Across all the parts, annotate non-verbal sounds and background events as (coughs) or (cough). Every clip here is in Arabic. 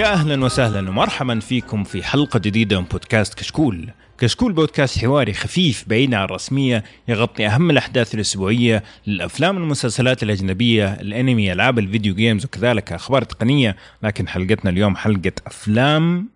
يا أهلا وسهلا ومرحبا فيكم في حلقة جديدة من بودكاست كشكول. كشكول بودكاست حواري خفيف بعيد عن الرسمية يغطي أهم الأحداث الأسبوعية للافلام والمسلسلات الأجنبية، الأنمي، ألعاب ال video games وكذلك أخبار تقنية، لكن حلقتنا اليوم حلقة أفلام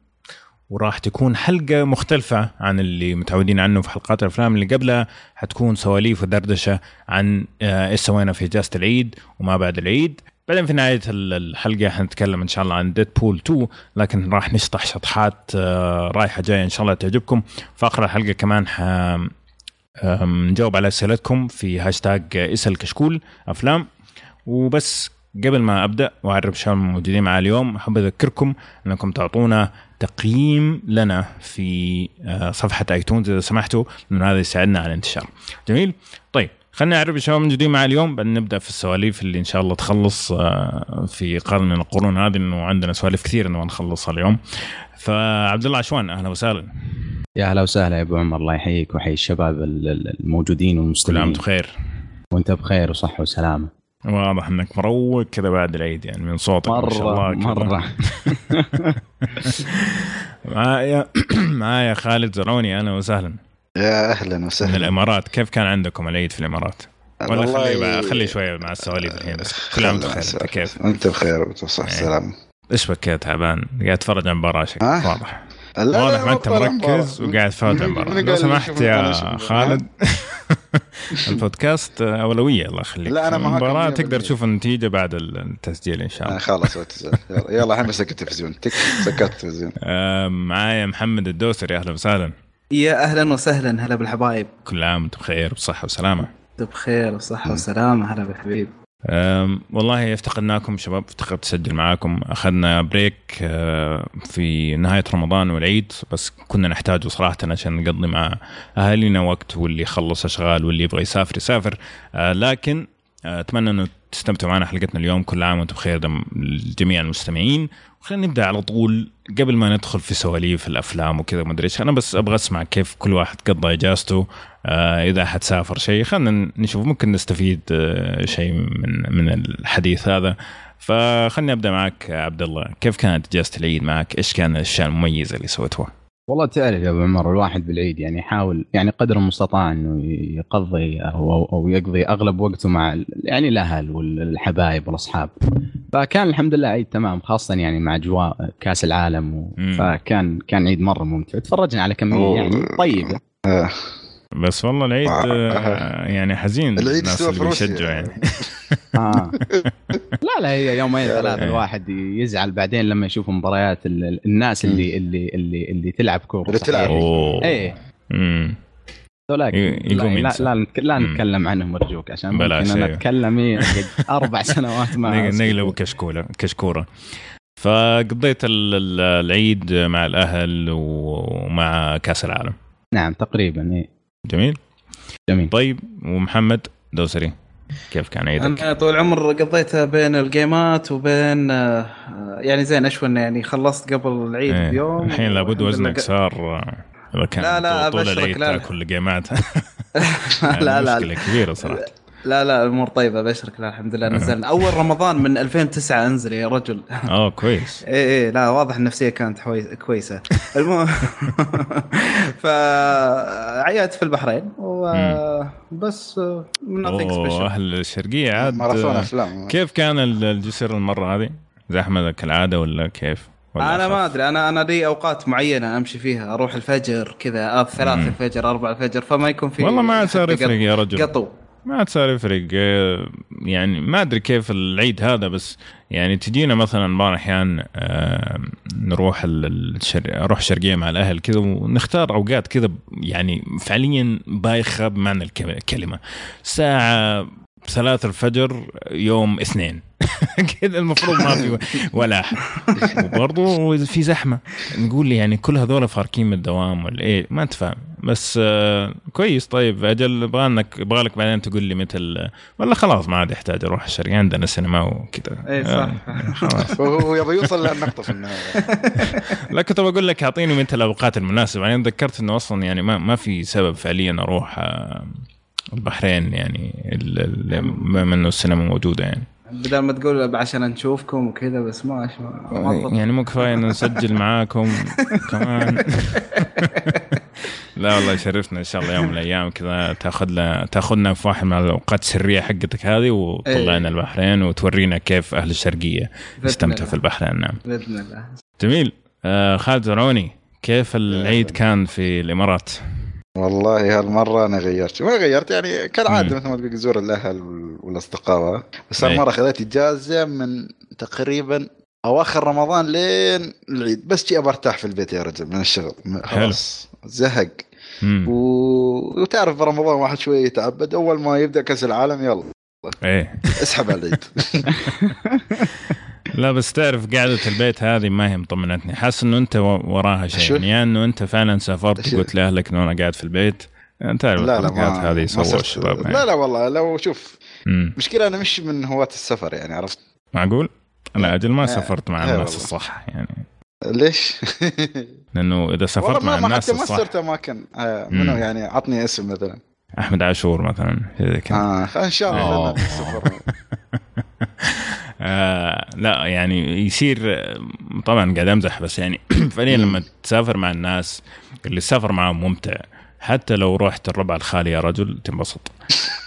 وراح تكون حلقة مختلفة عن اللي متعودين عنه في حلقات الأفلام اللي قبلها. حتكون سواليف ودردشة عن آه، إيش سوينا في إجازة العيد وما بعد العيد. بعدين في نهاية الحلقة حنتكلم إن شاء الله عن Deadpool 2 لكن راح نشطح شطحات آه، رايحة جاية إن شاء الله تعجبكم في آخر الحلقة كمان ح نجاوب على أسئلتكم في هاشتاج اسأل كشكول أفلام وبس قبل ما أبدأ وأعرف شو الموجودين معي اليوم أحب أذكركم إنكم تعطونا تقييم لنا في آه، صفحة iTunes إذا سمحتوا لأنه هذا يساعدنا على الانتشار. جميل؟ طيب خلينا نعرف الشباب الموجودين معي اليوم. بعدين نبدأ في السواليف اللي إن شاء الله تخلص آه، في قرن من القرون هذه إنه عندنا سواليف كثير إنه نخلصها اليوم. فعبد الله عشوان أهلا وسهلا. يا هلا وسهلا يا أبو عمر الله يحييك ويحيي الشباب ال- ال- الموجودين كل عام والمستمعين بخير. وأنت بخير وصحة وسلامة. واضح إنك مروق كذا بعد العيد يعني من صوتك ما شاء الله. مرة (laughs) معايا (clears throat) معايا خالد زرعوني أهلا وسهلا. يا أهلا من وسهلا الإمارات كيف كان عندكم العيد في الإمارات؟ ولا والله- خلي بقى خلي شوية مع السواليف الحين بس. كل عام بخير. انت كيف؟ أنت بخير وصحة إيه. السلامة إيش بك كذا تعبان؟ قاعد تتفرج على مباراه شكلك. ها؟ واضح. واضح ما أنت مركز. وقاعد من- المباراة. من (laughs) لو سمحت يا خالد. (laughs) البودكاست أولوية الله يخليك. لا، معاكم المباراة تقدر. تشوف النتيجة بعد التسجيل إن شاء آه، الله. خلاص يلا الحين بسكت التلفزيون. سكت التلفزيون. (laughs) آم، معايا محمد الدوسري. أهلا وسهلا. يا أهلا وسهلا هلا بالحبايب. كل عام وأنتم بخير بصحه وسلامة. أنتم بخير وصحة وسلامة هلا بالحبيب. والله افتقدناكم شباب افتقدت اسجل معاكم. أخذنا بريك أه، في نهاية رمضان والعيد بس كنا نحتاجه صراحة عشان نقضي مع أهالينا وقت واللي يخلص أشغال واللي يبغى يسافر يسافر. أه، لكن أه، أتمنى إنه تستمتعوا معنا حلقتنا اليوم. كل عام وأنتم بخير لجميع المستمعين. وخلينا نبدأ على طول. قبل ما ندخل في سواليف الأفلام وكذا ما أدري أنا بس أبغى أسمع كيف كل واحد قضى إجازته آه إذا حتسافر شيء. خلينا نشوف ممكن نستفيد آه شيء من من الحديث هذا. فخلني أبدأ معك عبد الله. كيف كانت إجازة العيد معك؟ إيش كان الاشياء المميزه اللي سويتوها والله تعرف يا أبو عمر الواحد بالعيد يعني يحاول يعني قدر المستطاع إنه يقضي أو أو, أو يقضي أغلب وقته مع يعني الأهل والحبايب والأصحاب. فكان الحمد لله عيد تمام خاصة يعني مع أجواء كأس العالم و... فكان كان عيد مرة ممتع. تفرجنا على كميه أوه. يعني طيبه آه، بس والله العيد آه. يعني حزين العيد الناس اللي روسيا. يشجعوا يعني. (laughs) آه. (laughs) لا لا هي يومين رب. الواحد يزعل بعدين لما يشوف مباريات ال- ال- الناس اللي اللي اللي اللي تلعب كورة اللي تلعب. إيه. ذولاك لا, لا. لا. نتكلم عنهم أرجوك عشان بلاش، ممكن أنا أيوه. أتكلم إيه (laughs) أربع سنوات ما. نقلب كشكوله كشكورة فقضيت ال- ال- العيد مع الأهل ومع كأس العالم نعم تقريبا إيه جميل جميل طيب ومحمد دوسري كيف كان عيدك؟ أنا طول العمر قضيتها بين الجيمات وبين آه، يعني زين اشون يعني خلصت قبل العيد إيه. بيوم الحين لابد وزنك صار آه، إذا كان لا، لا، طول العيد لا، لا. تأكل جيمات (laughs) (laughs) لا لا مشكلة كبيرة صراحة (laughs) لا لا الأمور طيبة بشرك لا الحمد لله نزلنا (laughs) أول رمضان من 2009 أنزل يا رجل. آه كويس. (laughs) إيه إيه لا واضح النفسية كانت حوي... كويسة. (laughs) المهم فعيات في البحرين وبس أوه، special. أهل الشرقية عاد. ماراثون افلام كيف كان ال- الجسر المرة هذه؟ زحمه كالعادة ولا كيف؟ ولا أنا ما؟ أدري. أنا أنا لي أوقات معينة أمشي فيها أروح الفجر كذا آه، ثلاث مم. الفجر أربع الفجر فما يكون في والله ما صار يفرق يا رجل. قطو. ما صار يفرق آه، يعني ما أدري كيف العيد هذا بس يعني تجينا مثلا بعض الاحيان آه، نروح الشر... أروح الشرقيه مع الأهل كذا ونختار أوقات كذا يعني فعليا بايخة بمعنى الك- الكلمة. ساعة ثلاث الفجر يوم اثنين. (laughs) كذا المفروض ما في ولا. احد وبرضه في زحمة. نقول لي يعني كل هذول فاركين من الدوام ولا إيه؟ ما انت فاهم بس آه كويس. طيب أجل يبغى لك يبغى لك بعدين تقول لي متى ولا خلاص ما عاد يحتاج أروح الشرقية عندنا سينما وكذا. اي صح. آه، خلاص. (laughs) وهو يبغى يوصل للنقطه في النهاية. لا كنت بقول لك أعطيني متى الأوقات المناسبة. بعدين ذكرت إنه أصلا يعني ما ما في سبب فعليا أروح آه، البحرين يعني ال- ال- بما إنه السينما موجودة يعني. بدل ما تقول عشان نشوفكم وكذا بس ما ضبط. يعني مو كفاية إنه نسجل (laughs) معاكم. كمان. لا والله يشرفنا إن شاء الله يوم من الأيام كذا تاخذ لنا تاخذنا في واحد من الأوقات السرية حقتك هذه وتطلعنا البحرين وتورينا كيف أهل الشرقية يستمتعوا الله. في البحرين. نعم. بإذن الله. جميل. آه خالد زرعوني كيف العيد كان في الإمارات؟ والله هالمرة أنا غيرت. ما غيرت يعني. كالعادة مثل ما تقول زور الأهل وال- والأصدقاء. بس. هالمرة خذيت إجازة من تقريبا أواخر رمضان لين العيد. بس جي برتاح في البيت يا رجل من الشغل. خلاص زهق. مم. و... وتعرف برمضان واحد شوي يتعبد. أول ما يبدأ كأس العالم يلا. إيه. اسحب على العيد. (laughs) لا بس تعرف قعدة البيت هذه ما هي مطمنتني حاسس إنه أنت وراها؟ شيء يعني يا إنه أنت فعلا سافرت؟ وقلت لأهلك إنه أنا قاعد في البيت أنت تعرف لا لا هذه صرت- الشباب يعني. لا لا والله لو شوف مم. مشكلة أنا مش من هواة السفر يعني عرفت معقول؟ لا أجل ما آه، سافرت مع آه الناس والله. الصح يعني ليش؟ لأنه إذا سافرت مع الناس حتى ما صرت أماكن آه، منو. يعني عطني اسم مثلا أحمد عاشور مثلا زي كذا آه إن شاء الله (laughs) آه. لا يعني يصير طبعا قاعد أمزح بس يعني (clears throat) فعليا لما تسافر مع الناس اللي السفر معهم ممتع حتى لو رحت الربع الخالي يا رجل تنبسط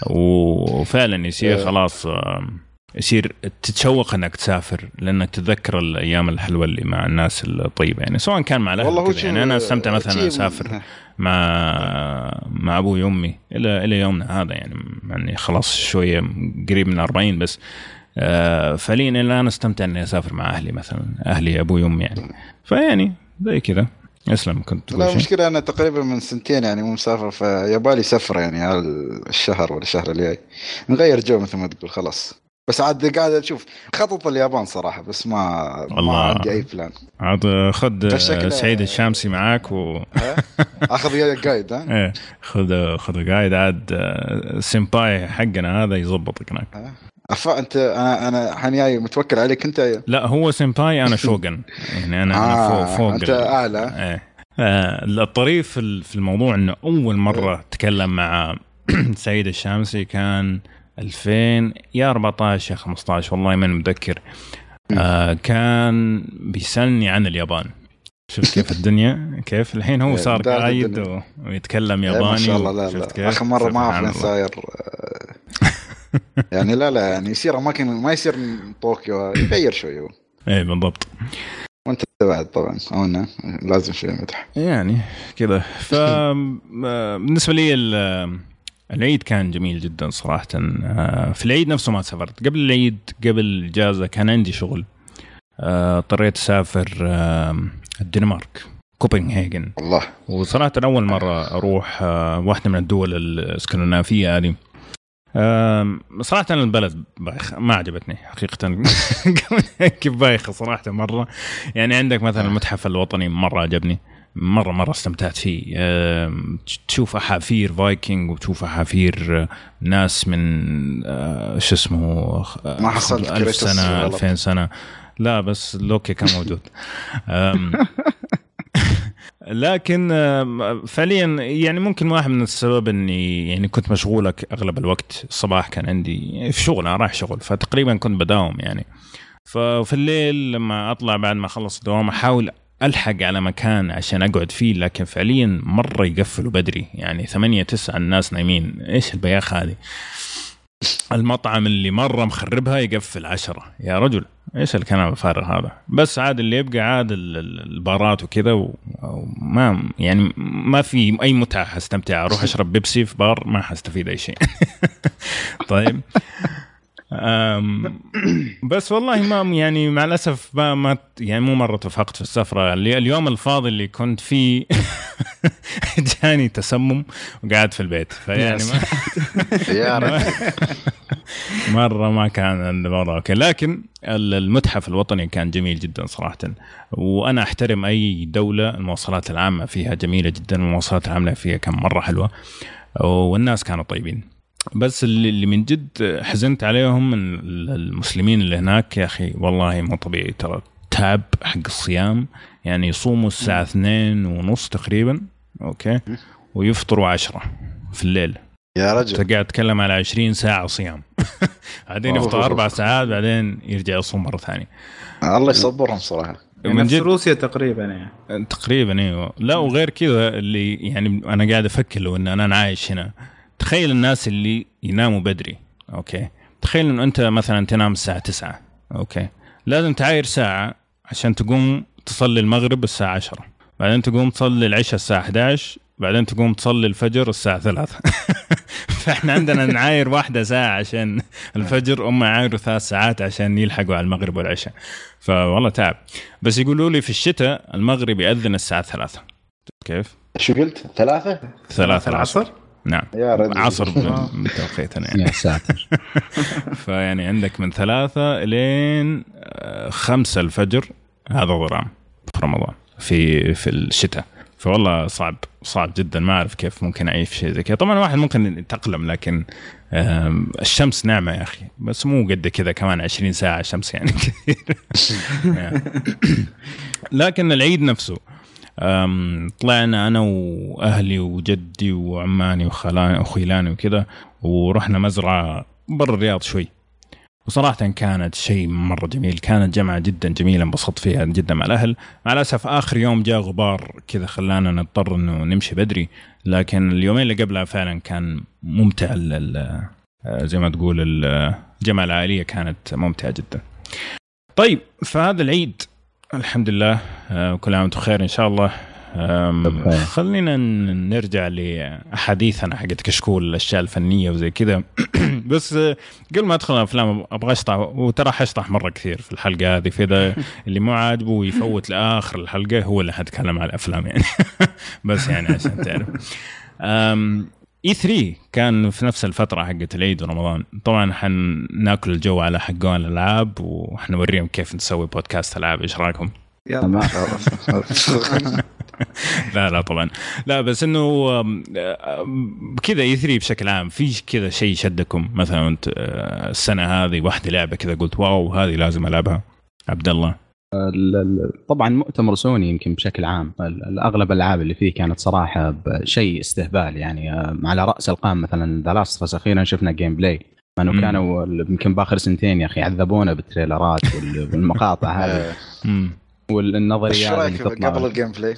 وفعلا يصير. خلاص آه، يصير تتشوق إنك تسافر لأنك تتذكر الأيام الحلوة اللي مع الناس الطيبة يعني سواء كان مع الأهل. يعني أنا أستمتع مثلا أسافر مع مع أبوي وأمي إلى إلى يومنا هذا يعني يعني خلاص شوية قريب من 40 بس آه، فعليا الان استمتع إني أسافر مع أهلي مثلا أهلي أبوي وامي يعني. فيعني زي كذا. أسلم كنت لا المشكلة أنا تقريبا من سنتين يعني مو مسافر فيبالي سفرة يعني على الشهر ولا الشهر الجاي نغير جو مثل ما تقول خلاص. بس عاد قاعد أشوف خطط اليابان صراحة بس ما ما الله. عندي أي plan عاد خذ سعيد الشامسي معاك و؟ آخذ وياك guide ها؟ (laughs) إيه خذ خذ guide عاد آه، سمباي حقنا هذا يظبطك هناك. أف... انت أنا أنا الحين جاي متوكل عليك انت لا هو سمباي أنا (laughs) شوغن يعني أنا آه فوق فوق أنت أعلى. إيه. آه، الطريف في ال- في الموضوع إنه أول مرة تكلم مع (clears throat) سعيد الشامسي كان 2000 يا 14 يا 15 والله ماني متذكر. آه كان بيسألني عن اليابان. شفت (laughs) كيف الدنيا؟ كيف؟ الحين هو إيه، صار قايد ويتكلم إيه، ياباني ما شاء الله لا لا. آخر مرة ما أعرف. صاير. يعني لا لا يعني يصير أماكن ما يصير طوكيو يغير شوي هو. (laughs) إيه بالضبط. وأنت بعد طبعا أو أنا لازم شوي مدح. يعني كذا. ف بالنسبة لي ال- العيد كان جميل جدا صراحة. آه، في العيد نفسه ما سافرت. قبل العيد قبل الاجازه كان عندي شغل. آه، اضطريت أسافر آه، الدنمارك كوبنهاجن. والله وصراحه أول مرة أروح واحدة من الدول الإسكندنافية هذه. صراحة البلد بايخ ما عجبتني حقيقة. (laughs) كيف بايخة صراحة مرة. يعني عندك مثلا المتحف الوطني مرة عجبني مرة مرة استمتعت فيه. تشوف أحافير فايكنج وتشوف أحافير آه، ناس من آه، شو اسمه آه، ما حصلت ألف سنة. ألفين سنة. لا بس لوكي كان موجود. (laughs) لكن آم، فعليا يعني ممكن واحد من السبب إني يعني كنت مشغول أغلب الوقت. الصباح كان عندي في شغل أنا رايح شغل فتقريبا كنت بداوم يعني. ففي الليل لما أطلع بعد ما أخلص الدوام أحاول ألحق على مكان عشان أقعد فيه لكن فعليا مرة يقفلوا بدري. يعني ثمانية تسعة الناس نايمين. إيش البياخ هذه؟ المطعم اللي مرة مخربها يقفل عشرة. يا رجل إيش الكلام الفارغ هذا؟ بس عاد اللي يبقى عاد ال- ال- البارات وكذا وما يعني ما في أي متعة حستمتع أروح أشرب بيبسي في بار ما حستفيد أي شيء. (laughs) طيب. بس والله ما يعني مع الأسف ما, ما يعني مو مرة توفقت في السفرة. اللي اليوم الفاضي اللي كنت فيه (laughs) جاني تسمم وقعدت في البيت. فيعني ما (laughs) يا (laughs) مرة ما كان الموضوع أوكي لكن ال- المتحف الوطني كان جميل جدا صراحة. وأنا أحترم أي دولة المواصلات العامة فيها جميلة جدا المواصلات العامه فيها كان مرة حلوة. والناس كانوا طيبين. بس اللي اللي من جد حزنت عليهم من ال- المسلمين اللي هناك يا أخي والله مو طبيعي. ترى تعب حق الصيام يعني يصوموا الساعة اثنين ونص تقريبا أوكي؟ ويفطروا عشرة في الليل. يا رجل. أنت قاعد تتكلم على 20 ساعة صيام. (laughs) بعدين. يفطر أربع ساعات بعدين يرجع يصوم مرة ثانية. الله يصبرهم صراحة. يعني من نفس جد روسيا تقريبا يعني. تقريبا أيوه. لا وغير كذا اللي يعني أنا قاعد أفكر لو إن أنا عايش هنا. تخيل الناس اللي يناموا بدري أوكي؟ تخيل إنه أنت مثلا تنام الساعة 9 أوكي؟ لازم تعاير ساعة عشان تقوم تصلي المغرب الساعة 10 بعدين تقوم تصلي العشاء الساعة 11 بعدين تقوم تصلي الفجر الساعة 3 (laughs) فإحنا عندنا نعاير واحدة ساعة عشان الفجر هم يعايروا ثلاث ساعات عشان يلحقوا على المغرب والعشاء. فوالله تعب. بس يقولوا لي في الشتاء المغرب يأذن الساعة 3 كيف؟ شو قلت؟ ثلاثة؟ ثلاثة العصر؟ نعم. يا رجل. عصر (laughs) بتوقيتنا يعني. يا ساتر. (laughs) فيعني عندك من ثلاثة لين آه، خمسة الفجر هذا ظلام في رمضان في في الشتاء. فوالله صعب صعب جدا. ما أعرف كيف ممكن أعيش شيء زي كذا. طبعا الواحد ممكن يتاقلم لكن الشمس نعمه يا أخي. بس مو قد كذا كمان 20 ساعة شمس يعني كثير. (laughs) لكن العيد نفسه. طلعنا أنا وأهلي وجدي وعماني وخلاني وخيلاني وكذا ورحنا مزرعة برا الرياض شوي. وصراحة كانت شيء مرة جميل كانت جمعة جدا جميلة انبسطت فيها جدا مع الأهل. مع الأسف آخر يوم جاء غبار كذا خلانا نضطر أنه نمشي بدري لكن اليومين اللي قبلها فعلا كان ممتع زي ما تقول ال- الجمعة العائلية كانت ممتعة جدا. طيب فهذا العيد الحمد لله آه، كل عام وأنتم بخير إن شاء الله. خلينا نرجع لأحاديثنا حقت كشكول الأشياء الفنية وزي كذا. (clears throat) بس آه، قبل ما أدخل الأفلام أبغى أشطح وترى حشطح مرة كثير في الحلقة هذه فاذا (laughs) اللي مو عاجبه يفوت لآخر الحلقة هو اللي حتكلم عن الأفلام يعني. (laughs) بس يعني عشان تعرف. اي 3 كان في نفس الفترة حقت العيد ورمضان. طبعا حناكل الجو على حقون الألعاب وحنوريهم كيف نسوي بودكاست ألعاب. إيش رأيكم؟ يلا (laughs) لا لا طبعا. لا بس إنه كذا E3 بشكل عام في كذا شيء شدكم مثلا أنت أه، السنة هذه واحدة لعبة كذا قلت wow هذه لازم ألعبها. عبد الله. ال- ال- طبعا مؤتمر سوني يمكن بشكل عام اغلب الألعاب اللي فيه كانت صراحة شيء استهبال يعني آه، على رأس القائمة مثلا The Last أخيرا شفنا gameplay انه. كانوا يمكن بآخر سنتين يا أخي عذبونا بالتريلرات وال- (laughs) والمقاطع هذه. إيش والنظريات رأيك اللي تطلع قبل الجيم بلاي؟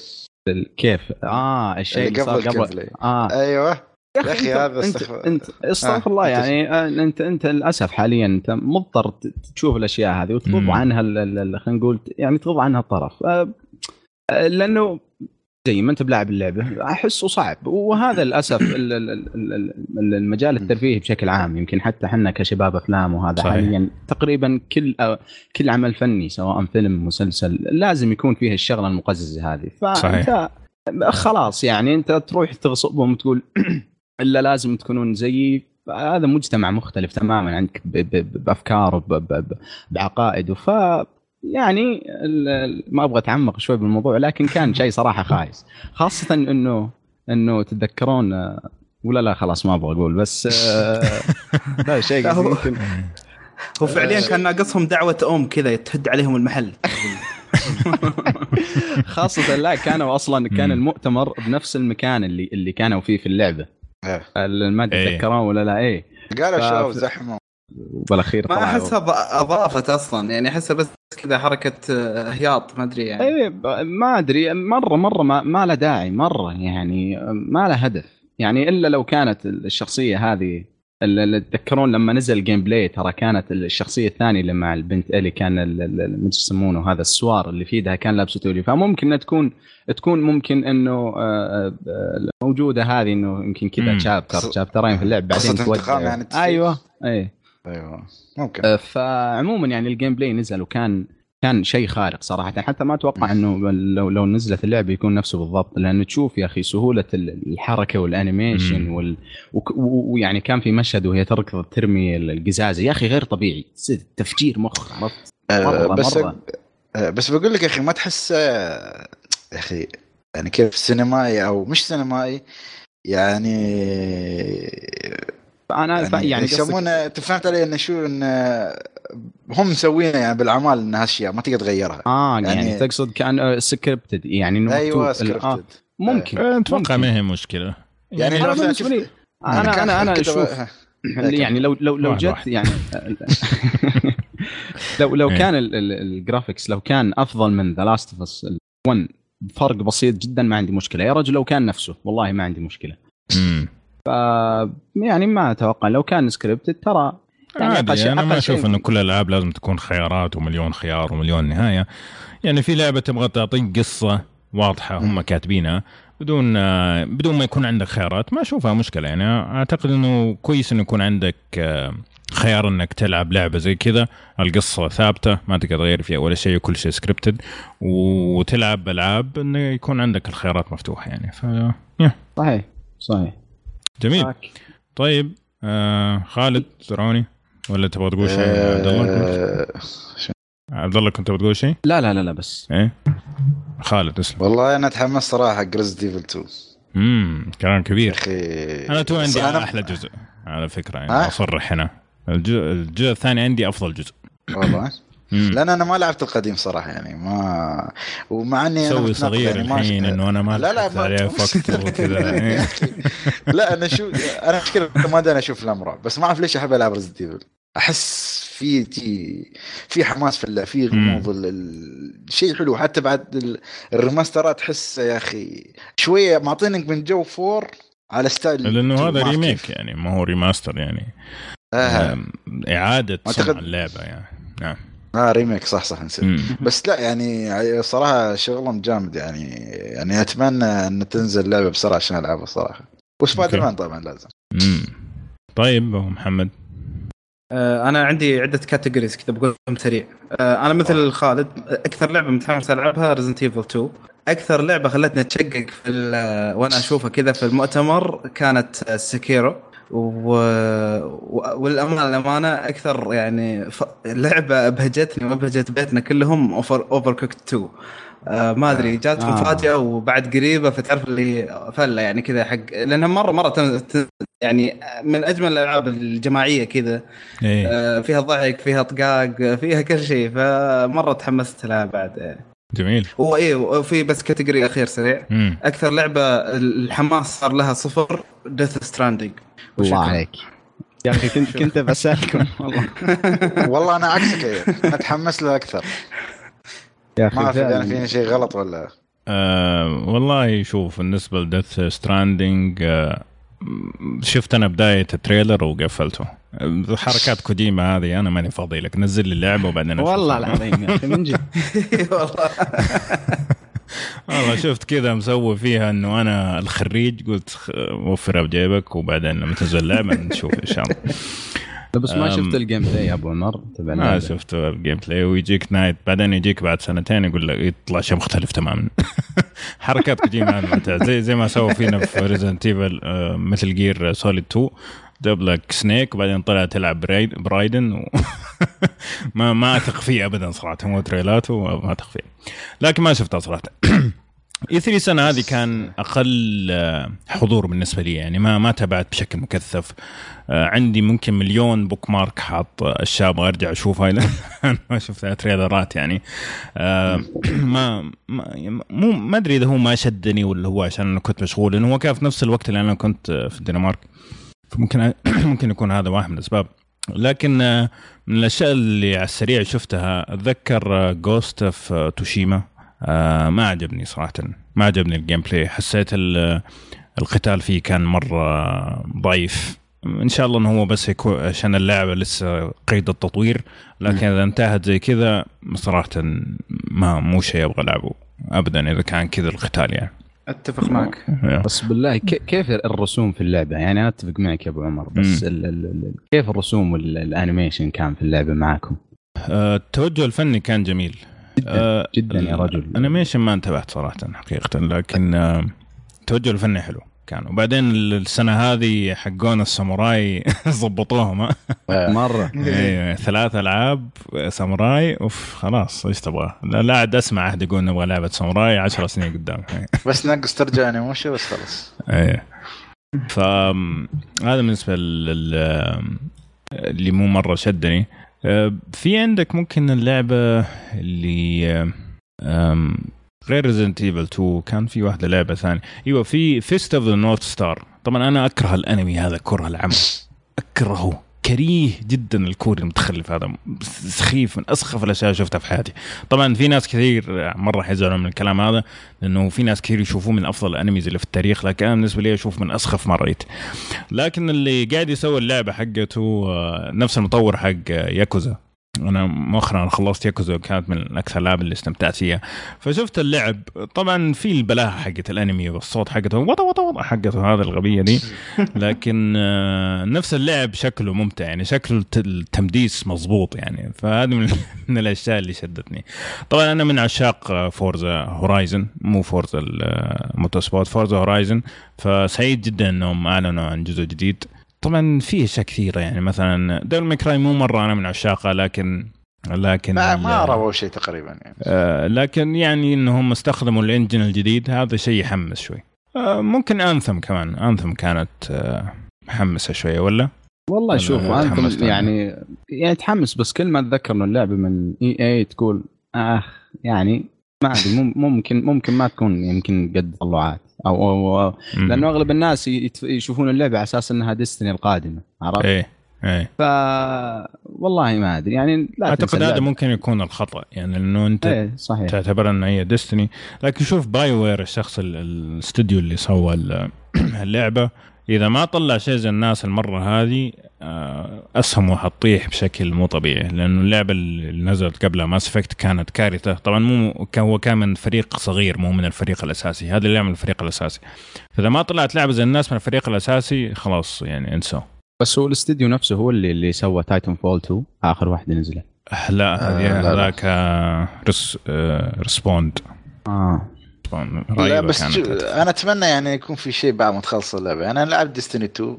كيف؟ آه الشيء اللي اللي قبل صار الجيم قبل؟ بلاي آه. أيوه. يا أنت- هذا انت استغفر- انت استغفر آه، الله أنت- يعني آه، انت أنت للأسف حاليا أنت مضطر تشوف الأشياء هذه وتغض. عنها خلينا نقول يعني تغض عنها الطرف. آه، لأنه زي ما أنت بلاعب اللعبة أحسه صعب. وهذا للأسف ال- ال- ال- ال- ال- المجال الترفيهي بشكل عام. يمكن حتى إحنا كشباب أفلام وهذا صحيح. حاليا تقريبا كل كل عمل فني سواء فيلم مسلسل لازم يكون فيه الشغلة المقززة هذه. فانت خلاص يعني أنت تروح تغصبهم وتقول (clears throat) إلا لازم تكونون زيي هذا مجتمع مختلف تماما عنك ب- ب- بأفكار وب- ب- ب- بعقائد ف يعني ما أبغى أتعمق شوي بالموضوع لكن كان شيء صراحة خايس خاصة إنه إنه تتذكرون ولا لا خلاص ما أبغى أقول بس آه، (laughs) لا شيء لا، هو- فعليا كان ناقصهم دعوة أم كذا تهد عليهم المحل (laughs) خاصة لا كانوا أصلا كان. المؤتمر بنفس المكان اللي اللي كانوا فيه في اللعبة إيه. ال- ما إيه. تتذكرون ولا لا؟ إيه. قالوا ف- شباب زحمه وبالأخير ما أحسها ض- اضافت أصلا يعني أحسها بس كذا حركة آه، هياط ما أدري يعني. إيه ب- ما أدري مرة مرة ما, ما له داعي مرة يعني ما له هدف. يعني إلا لو كانت الشخصية هذه ال- ال- تذكرون لما نزل gameplay ترى كانت الشخصية الثانية اللي مع البنت الي كان ال- ال- ال- مش يسمونه هذا السوار اللي في إيدها كان لابسه تولي فممكن إنها تكون تكون ممكن إنه آه، آه، موجودة هذه إنه يمكن كذا. chapter شابترين في اللعب بعدين انتقام توجه يعني. أيوه إيه أيوه ممكن آه، فعموما يعني ال gameplay نزل وكان كان شيء خارق صراحة حتى ما أتوقع إنه لو لو نزلت اللعبه يكون نفسه بالضبط لأنه تشوف يا أخي سهولة ال- الحركة وال animation. وال... ويعني كان في مشهد وهي تركض ترمي القزازة يا أخي غير طبيعي تفجير مخ عرفت؟ آه، مرة- بس مرة. آه، بس بقول لك يا أخي ما تحس آه، يا أخي يعني كيف سينمائي أو مش سينمائي يعني أنا ف- يعني, يعني يسمونه انت فهمت علي إنه شو إنه هم مسوينه يعني بالأعمال انها اشياء ما تقدر تغيرها. آه يعني, يعني- كان كأن scripted يعني إنه أيوه ال- آه scripted ممكن أتوقع ممكن. ما هي مشكلة. يعني أنا بالنسبة لي أنا أنا أنا كده أشوف بقى- يعني لو لو لو جت. يعني (laughs) لو لو إيه. كان ال- ال- ال graphics لو كان أفضل من The Last of Us 1 بفرق بسيط جدا ما عندي مشكلة. يا رجل لو كان نفسه والله ما عندي مشكلة. امم يعني ما أتوقع لو كان scripted ترى. يعني أقل عادي شيء- أنا ما أقل أشوف انه كل الألعاب لازم تكون خيارات ومليون خيار ومليون نهاية. يعني في لعبة تبغى تعطيك قصة واضحة هم كاتبينها بدون بدون ما يكون عندك خيارات ما أشوفها مشكلة. يعني أعتقد إنه كويس إنه يكون عندك آه، خيار إنك تلعب لعبة زي كذا. القصة ثابتة ما تقدر تغير فيها ولا شيء وكل شيء سكريبتد وتلعب ألعاب انه يكون عندك الخيارات مفتوحة يعني. ف صحيح صحيح. جميل. طيب آه خالد زرعوني. ولا تبغى تقول شيء عبد الله؟ آه، عبد الله كنت بتقول شيء؟ لا لا لا لا بس. إيه؟ خالد اسلم. والله أنا أتحمس صراحة حق Resident Evil 2 امم كلام كبير. أخي. أنا تو عندي أنا- أحلى جزء على فكرة يعني؟ أصرح هنا. الجزء, الجزء الثاني عندي أفضل جزء. والله. (clears throat) لأن أنا ما لعبت القديم صراحة يعني ما ومع إني أنا سوي متناقض صغير يعني ما الحين إنه أنا ما لا لا ما- عليه وقت وكذا. (laughs) لا أنا شو أنا مشكلة ما داني أشوف افلام رعب بس ما أعرف ليش أحب ألعب Resident Evil أحس في تي في حماس في اللعب في غموض شيء حلو. حتى بعد ال- الريماسترات تحس يا أخي شوية معطينك من جو four على style لأنه هذا remake كيف. يعني ما هو remaster يعني. آه. إعادة صنع اللعبة يعني. نعم. آه remake صح صح نسيت. بس لا يعني صراحة شغلهم جامد يعني يعني أتمنى إن تنزل اللعبه بسرعة عشان ألعبها صراحة. و Spider. Man طبعا لازم. مم. طيب أبو محمد. آه، أنا عندي عدة categories كذا بقولهم سريع. آه، أنا مثل خالد أكثر لعبة متحمس العبها Resident Evil 2 أكثر لعبة خلتني أتشقق في وأنا أشوفها كذا في المؤتمر كانت scary و... والأمانة الأمانة أكثر يعني ف... لعبة ابهجتني وابهجت بيتنا كلهم Over Overcooked 2 آه ما أدري جات آه. مفاجاه وبعد قريبة فتعرف اللي فلة يعني كذا حق لأنها مرة مرة تم... ت- يعني من أجمل الألعاب الجماعية كذا إيه آه، فيها ضحك فيها طقاق فيها كل شيء فمرة تحمست لها بعد يعني. جميل. وايه وفي بس category أخير سريع. مم. أكثر لعبة الحماس صار لها صفر Death Stranding الله عليك. يا أخي كنت كنت بسألكم. (laughs) والله. والله أنا عكسك أنا أتحمس له أكثر. يا أخي ما أعرف إذا. فيني شيء غلط ولا. آه والله شوف بالنسبة ل Death Stranding آه شفت أنا بداية ال trailer وقفلته. حركات كوجيما هذه أنا ماني فاضي لك. نزل لي اللعبة وبعدين. والله العظيم يا أخي من جد. والله (laughs) (laughs) والله شفت كذا مسوي فيها إنه أنا المخرج قلت وفرها بجيبك وبعدين لما تنزل اللعبة نشوف إن شاء الله. بس ما. شفت ال gameplay يا أبو عمر تبع ما. شفت ال gameplay ويجيك نايت بعدين يجيك بعد سنتين يقول لك يطلع شيء مختلف تماما (laughs) حركات كوجيما. زي زي ما سووا فينا في Resident Evil Metal Gear Solid 2 جاب لك سنيك وبعدين طلع تلعب براي برايدن و... (laughs) ما ما أثق فيه ابدا صراحة هو تريلاته ما أثق فيه لكن ما شفتها صراحة (clears throat) E 3 سنة هذه كان أقل آه، حضور بالنسبة لي يعني ما ما تابعت بشكل مكثف. آه، عندي ممكن مليون bookmark حاط آه، اشياء أبغى ارجع اشوفها (laughs) ما شفتها تريلرات يعني. آه، (clears throat) ما مو ما أدري إذا هو ما شدني ولا هو عشان أنا كنت مشغول لأنه هو كان في نفس الوقت اللي أنا كنت آه، في الدنمارك. فممكن (clears throat) ممكن يكون هذا واحد من الأسباب. لكن آه، من الأشياء اللي على السريع شفتها أتذكر Ghost of Tsushima آه ما عجبني صراحة. ما عجبني ال gameplay حسيت ال- القتال فيه كان مرة ضعيف. إن شاء الله إنه هو بس يكون عشان اللعبة لسه قيد التطوير. لكن إذا انتهت زي كذا صراحة ما مو شيء أبغى ألعبه. ابدا إذا كان كذا القتال يعني. أتفق معك. بس بالله كيف الرسوم في اللعبة؟ يعني أنا أتفق معك يا أبو عمر بس مم. ال ال ال كيف الرسوم وال animation كان في اللعبة معاكم؟ آه، التوجه الفني كان جميل. جدا آه، جدا يا رجل. ال animation ما انتبهت صراحة حقيقة لكن آه، التوجه الفني حلو كان. وبعدين السنة هذه حقون الساموراي (laughs) ضبطوهم ها؟ مرة. أيوه ثلاث ألعاب ساموراي. أوف خلاص إيش تبغى؟ لا لا عاد أسمع أحد يقول نبغى لعبة ساموراي 10 سنين قدام. بس نقص ترجع Onimusha بس خلاص. إيه. ف هذا بالنسبة لل اللي مو مرة شدني. آه، في عندك ممكن اللعبة اللي آه، غير Resident Evil 2 كان في واحدة لعبة ثانية. أيوه في Fist of the North Star طبعا أنا أكره الأنمي هذا كره العمى أكرهه. كريه جدا الكوري المتخلف هذا. سخيف من أسخف الأشياء اللي شفتها في حياتي. طبعا في ناس كثير مرة حيزعلوا من الكلام هذا لأنه في ناس كثير يشوفوه من أفضل ال animes اللي في التاريخ لكن أنا بالنسبة لي أشوف من أسخف ما رأيت. لكن اللي قاعد يسوي اللعبة حقته آه، نفس المطور حق ياكوزا. أنا مؤخرا خلصت ياكوزا كانت من أكثر الألعاب اللي استمتعت فيها. فشفت اللعب. طبعا في البلاهة حقت الأنمي والصوت حقته وطا وطا وطا حقته هذا الغبية دي. (laughs) لكن آه، نفس اللعب شكله ممتع يعني شكله التمديس مضبوط يعني. فهذه من, (laughs) من الأشياء اللي شدتني. طبعا أنا من عشاق Forza Horizon مو Forza ال Motorsport Forza Horizon فسعيد جدا إنهم أعلنوا عن جزء جديد. طبعا في اشياء كثيرة يعني مثلا Devil May Cry مو مرة أنا من عشاقها لكن لكن ما ما رووا شيء تقريبا يعني. آه لكن يعني إنهم استخدموا ال engine الجديد هذا شيء يحمس شوي. آه ممكن Anthem كمان Anthem كانت آه محمسه شوية ولا؟ والله شوف Anthem يعني يعني تحمس بس كل ما أتذكر إنه اللعبة من EA تقول اخ يعني ما أدري ممكن ممكن ما تكون يمكن قد تطلعات أو, أو لأنه أغلب الناس يشوفون اللعبة على أساس إنها Destiny القادمة عرفت؟ إيه إيه. ف والله ما أدري يعني لا أعتقد هذا ممكن يكون الخطأ يعني انه أنت إيه صحيح. تعتبر انها هي Destiny لكن شوف BioWare الشخص الاستوديو اللي سوى (clears throat) اللعبة إذا ما طلع شيء زي الناس المرة هذه أسهمه حتطيح بشكل مو طبيعي لأنه اللعبة اللي نزلت قبلها Mass Effect كانت كارثة. طبعا مو هو كان من فريق صغير مو من الفريق الأساسي. هذا اللي يعمل الفريق الأساسي. فإذا ما طلعت لعبة زي الناس من الفريق الأساسي خلاص يعني انسوا. بس هو الاستديو نفسه هو اللي اللي سوى Titan Fall 2 آخر واحدة نزلت. لا هذه هذاك رس Respawn آه. لا بس أنا أتمنى يعني يكون في شيء بعد ما تخلص اللعبة. أنا لعبت Destiny 2 أه،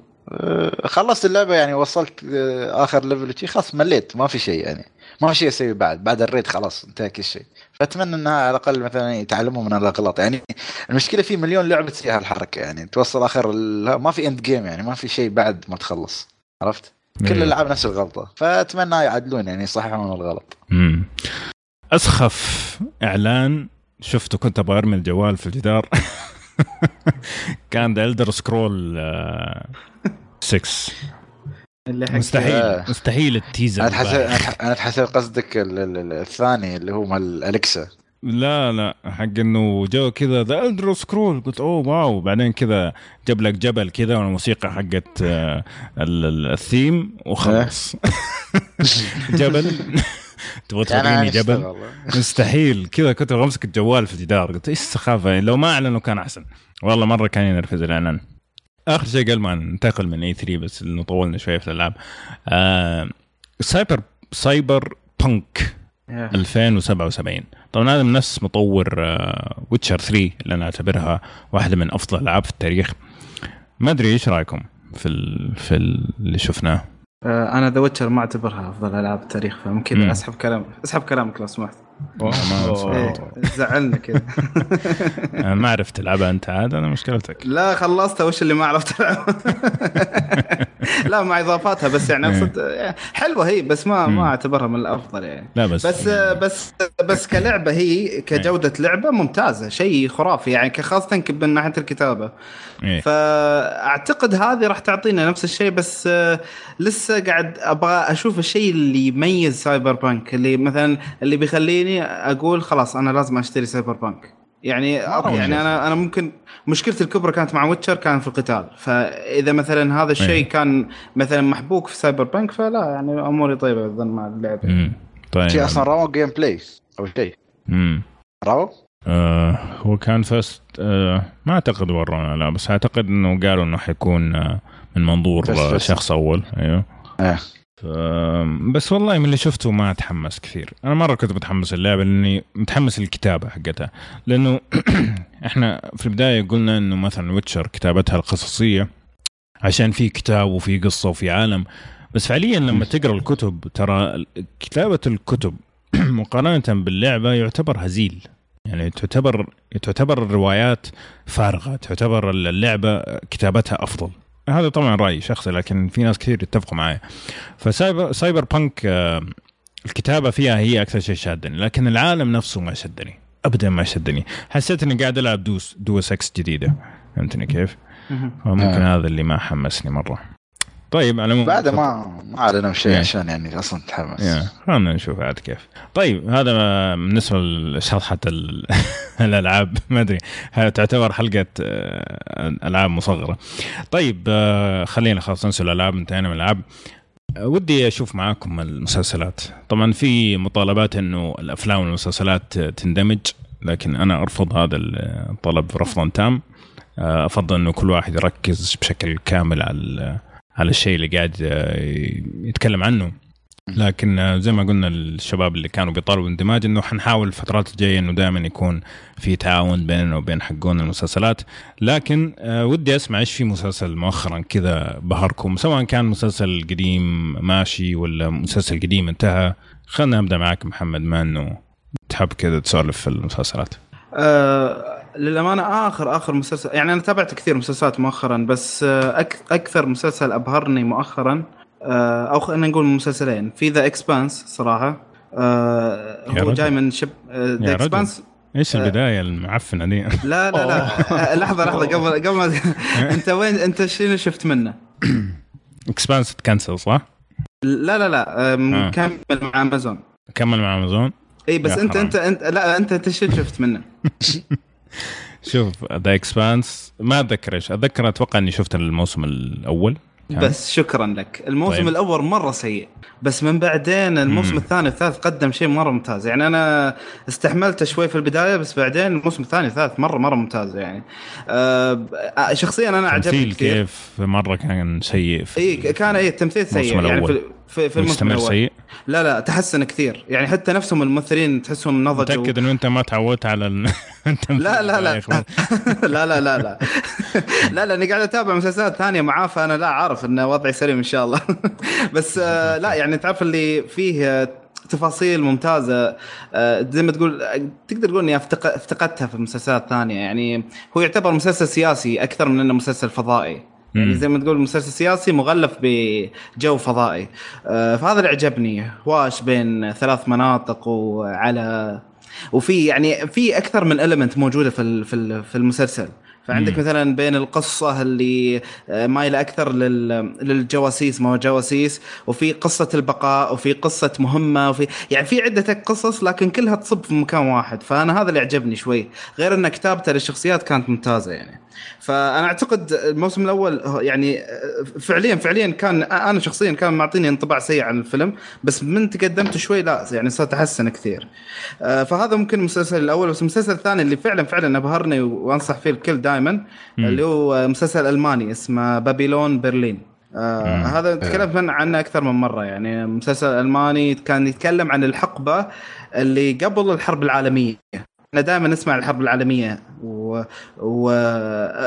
خلصت اللعبة يعني وصلت أه، آخر level خلاص مليت ما في شيء يعني. ما في شيء أسوي بعد بعد ال raid خلاص انتهى كل شيء. فأتمنى إنها على الأقل مثلا يتعلموا من الأغلاط. يعني المشكلة في مليون لعبة تسوي هالحركه يعني توصل آخر ما في end game يعني ما في شيء بعد ما تخلص. عرفت؟ كل إيه. الألعاب نفس الغلطة. فأتمنى يعدلون يعني يصححون الغلط. امم أسخف إعلان شفته كنت أبغى أرمي الجوال في الجدار. (laughs) كان The Elder Scrolls 6 مستحيل. آه. مستحيل ال teaser. أنا حسب أنا حسب قصدك الثاني اللي هو مال Alexa لا لا. حق إنه جو كذا The Elder Scrolls قلت أوه wow. بعدين كذا جاب لك جبل كذا والموسيقى حقت آه، الثيم وخلص (laughs) جبل. (laughs) تبغى توريني جبل؟ (laughs) مستحيل. كذا كنت أمسك الجوال في الجدار. قلت إيش السخافة؟ لو ما أعلنوا كان أحسن. والله مرة كان ينرفز الإعلان. آخر شيء قبل ما ننتقل من E 3 بس إنه طولنا شوية في الألعاب. آه سايبر Cyberpunk 2077 طبعا هذا من نفس مطور آه Witcher 3 اللي أنا أعتبرها واحدة من أفضل الألعاب في التاريخ. ما أدري إيش رأيكم في ال في اللي شفناه؟ آه، أنا The Witcher ما أعتبرها أفضل ألعاب التاريخ فممكن أسحب كلام أسحب كلامك لو سمحت. زعلنا كذا. (laughs) ما عرفت تلعبها أنت عاد أنا مشكلتك. لا خلصتها وش اللي ما عرفت ألعبها؟ (laughs) لا مع إضافاتها بس يعني أقصد إيه. حلوة هي بس ما ما أعتبرها من الأفضل يعني. لا بس بس بس بس كلعبة هي كجودة لعبة ممتازة شيء خرافي يعني خاصة من ناحية الكتابة. إيه. فأعتقد هذه راح تعطينا نفس الشيء بس آه، لسه قاعد أبغى أشوف الشيء اللي يميز Cyberpunk اللي مثلا اللي بيخليني أقول خلاص أنا لازم أشتري Cyberpunk يعني يعني أنا أنا ممكن مشكلتي الكبرى كانت مع Witcher كان في القتال. فإذا مثلا هذا الشيء إيه. كان مثلا محبوك في Cyberpunk فلا يعني أموري طيبة أظن مع اللعبة. طيب. شيء أصلا raw gameplay أو شيء. راو آه هو كان first آه ما أعتقد ورونا لا بس أعتقد إنه قالوا إنه حيكون آه من منظور first first. شخص أول أيوه. آه. بس والله من اللي شفته ما أتحمس كثير. أنا مرة كنت متحمس اللعبه لأني متحمس للكتابة حقتها. لأنه (clears throat) إحنا في البداية قلنا إنه مثلا Witcher كتابتها القصصية عشان في كتاب وفي قصة وفي عالم. بس فعليا لما تقرأ الكتب ترى كتابة الكتب (clears throat) مقارنة باللعبة يعتبر هزيل. يعني تعتبر تعتبر الروايات فارغة تعتبر اللعبة كتابتها أفضل. هذا طبعا رأيي شخصي لكن في ناس كثير يتفقوا معي. ف cyber Cyberpunk آه، الكتابة فيها هي أكثر شيء شادني لكن العالم نفسه ما شدني. ابدا ما شدني. حسيت إني قاعد ألعب دوس دوس إكس جديدة. فهمتني كيف؟ فممكن آه. هذا اللي ما حمسني مرة. طيب على العموم بعد ما ما اعلنوا شيء Yeah. عشان يعني أصلا تحمس يا خلينا نشوف عاد كيف. طيب هذا بالنسبة لشرحة ال- (laughs) الألعاب ما أدري تعتبر حلقة آه، ألعاب مصغرة؟ طيب آه، خلينا خلاص ننسى الألعاب انتهينا من الألعاب. ودي أشوف معاكم المسلسلات. طبعا في مطالبات إنه الأفلام والمسلسلات تندمج لكن أنا أرفض هذا الطلب رفضا تام. آه، أفضل إنه كل واحد يركز بشكل كامل على على الشيء اللي قاعد آه، يتكلم عنه. لكن آه، زي ما قلنا الشباب اللي كانوا بيطالبوا اندماج إنه حنحاول الفترات الجاية إنه دائما يكون في تعاون بيننا وبين حقون المسلسلات. لكن آه، ودي أسمع إيش في مسلسل مؤخرا كذا بهركم سواء كان مسلسل قديم ماشي ولا مسلسل قديم انتهى. خلينا نبدأ معك محمد ما إنه تحب كذا تسولف في المسلسلات. للأمانة آخر آخر مسلسل يعني أنا تابعت كثير مسلسلات مؤخرا بس آه أك أكثر مسلسل أبهرني مؤخرا آه أو خلينا نقول مسلسلين في ذا اكسبانس صراحة آه يا هو رجل. جاي من شب ذا رجل. اكسبانس إيش البداية المعفنة دي لا لا لا آه، لحظة لحظة قبل قبل ما (laughs) أنت وين أنت شنو شفت منه؟ (clears throat) Expanse تكنسل صح؟ لا لا لا آم، آه. كمل مع امازون كمل مع امازون اي بس أنت. أنت أنت لا أنت أنت شو شفت منه؟ (laughs) شوف The Expanse ما أتذكر إيش أتذكر أتوقع إني شفت الموسم الأول. بس شكرا لك الموسم طيب. الأول مرة سيء بس من بعدين الموسم مم. الثاني والثالث قدم شيء مرة ممتاز يعني أنا استحملته شوي في البداية بس بعدين الموسم الثاني والثالث مرة مرة ممتاز يعني آه شخصيا أنا عجبني تمثيل كثير كيف مرة كان سيء في اي كان اي التمثيل سيء يعني الأول. في في, في مستمر سيء؟ لا لا تحسن كثير. يعني حتى نفسهم الممثلين تحسهم نضجوا. متأكد إنه أنت ما تعودت على ال- (laughs) التمثيل لا لا لا. إخوان. (laughs) لا لا لا لا. (laughs) لا لاني قاعد أتابع مسلسلات ثانية معاه فأنا لا عارف إن وضعي سليم إن شاء الله. بس آه، لا يعني تعرف اللي فيه آه، تفاصيل ممتازة آه، زي ما تقول تقدر تقول إني افتقدتها في مسلسلات ثانية. يعني هو يعتبر مسلسل سياسي أكثر من إنه مسلسل فضائي. يعني. زي ما تقول مسلسل سياسي مغلف بجو فضائي آه، فهذا اللي عجبني هواش بين ثلاث مناطق وعلى وفي يعني في أكثر من المنت موجودة في في المسلسل فعندك مم. مثلا بين القصة اللي آه، مايله أكثر لل- للجواسيس ما هو جواسيس وفي قصة البقاء وفي قصة مهمة وفي يعني في عدة قصص لكن كلها تصب في مكان واحد. فأنا هذا اللي عجبني شوي غير إن كتابته للشخصيات كانت ممتازة يعني. فأنا أعتقد الموسم الأول يعني آه، فعليا فعليا كان أنا شخصيا كان معطيني انطباع سيء عن الفيلم بس من تقدمت شوي لا يعني صار تحسن كثير. آه، فهذا ممكن المسلسل الأول بس المسلسل الثاني اللي فعلا فعلا أبهرني وأنصح فيه الكل دائما اللي هو مسلسل ألماني اسمه بابيلون برلين. آه مم. هذا تكلمت عنه أكثر من مرة يعني مسلسل ألماني كان يتكلم عن الحقبة اللي قبل الحرب العالمية. إحنا دائما نسمع الحرب العالمية و... و...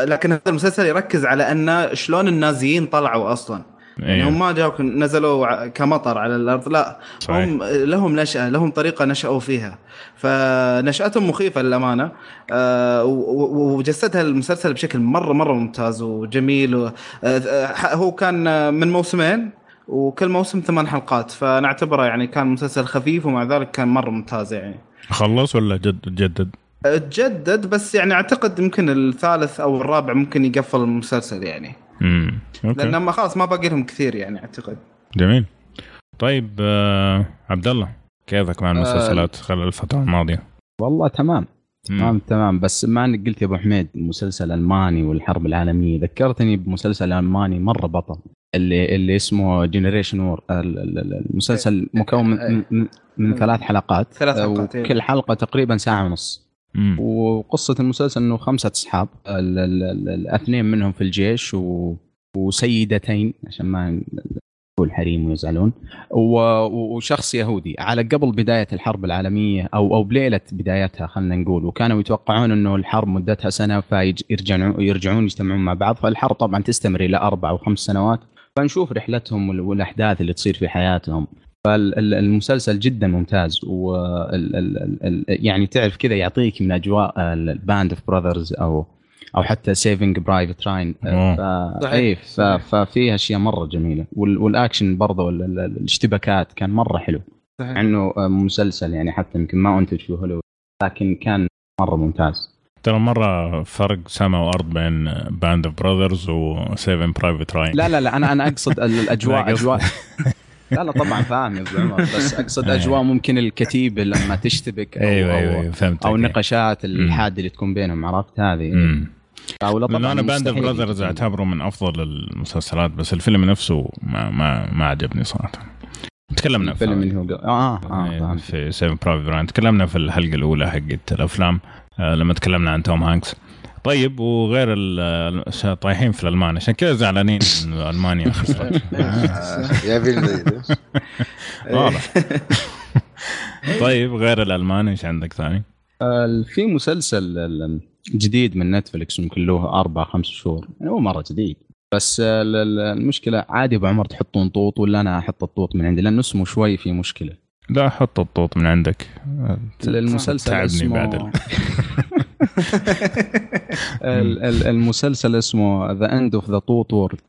لكن هذا المسلسل يركز على أن شلون النازيين طلعوا أصلا. يعني أيوه. هم ما جاوا نزلوا كمطر على الأرض. لا صحيح. هم لهم نشأة لهم طريقة نشأوا فيها. فنشأتهم مخيفة للأمانة. آه، وجسدها المسلسل بشكل مرة مرة ممتاز وجميل. آه، هو كان من موسمين وكل موسم ثمان حلقات. فنعتبره يعني كان مسلسل خفيف ومع ذلك كان مرة ممتاز يعني. خلص ولا جد جدد؟ تجدد بس يعني أعتقد يمكن الثالث أو الرابع ممكن يقفل المسلسل يعني. امم أوكي. لأن ما خلاص ما باقي لهم كثير يعني أعتقد. جميل. طيب آه عبد الله كيفك مع المسلسلات خلال الفترة الماضية؟ والله تمام. مم. تمام تمام. بس ما انك قلت يا أبو حميد مسلسل ألماني والحرب العالمية. ذكرتني بمسلسل ألماني مرة بطل اللي اللي اسمه Generation War المسلسل مكون من, من, من ثلاث حلقات. ثلاث حلقات، إيه. وكل حلقة تقريبا ساعة ونص. مم. وقصة المسلسل إنه خمسة أصحاب. ال- ال- ال- الاثنين منهم في الجيش و... وسيدتين عشان ما نقول حريم ويزعلون. وشخص يهودي. على قبل بداية الحرب العالمية أو أو بليلة بدايتها خلينا نقول. وكانوا يتوقعون إنه الحرب مدتها سنة فيرجعون يرجعون يجتمعون مع بعض. فالحرب طبعا تستمر إلى أربع أو خمس سنوات. فنشوف رحلتهم وال- والأحداث اللي تصير في حياتهم. فالمسلسل جدا ممتاز. و يعني تعرف كذا يعطيك من أجواء ال Band of Brothers أو أو حتى Saving Private Ryan أوه. صحيح. اي ف- صحيح. ففيها أشياء مرة جميلة وال- والاكشن برضه وال- ال- ال- الاشتباكات كان مرة حلو صحيح. مع إنه مسلسل يعني حتى يمكن ما أنتج في هوليوود لكن كان مرة ممتاز ترى مرة فرق سما وأرض بين Band of Brothers و Saving Private Ryan لا لا لا أنا أنا أقصد ال- لا، الاجواء. أجواء لا لا طبعا فاهم يا أبو عمر بس أقصد أجواء ممكن الكتيبة لما تشتبك أو أيوه أو, أيوه أيوة، فهمت أو النقاشات مم. الحادة اللي تكون بينهم عرفت هذه طبعا أنا Band of Brothers أعتبره من أفضل المسلسلات بس الفيلم نفسه ما ما ما عجبني صراحة. تكلمنا الفيلم في اللي هو آه آه إيه، فهمت. في Saving Private Ryan تكلمنا في الحلقة الأولى حقت الأفلام آه، لما تكلمنا عن توم هانكس. طيب وغير ال- ال- طايحين في الالمان عشان كذا زعلانين إن ألمانيا (laughs) خسرت. آه، (laughs) يا واضح. طيب غير الالمان إيش عندك ثاني؟ آه، في مسلسل ال- جديد من نتفلكس يمكن له أربع خمس شهور. يعني هو مرة جديد. بس آه، ال- ال- المشكلة عادي أبو عمر تحطون طوط ولا أنا أحط الطوط من عندي؟ لأنه اسمه شوي في مشكلة. لا حط الطوط من عندك. المسلسل تعبني اسمه بعد ال- (laughs) ال- ال- المسلسل اسمه ذا اند اوف ذا توت وورد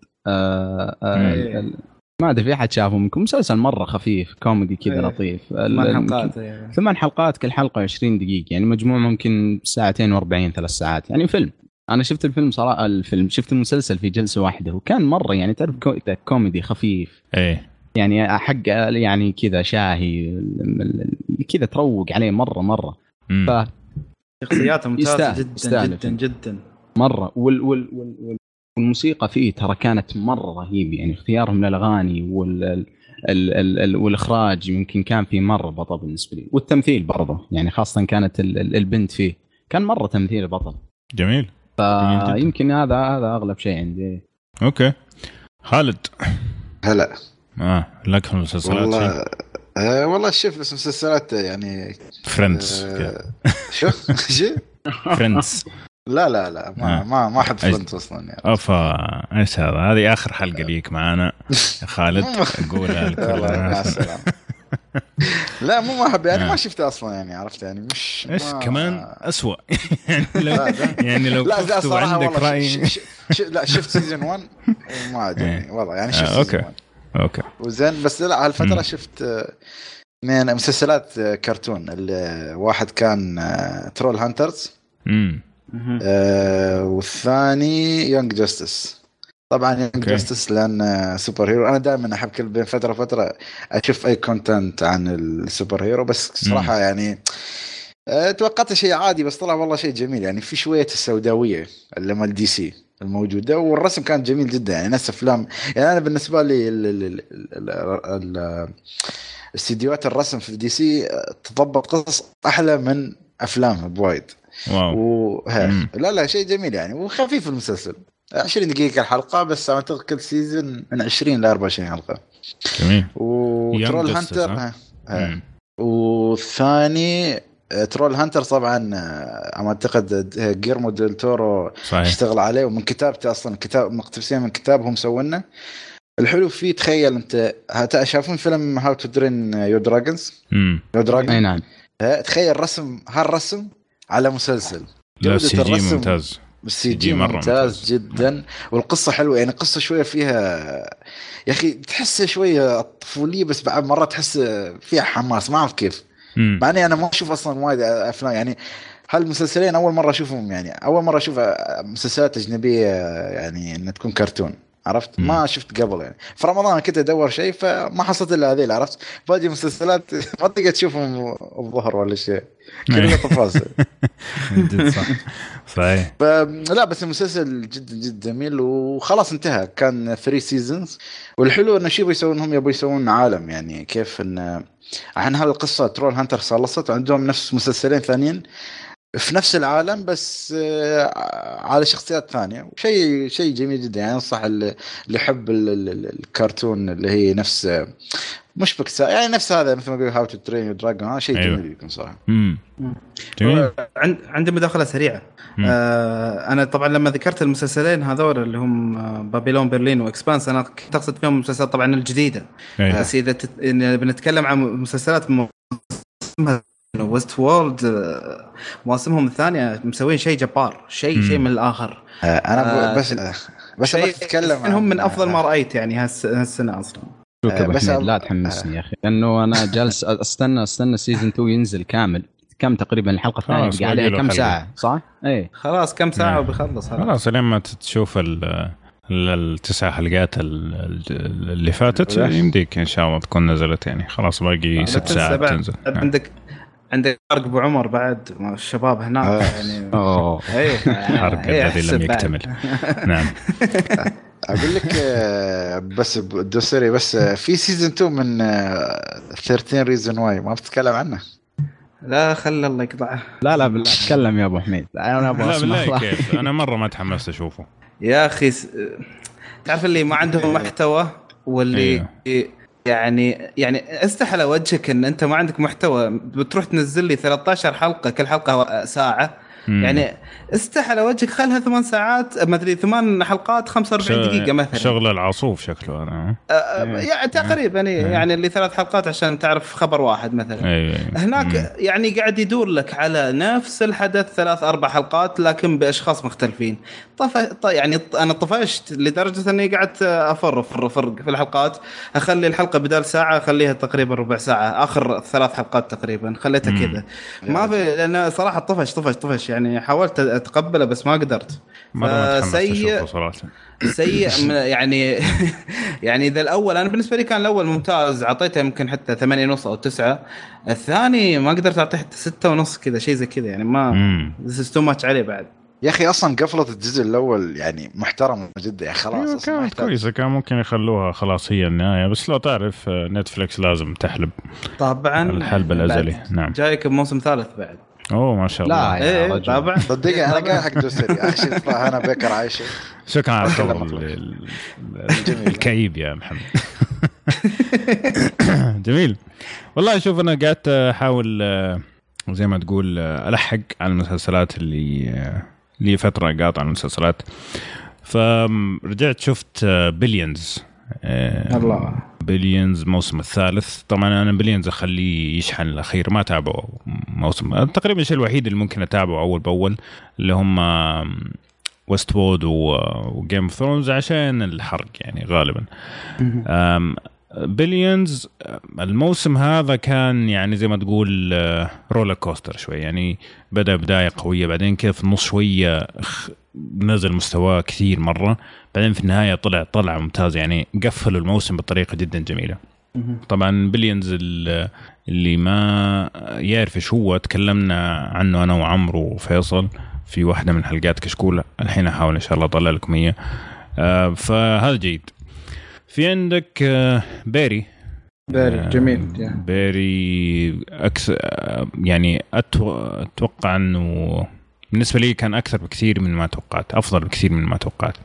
ما أدري في أحد شافه منكم مسلسل مرة خفيف كوميدي كذا إيه. لطيف. ثمان حلقات يعني. ثمان حلقات كل حلقة 20 دقيقة. يعني مجموع ممكن ساعتين و40 ثلاث ساعات. يعني فيلم. أنا شفت الفيلم صراحة الفيلم شفت المسلسل في جلسة واحدة. وكان مرة يعني تعرف كو- كوميدي خفيف. إيه. يعني حق يعني كذا شاهي كذا تروق عليه مرة مرة. ف شخصياته ممتازة جدا يستاهل جدا جدا. مرة. وال وال وال وال والموسيقى فيه ترى كانت مرة رهيبة يعني اختيارهم للأغاني وال ال ال ال والإخراج يمكن كان فيه مرة بطل بالنسبة لي. والتمثيل برضه يعني خاصة كانت ال ال البنت فيه كان مرة تمثيل بطل. جميل. فيمكن هذا هذا أغلب شيء عندي. أوكي. خالد. هلا. آه لك في المسلسلات. والله آه والله شوف بس مسلسلات يعني Friends آه شو؟ (laughs) شو؟ Friends (laughs) لا لا لا ما آه. ما ما احب Friends أصلا يعني. افا إيش هذا؟ هذه آخر حلقة ليك معانا. يا (laughs) خالد اقولها لكل الناس لا مو ما احب يعني آه. ما شفته أصلا يعني عرفت يعني مش إيش ما- كمان؟ اسوء يعني لو يعني لو لا لا شفت صراحة وعندك والله رأي. لا شفت season 1 وما عجبني. والله يعني شفت آه، season أوكي. 1 أوكي. وزين بس لا هالفتره. شفت آه، من مسلسلات آه، كرتون. اللي واحد كان آه، Trollhunters امم. آه، والثاني Young Justice طبعا Young أوكي. Justice لأن آه، superhero أنا دائما احب كل بين فتره وفتره أشوف اي content عن ال superhero بس صراحة يعني آه، توقعت شيء عادي بس طلع والله شيء جميل يعني في شوية السوداويه اللي مال DC الموجوده والرسم كان جميل جدا يعني نفس افلام يعني أنا بالنسبة لي استديوهات الرسم في DC آه، تضبط قصص أحلى من افلامها بوايد. واو. لا لا شيء جميل يعني وخفيف المسلسل. 20 دقيقة الحلقة بس أعتقد كل season من 20 ل 24 حلقة. جميل. و Troll Hunter ها؟ ها. والثاني Troll Hunter طبعا أنا أعتقد جييرمو ديل تورو صحيح. اشتغل عليه ومن كتابته أصلا كتاب مقتبسين من كتاب هم مسوينه الحلو فيه تخيل أنت هت- شافون فيلم How to Train Your Dragons امم your أي dragon نعم. تخيل رسم هالرسم على مسلسل. لا CG ممتاز. ال CG مرة ممتاز, ممتاز. جدا. والقصة حلوة يعني قصة شوية فيها يا أخي تحسها شوية طفولية بس بعد مرات تحس فيها حماس. ما أعرف كيف. مع إني أنا ما أشوف أصلا وايد أفلام يعني هالمسلسلين أول مرة أشوفهم يعني أول مرة أشوف مسلسلات أجنبية يعني إنها تكون كرتون. عرفت؟ مم. ما شفت قبل يعني. في رمضان كنت أدور شيء فما حصلت إلا هذيل عرفت؟ باقي مسلسلات (laughs) ما تقدر تشوفهم الظهر ولا شيء. كلها تفاصيل. (laughs) جد صح. صحيح. فلا بس المسلسل جدا جدا جميل وخلاص انتهى. كان 3 سيزونز والحلو إنه شو يبغوا يسوون هم يبغوا يسوون عالم يعني كيف ان عن هالقصه Troll Hunter خلصت وعندهم نفس مسلسلين ثانيين. في نفس العالم بس آه، على شخصيات ثانية. شيء شيء جميل جدا. يعني أنصح اللي اللي يحب ال- ال- ال- الكرتون اللي هي نفس آه، مش بكسا يعني نفس هذا مثل ما يقول How to Train Dragon هذا شيء أيوة. جميل يكون صراحة. امم جميل. عند عندي مداخلة سريعة. مم. آه أنا طبعا لما ذكرت المسلسلين هذول اللي هم آه، Babylon Berlin و Expanse أنا كنت اقصد فيهم المسلسلات طبعا الجديدة. أيوة. بس إذا تت... إن بنتكلم عن مسلسلات موسمها Westworld آه، مواسمهم الثانية مسوين شيء جبار شيء. شيء من الآخر آه، أنا آه، بس بس أنا شيء أتكلم هم من أفضل ما رأيت يعني هالس- هالسنة أصلا بس لا تحمسني يا أخي لأنه أنا جالس استنى أستنى season 2 ينزل كامل كم تقريبا الحلقة الثانية خلاص، بقى عليها كم. ساعة صح؟ إيه خلاص كم ساعة نعم. وبيخلص خلاص لما تشوف ال ال- التسع حلقات ال- ال- اللي فاتت. يمديك إن شاء الله تكون نزلت يعني خلاص باقي ست ساعات تنزل. عندك عندك فرق أبو عمر بعد الشباب هناك آه. يعني. (laughs) أوه. إيه الحرق إيه، الذي لم. يكتمل. (laughs) نعم. أقول لك آه، بس الدوسري بس آه، في season 2 من آه، 13 Reasons Why ما بتتكلم عنه؟ لا خلي الله يقطعه. لا لا بالله تكلم يا أبو حميد. أنا أبغى لا أسمع بالله كيف؟ أنا مرة ما تحمست أشوفه. يا أخي س... تعرف اللي ما عندهم محتوى واللي يعني يعني استحى على وجهك إن أنت ما عندك محتوى. بتروح تنزل لي 13 حلقة كل حلقة ساعة. مم. يعني استحى على وجهك خلها ثمان ساعات ما أدري ثمان حلقات 45 ش- دقيقة مثلا. شغل العصوف شكله أنا. أه، أه، يعني تقريبا يعني, يعني اللي ثلاث حلقات عشان تعرف خبر واحد مثلا. اي هناك يعني قاعد يدور لك على نفس الحدث ثلاث أربع حلقات لكن بأشخاص مختلفين. طف... يعني أنا طفشت لدرجة أني قعدت افر افر أفر في الحلقات. أخلي الحلقة بدال ساعة أخليها تقريبا ربع ساعة. آخر ثلاث حلقات تقريبا. خليتها. كذا. ما في لأن صراحة طفش طفش طفش. يعني حاولت أتقبله بس ما قدرت. سيء (laughs) من يعني (laughs) يعني إذا الأول أنا بالنسبة لي كان الأول ممتاز. أعطيته يمكن حتى ثمانية ونص أو تسعة. الثاني ما قدرت أعطيه حتى ستة ونص كذا شيء زي كذا. يعني ما مم. تو ماتش عليه بعد. يا أخي أصلا قفله الجزء الأول يعني محترمه جدا يعني خلاص أيوة كانت. كويسة كان ممكن يخلوها خلاص هي النهاية بس لو تعرف آه، نتفلكس لازم تحلب طبعا الحلب الأزلي. نعم. جايك بموسم ثالث بعد. أوه ما شاء الله. لا يا إيه رجل. طبعا. صدقني أنا قاعد حق دوسري صراحة (laughs) أنا بكر عايشة. شكرا على أكلم الخبر أطلق. ال- ال- الكئيب يا محمد. (laughs) (laughs) جميل. والله شوف أنا قعدت أحاول آه، زي ما تقول آه، ألحق على المسلسلات اللي لي فترة قاطع المسلسلات. فرجعت شفت Billions الله. Billions الموسم الثالث. طبعا أنا Billions أخليه يشحن الأخير. ما تابعه موسم. تقريبا الشيء الوحيد اللي ممكن أتابعه أول بأول اللي هم Westworld و Game of Thrones عشان الحرق يعني غالبا. Billions الموسم هذا كان يعني زي ما تقول roller coaster شوي. يعني بدأ بداية قوية بعدين كيف في النص شوية خ- نزل مستواه كثير مرة. بعدين في النهاية طلع طلع ممتاز. يعني قفلوا الموسم بطريقة جدا جميلة. طبعا Billions ال- اللي ما يعرف إيش هو. تكلمنا عنه أنا وعمرو وفيصل في واحدة من حلقات كشكول. الحين أحاول إن شاء الله أطلع لكم هي آه، فهذا جيد. في عندك آه، بيري باري آه، جميل بيري أكثر يعني أتوقع إنه بالنسبة لي كان أكثر بكثير من ما توقعت أفضل بكثير من ما توقعت.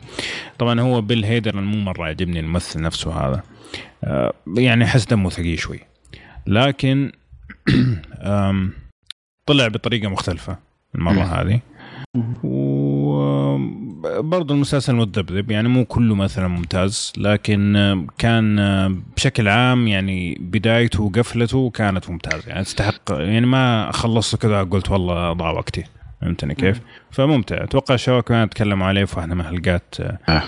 طبعا هو بيل هيدر مو مرة عجبني الممثل نفسه هذا. آه، يعني أحس دمه ثقيل شوي. لكن (clears throat) طلع بطريقة مختلفة المرة هذه. وبرضه المسلسل متذبذب يعني مو كله مثلا ممتاز لكن كان بشكل عام يعني بدايته وقفلته كانت ممتازة يعني تستحق يعني ما خلصت كذا قلت والله ضاع وقتي فهمتني كيف؟ فممتع أتوقع الشباب كمان تكلموا عليه في واحدة من حلقات آه، آه.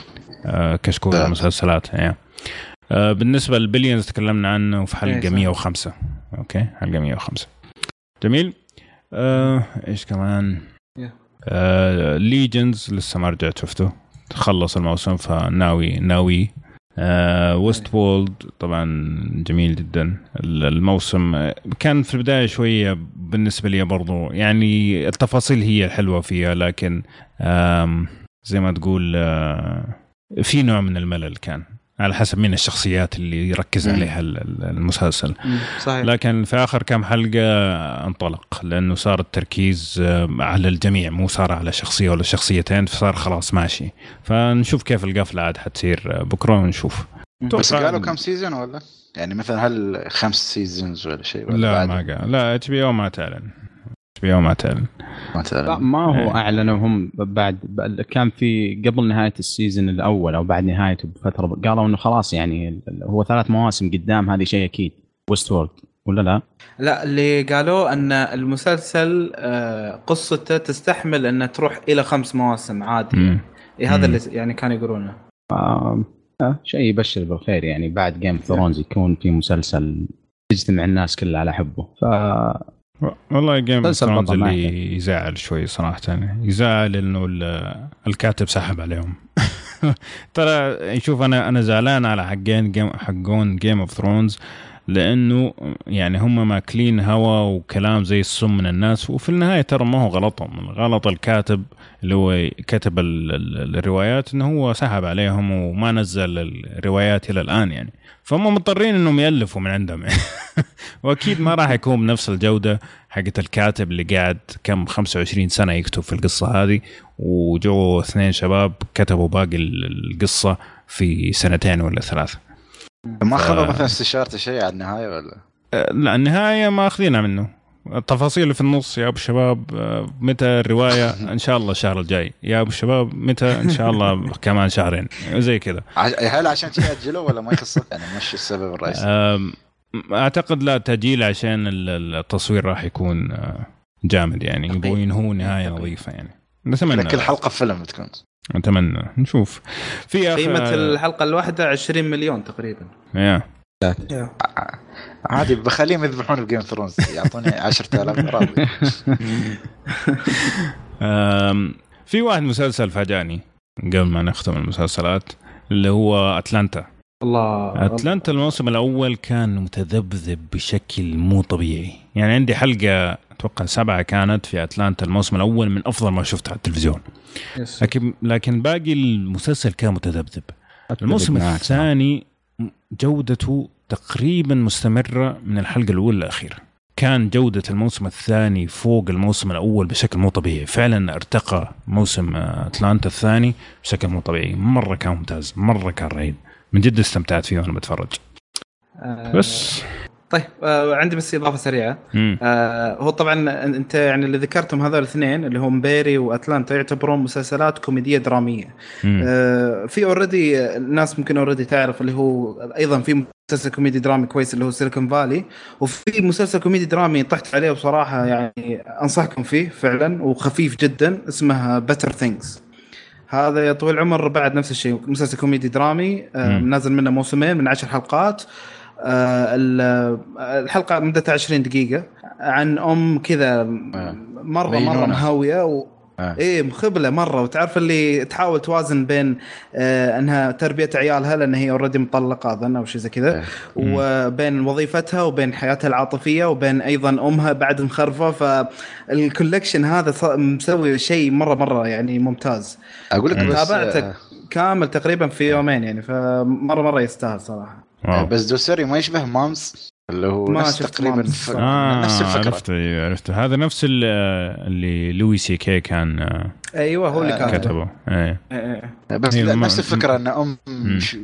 آه، كشكول. المسلسلات يعني. بالنسبة للبليونز تكلمنا عنه في إيه، حلقه صح. 105 Okay حلقة 105 جميل آه، إيش كمان. آه، Legion لسه ما رجعت شفته خلص الموسم فناوي ناوي آه Westworld طبعا جميل جدا. الموسم آه، كان في البداية شوية بالنسبة لي برضو يعني التفاصيل هي الحلوه فيها لكن زي ما تقول آه في نوع من الملل كان. على حسب مين الشخصيات اللي يركز مم. عليها ال- ال- المسلسل. صحيح. لكن في آخر كم حلقة انطلق لأنه صار التركيز آه، على الجميع مو صار على شخصية ولا شخصيتين فصار خلاص ماشي. فنشوف كيف القفلة عاد حتصير آه، بكرة ونشوف. بس قالوا كم season ولا؟ يعني مثلا هل خمس seasons ولا شيء ولا لا بعد؟ ما قال. لا HBO ما تعلن. أو ما تعلن ما تعلم. لا ما هو إيه. اعلنوا هم بعد كان في قبل نهاية ال season الأول أو بعد نهايته بفترة قالوا إنه خلاص يعني هو ثلاث مواسم قدام هذه شيء أكيد Westworld ولا لا؟ لا اللي قالوا إن المسلسل آه، قصته تستحمل انها تروح إلى خمس مواسم عادي مم. إيه هذا مم. اللي يعني كانوا يقولونه آه آه، شيء يبشر بالخير يعني بعد Game of Thrones يكون في مسلسل يجتمع الناس كلها على حبه ف والله Game of Thrones اللي يزعل شوي صراحة. يزعل إنه ال- الكاتب سحب عليهم. (laughs) ترى شوف أنا أنا زعلان على حقين Game حقون Game of Thrones لأنه يعني هم ماكلين هوا وكلام زي السم من الناس وفي النهاية ترى ما هو غلطهم. غلط الكاتب اللي هو كتب ال- ال- الروايات إنه هو سحب عليهم وما نزل الروايات إلى الآن يعني. فهم مضطرين إنهم يألفوا من عندهم. (laughs) وأكيد ما راح يكون بنفس الجودة حقت الكاتب اللي قاعد كم 25 سنة يكتب في القصة هذه. وجو اثنين شباب كتبوا باقي ال- القصة في سنتين ولا ثلاثة. ما أخذوا مثلا استشارته شيء على النهاية ولا؟ أه، لا النهاية ما أخذينها منه. التفاصيل اللي في النص يا أبو الشباب أه، متى الرواية؟ إن شاء الله الشهر الجاي. يا أبو الشباب متى؟ إن شاء الله (laughs) كمان شهرين. زي كذا. هل عشان شيء اجلوا ولا ما يخصك يعني مش السبب الرئيسي. أم، أعتقد لا تأجيل عشان ال- التصوير راح يكون أه، جامد يعني. يبغوا ينهوا نهاية نظيفة يعني. نتمنى كل حلقة فيلم تكون نتمنى. نشوف. في أخ- قيمة الحلقة الواحدة 20 مليون تقريبا. يا. (laughs) عادي بخليهم يذبحون بجيم ثرونز يعطوني 10000 راضي (laughs) أم، في واحد مسلسل فاجأني قبل ما نختم المسلسلات اللي هو أتلانتا. الله. أتلانتا الموسم الأول كان متذبذب بشكل مو طبيعي. يعني عندي حلقة أتوقع سبعة كانت في أتلانتا الموسم الأول من أفضل ما شفته على التلفزيون. لكن لكن باقي المسلسل كان متذبذب. الموسم معك. الثاني جودته تقريبا مستمرة من الحلقة الأولى للاخيره كان جودة الموسم الثاني فوق الموسم الأول بشكل مو طبيعي. فعلا ارتقى موسم أتلانتا الثاني بشكل مو طبيعي. مرة كان ممتاز مرة كان رهيب. من جد استمتعت فيه وأنا بتفرج. آه، بس. طيب آه عندي بس إضافة سريعة مم. آه هو طبعا أنت يعني اللي ذكرتم هذول الاثنين اللي هم Barry و Atlanta يعتبرون مسلسلات كوميدية درامية مم. آه في already الناس ممكن already تعرف اللي هو أيضا في مسلسل كوميدي درامي كويس اللي هو Silicon Valley وفي مسلسل كوميدي درامي طحت عليه بصراحة يعني أنصحكم فيه فعلا وخفيف جدا اسمه Better Things هذا يا طويل العمر بعد نفس الشيء مسلسل كوميدي درامي آه. نازل منه موسمين من عشر حلقات آه الحلقة مدتها 20 دقيقة عن أم كذا مرة مرة مجنونة. مهاوية و... آه. إيه مخبلة مرة. وتعرف اللي تحاول توازن بين آه أنها تربية عيالها لأن هي already مطلقة أظن أو شيء زي كذا إيه. وبين وظيفتها وبين حياتها العاطفية وبين أيضا أمها بعد مخرفة. فال collection هذا مسوي شيء مرة مرة يعني ممتاز. أقول لك بس تابعته كامل تقريبا في يومين يعني فمرة مرة يستاهل صراحة. آه، wow. بس دوسري ما يشبه Moms اللي هو ما نفس تقريبا Moms. ف... آه نفس الفكرة عرفت أيوة، عرفت هذا نفس ال- اللي Louis C.K. كان آه، أيوه هو اللي آه، كاتب كتبه إيه إيه، إيه. بس لا ما- نفس الفكرة إن أم. ش...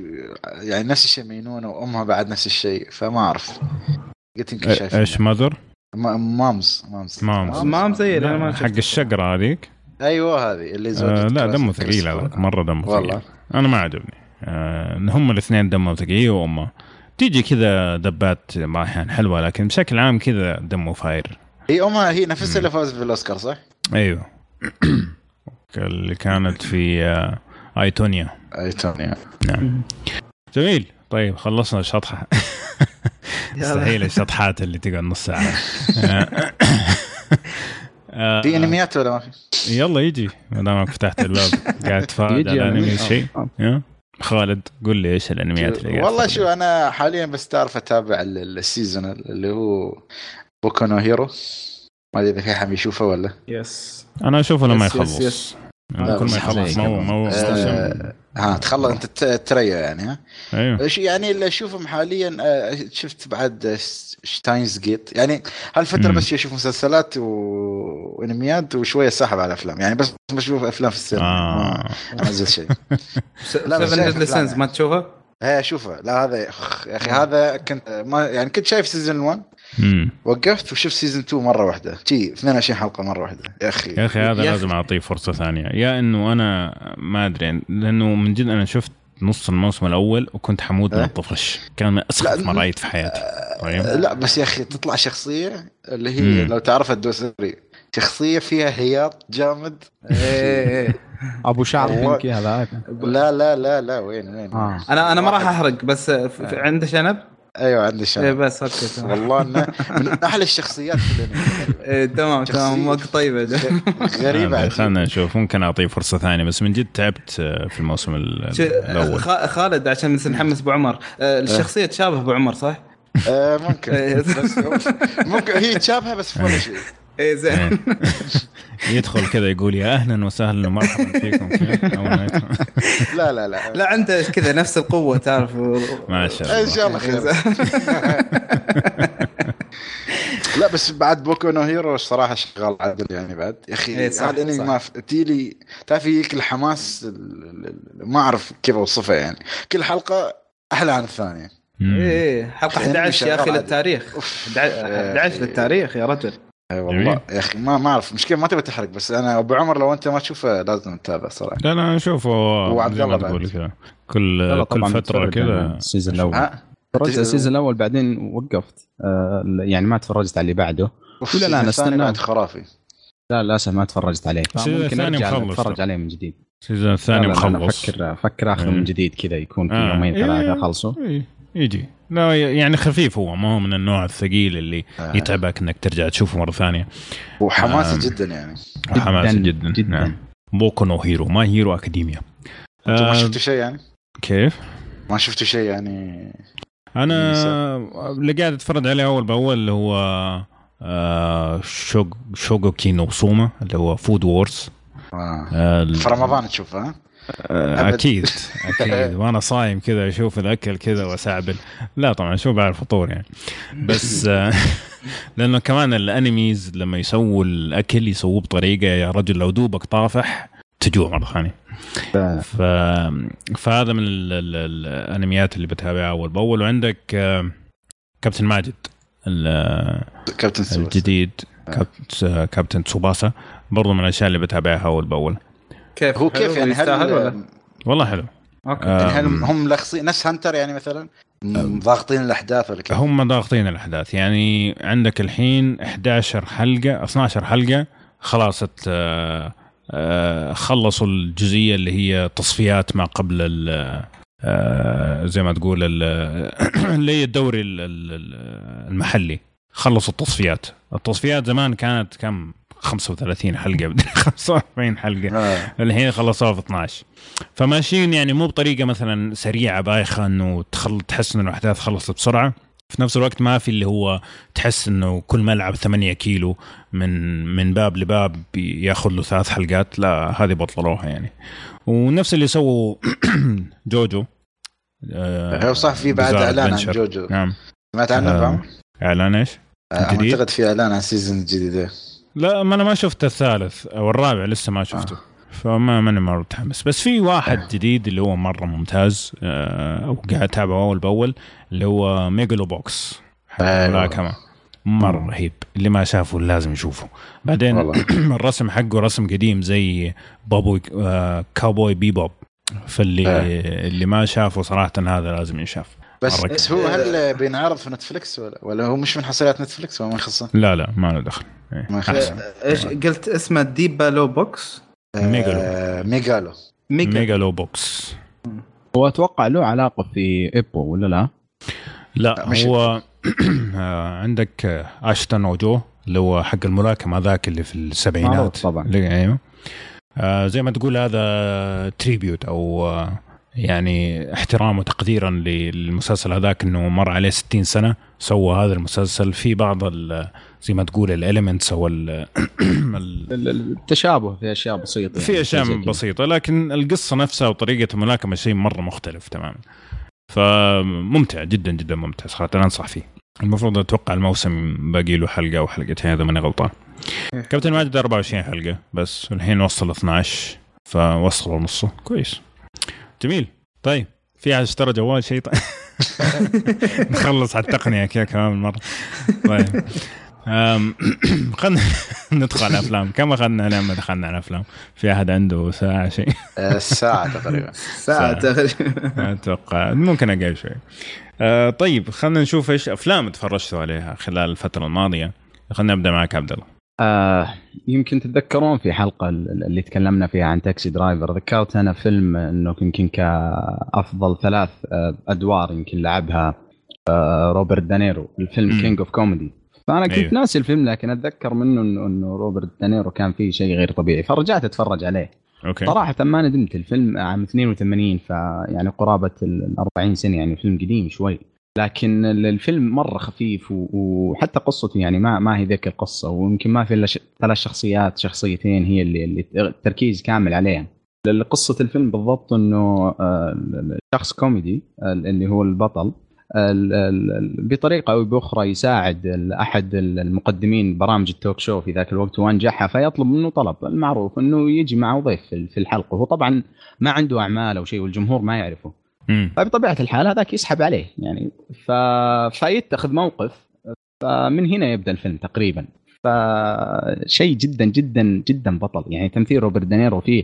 يعني نفس الشيء مينونه وأمها بعد نفس الشيء فما أعرف قلت يمكن شايف إيش Mother؟ Moms Moms Moms. Mom زي اللي أنا ما حق. الشقرة هذيك أيوه هذه اللي زوجة آه لا دمه ثقيل. هذاك مرة دمه والله. ثقيل أنا ما عجبني آه هم الاثنين دمهم ثقيل وامه تيجي كذا دبات بعض الاحيان حلوة لكن بشكل عام كذا دمه فاير هي امها هي نفسها اللي فازت بالأوسكار صح؟ أيوه. اللي كانت في آه I, Tonya. I, Tonya نعم جميل. طيب خلصنا الشطحة. (laughs) (laughs) مستحيل الشطحات اللي تقعد نص ساعة. آه، (laughs) في أنميات ولا ما في؟ يلا يجي ما دامك فتحت الباب قاعد تتفرج يجي على أنمي أنمي. شيء. آه. خالد قول لي إيش الأنميات اللي قاعد والله شو أنا حاليا بس تعرف أتابع ال- ال- ال season اللي هو Boku no Hero. ما أدري إذا في حد يشوفه ولا yes أنا أشوفه لما يس- يس- يخلص. yes. يعني كل ما يخلص مو. مو ها تخلص انت ت- تريا يعني ها؟ أيوه. شو يعني اللي أشوفهم حاليا آه، شفت بعد Steins Gate يعني هالفترة. بس أشوف مسلسلات و... وأنميات وشوية ساحب على أفلام يعني بس بشوف أفلام في السينما آه. ما انزل شيء (laughs) لا، بس 7 شايف Deadly أفلام Sins ما تشوفه؟ إيه اشوفه لا هذا يا أخي هذا كنت ما يعني كنت شايف season 1 أمم. وقفت وشفت season 2 مرة واحدة. شي 22 حلقة مرة واحدة. يا أخي. يا أخي هذا يا لازم أعطيه فرصة ثانية. يا إنه أنا ما أدري لأنه من جد أنا شفت نص الموسم الأول وكنت حمود من أه؟ الطفش. كان من أسخف ما رأيت في حياتي. طيب؟ لا بس يا أخي تطلع شخصية اللي هي مم. لو تعرف الدوسري. شخصية فيها هياط جامد. إيه. إيه أبو شعر بينكي هذا. لا لا لا لا وين وين؟ آه. أنا أنا ما راح. أحرق بس ف- عنده شنب؟ أيوه عندي إيه شنب بس أوكي تمام. والله إنه من أحلى الشخصيات في الانمي إيه، تمام تمام. وقت طيبه غريبة آه،. خلنا نشوف. ممكن أعطيه فرصة ثانية بس من جد تعبت آه، في الموسم الأول. خ- خالد عشان بس نحمس أبو عمر. آه، الشخصية تشابه أبو عمر صح؟ آه ممكن. (laughs) إيه. ممكن هي تشابهة بس في ولا شيء إيه زين. إيه. (laughs) يدخل كذا يقول يا أهلا وسهلا ومرحبا فيكم كذا. أول ما يدخل. لا لا لا. لا عنده كذا نفس القوة تعرف. ما شاء الله. إن شاء الله خير. لا بس بعد Boku no Hero الصراحه شغال عدل يعني بعد. يا أخي إيه، الانمي صح. ما ف- تيلي تعرف يجيك الحماس ال- ال- ال- ما أعرف كيف أوصفه يعني. كل حلقة أحلى عن الثانية. إيه حلقة الأنمي 11 يا أخي. للتاريخ. أوف. 11 للتاريخ يا رجل. اي جميل. والله يا أخي ما ما أعرف مشكله ما تبي تحرق بس أنا أبو عمر لو أنت ما تشوفه لازم تتابع صراحة لا لا أشوفه وعبد الله بعد. كل كل فترة كذا ال season الأول ها تفرجت ال season الأول بعدين وقفت آه يعني ما تفرجت على اللي بعده ولا لا، استناه. بعد خرافي لا للأسف ما تفرجت عليه ال season الثاني أرجع مخلص أتفرج. عليه من جديد ال season الثاني لا، لا، لا، مخلص أفكر أفكر اخذه إيه. من جديد كذا يكون في آه. يومين إيه. ثلاثة اخلصه إيه، يجي لا يعني خفيف هو ما هو من النوع الثقيل اللي آه. يتعبك إنك ترجع تشوفه مرة ثانية وحماسي. جدا يعني حماسي جدا, جدا نعم. Boku no Hero My Hero Academia أنتم ما شفتوا شيء يعني كيف؟ ما شفتوا شيء يعني أنا. اللي قاعد أتفرج عليه أول بأول اللي هو آه شوغ Shokugeki no Soma اللي هو Food Wars آه. آه في رمضان تشوفه. أكيد (laughs) أكيد. وأنا صايم كذا أشوف الأكل كذا واسعبل لا طبعا شو بعد الفطور يعني. بس (laughs) آه لأنه كمان الانميز لما يسووا الأكل يسووه بطريقة يا رجل لو دوبك طافح تجوع مرة ثانية. ف... فهذا من ال... ال... الأنميات اللي بتابعها أول بأول. وعندك آه، كابتن ماجد ال- كابتن الجديد كابتن كابتن تسوباسا برضو من الأشياء اللي بتابعها أول بأول. كيف هو كيف يعني يستاهل ولا؟ هل والله حلو أوكي آه. يعني هل. هم ملخصين نفس هانتر يعني مثلا ضاغطين الأحداث ولا كيف؟ هم ضاغطين الأحداث يعني عندك الحين 11 حلقة 12 حلقة خلاص آه، آه، خلصوا الجزئية اللي هي تصفيات ما قبل ال- آه، زي ما تقول ال- (clears throat) اللي هي الدوري ال- ال- المحلي خلصوا التصفيات التصفيات زمان كانت كم 35 حلقة 45 (laughs) حلقة آه. الحين خلصوها في 12 فماشيين يعني مو بطريقة مثلا سريعة بايخة إنه تخل... تحس إنه الأحداث خلصت بسرعة في نفس الوقت ما في اللي هو تحس إنه كل ملعب 8 كيلو من من باب لباب ياخذ له ثلاث حلقات لا هذه بطلوها يعني ونفس اللي سووا (clears throat) JoJo آه، هو صح في بعد إعلان عن. JoJo نعم سمعت عنه آه،؟ إعلان إيش؟ آه،؟ أعتقد في إعلان عن season جديد لا ما أنا ما شفت الثالث أو الرابع لسه ما شفته. آه. فما ماني مرة متحمس. بس في واحد جديد اللي هو مرة ممتاز آه، وقاعد أتابعه أول بأول اللي هو Megalo Box. أيوة. الملاكمه مرة رهيب. اللي ما شافه لازم يشوفه. بعدين. (clears throat) الرسم حقه رسم قديم زي بابوي آه، Cowboy Bebop. فاللي أيه. اللي ما شافه صراحة هذا لازم ينشاف. بس مرة بس هو هل بينعرض في Netflix ولا ولا هو مش من حصريات Netflix ولا ما يخصه؟ لا لا ما له دخل. إيه، ما أحسن. إيش قلت اسمه؟ ديبا لو بوكس؟ ميجالو. آه، ميجالو ميجا ميجالو بوكس. هو أتوقع له علاقة في إيبو ولا لا؟ لا مش- هو (clears throat) آه، عندك آه، اشتون أوجو اللي هو حق الملاكمة ذاك اللي في السبعينات. طبعاً. أيوه آه، زي ما تقول هذا تريبيوت أو آه، يعني احترام وتقديرا للمسلسل هذاك إنه مر عليه 60 سنة سوى هذا المسلسل. في بعض ال- زي ما تقول الاليمنتس أو ال- (clears throat) ال- ال- ال- التشابه في أشياء بسيطة في يعني، أشياء زي كذا. بسيطة لكن القصة نفسها وطريقة الملاكمة شيء مرة مختلف تماما. فممتع جدا جدا ممتع صراحة أنا أنصح فيه. المفروض أتوقع الموسم باقي له حلقة أو حلقتين اذا ماني غلطان. كابتن ماجد 24 حلقة بس الحين وصل 12 فوصلوا نصه. كويس. جميل. طيب في احد اشترى جوال شيء طيب (laughs) نخلص على التقنية كذا كمان مرة. طيب. أم، (clears throat) خلنا ندخل على الأفلام. كم أخذنا لما دخلنا على الأفلام. في أحد عنده ساعة شيء؟ آه، ساعة تقريبا. (laughs) ساعة تقريبا. أتوقع. ممكن أقل شوي. أه طيب خلينا نشوف إيش أفلام تفرجتوا عليها خلال الفترة الماضية. خلينا نبدأ معك عبد الله. آه يمكن تتذكرون في حلقة ال- اللي تكلمنا فيها عن تاكسي درايفر ذكرت أنا فيلم إنه يمكن كأفضل ثلاث آه، أدوار يمكن لعبها آه، روبرت دانيرو الفيلم. King of Comedy فأنا كنت أيوه. ناسي الفيلم لكن أتذكر منه انه إنه روبرت دانيرو كان فيه شيء غير طبيعي. فرجعت أتفرج عليه. أوكي. صراحة ما ندمت الفيلم عام 82 فيعني قرابة ال 40 سنة يعني فيلم قديم شوي. لكن ال- الفيلم مرة خفيف وحتى قصته يعني ما ما هي ذيك القصة ويمكن ما في إلا ثلاث شخصيات شخصيتين هي اللي, التركيز كامل عليها. قصة الفيلم بالضبط إنه آه، الشخص كوميدي اللي هو البطل ال- ال- ال- بطريقة أو بأخرى يساعد أحد المقدمين برامج ال talk show في ذاك الوقت وأنجحها فيطلب منه طلب. المعروف إنه يجي معه ضيف في الحلقة. وهو طبعا ما عنده أعمال أو شيء والجمهور ما يعرفه. فبطبيعة الحال هذاك يسحب عليه يعني ف... فيتخذ موقف فمن هنا يبدأ الفيلم تقريبا. فشيء جدا جدا جدا بطل. يعني تمثيل روبرت دانيرو فيه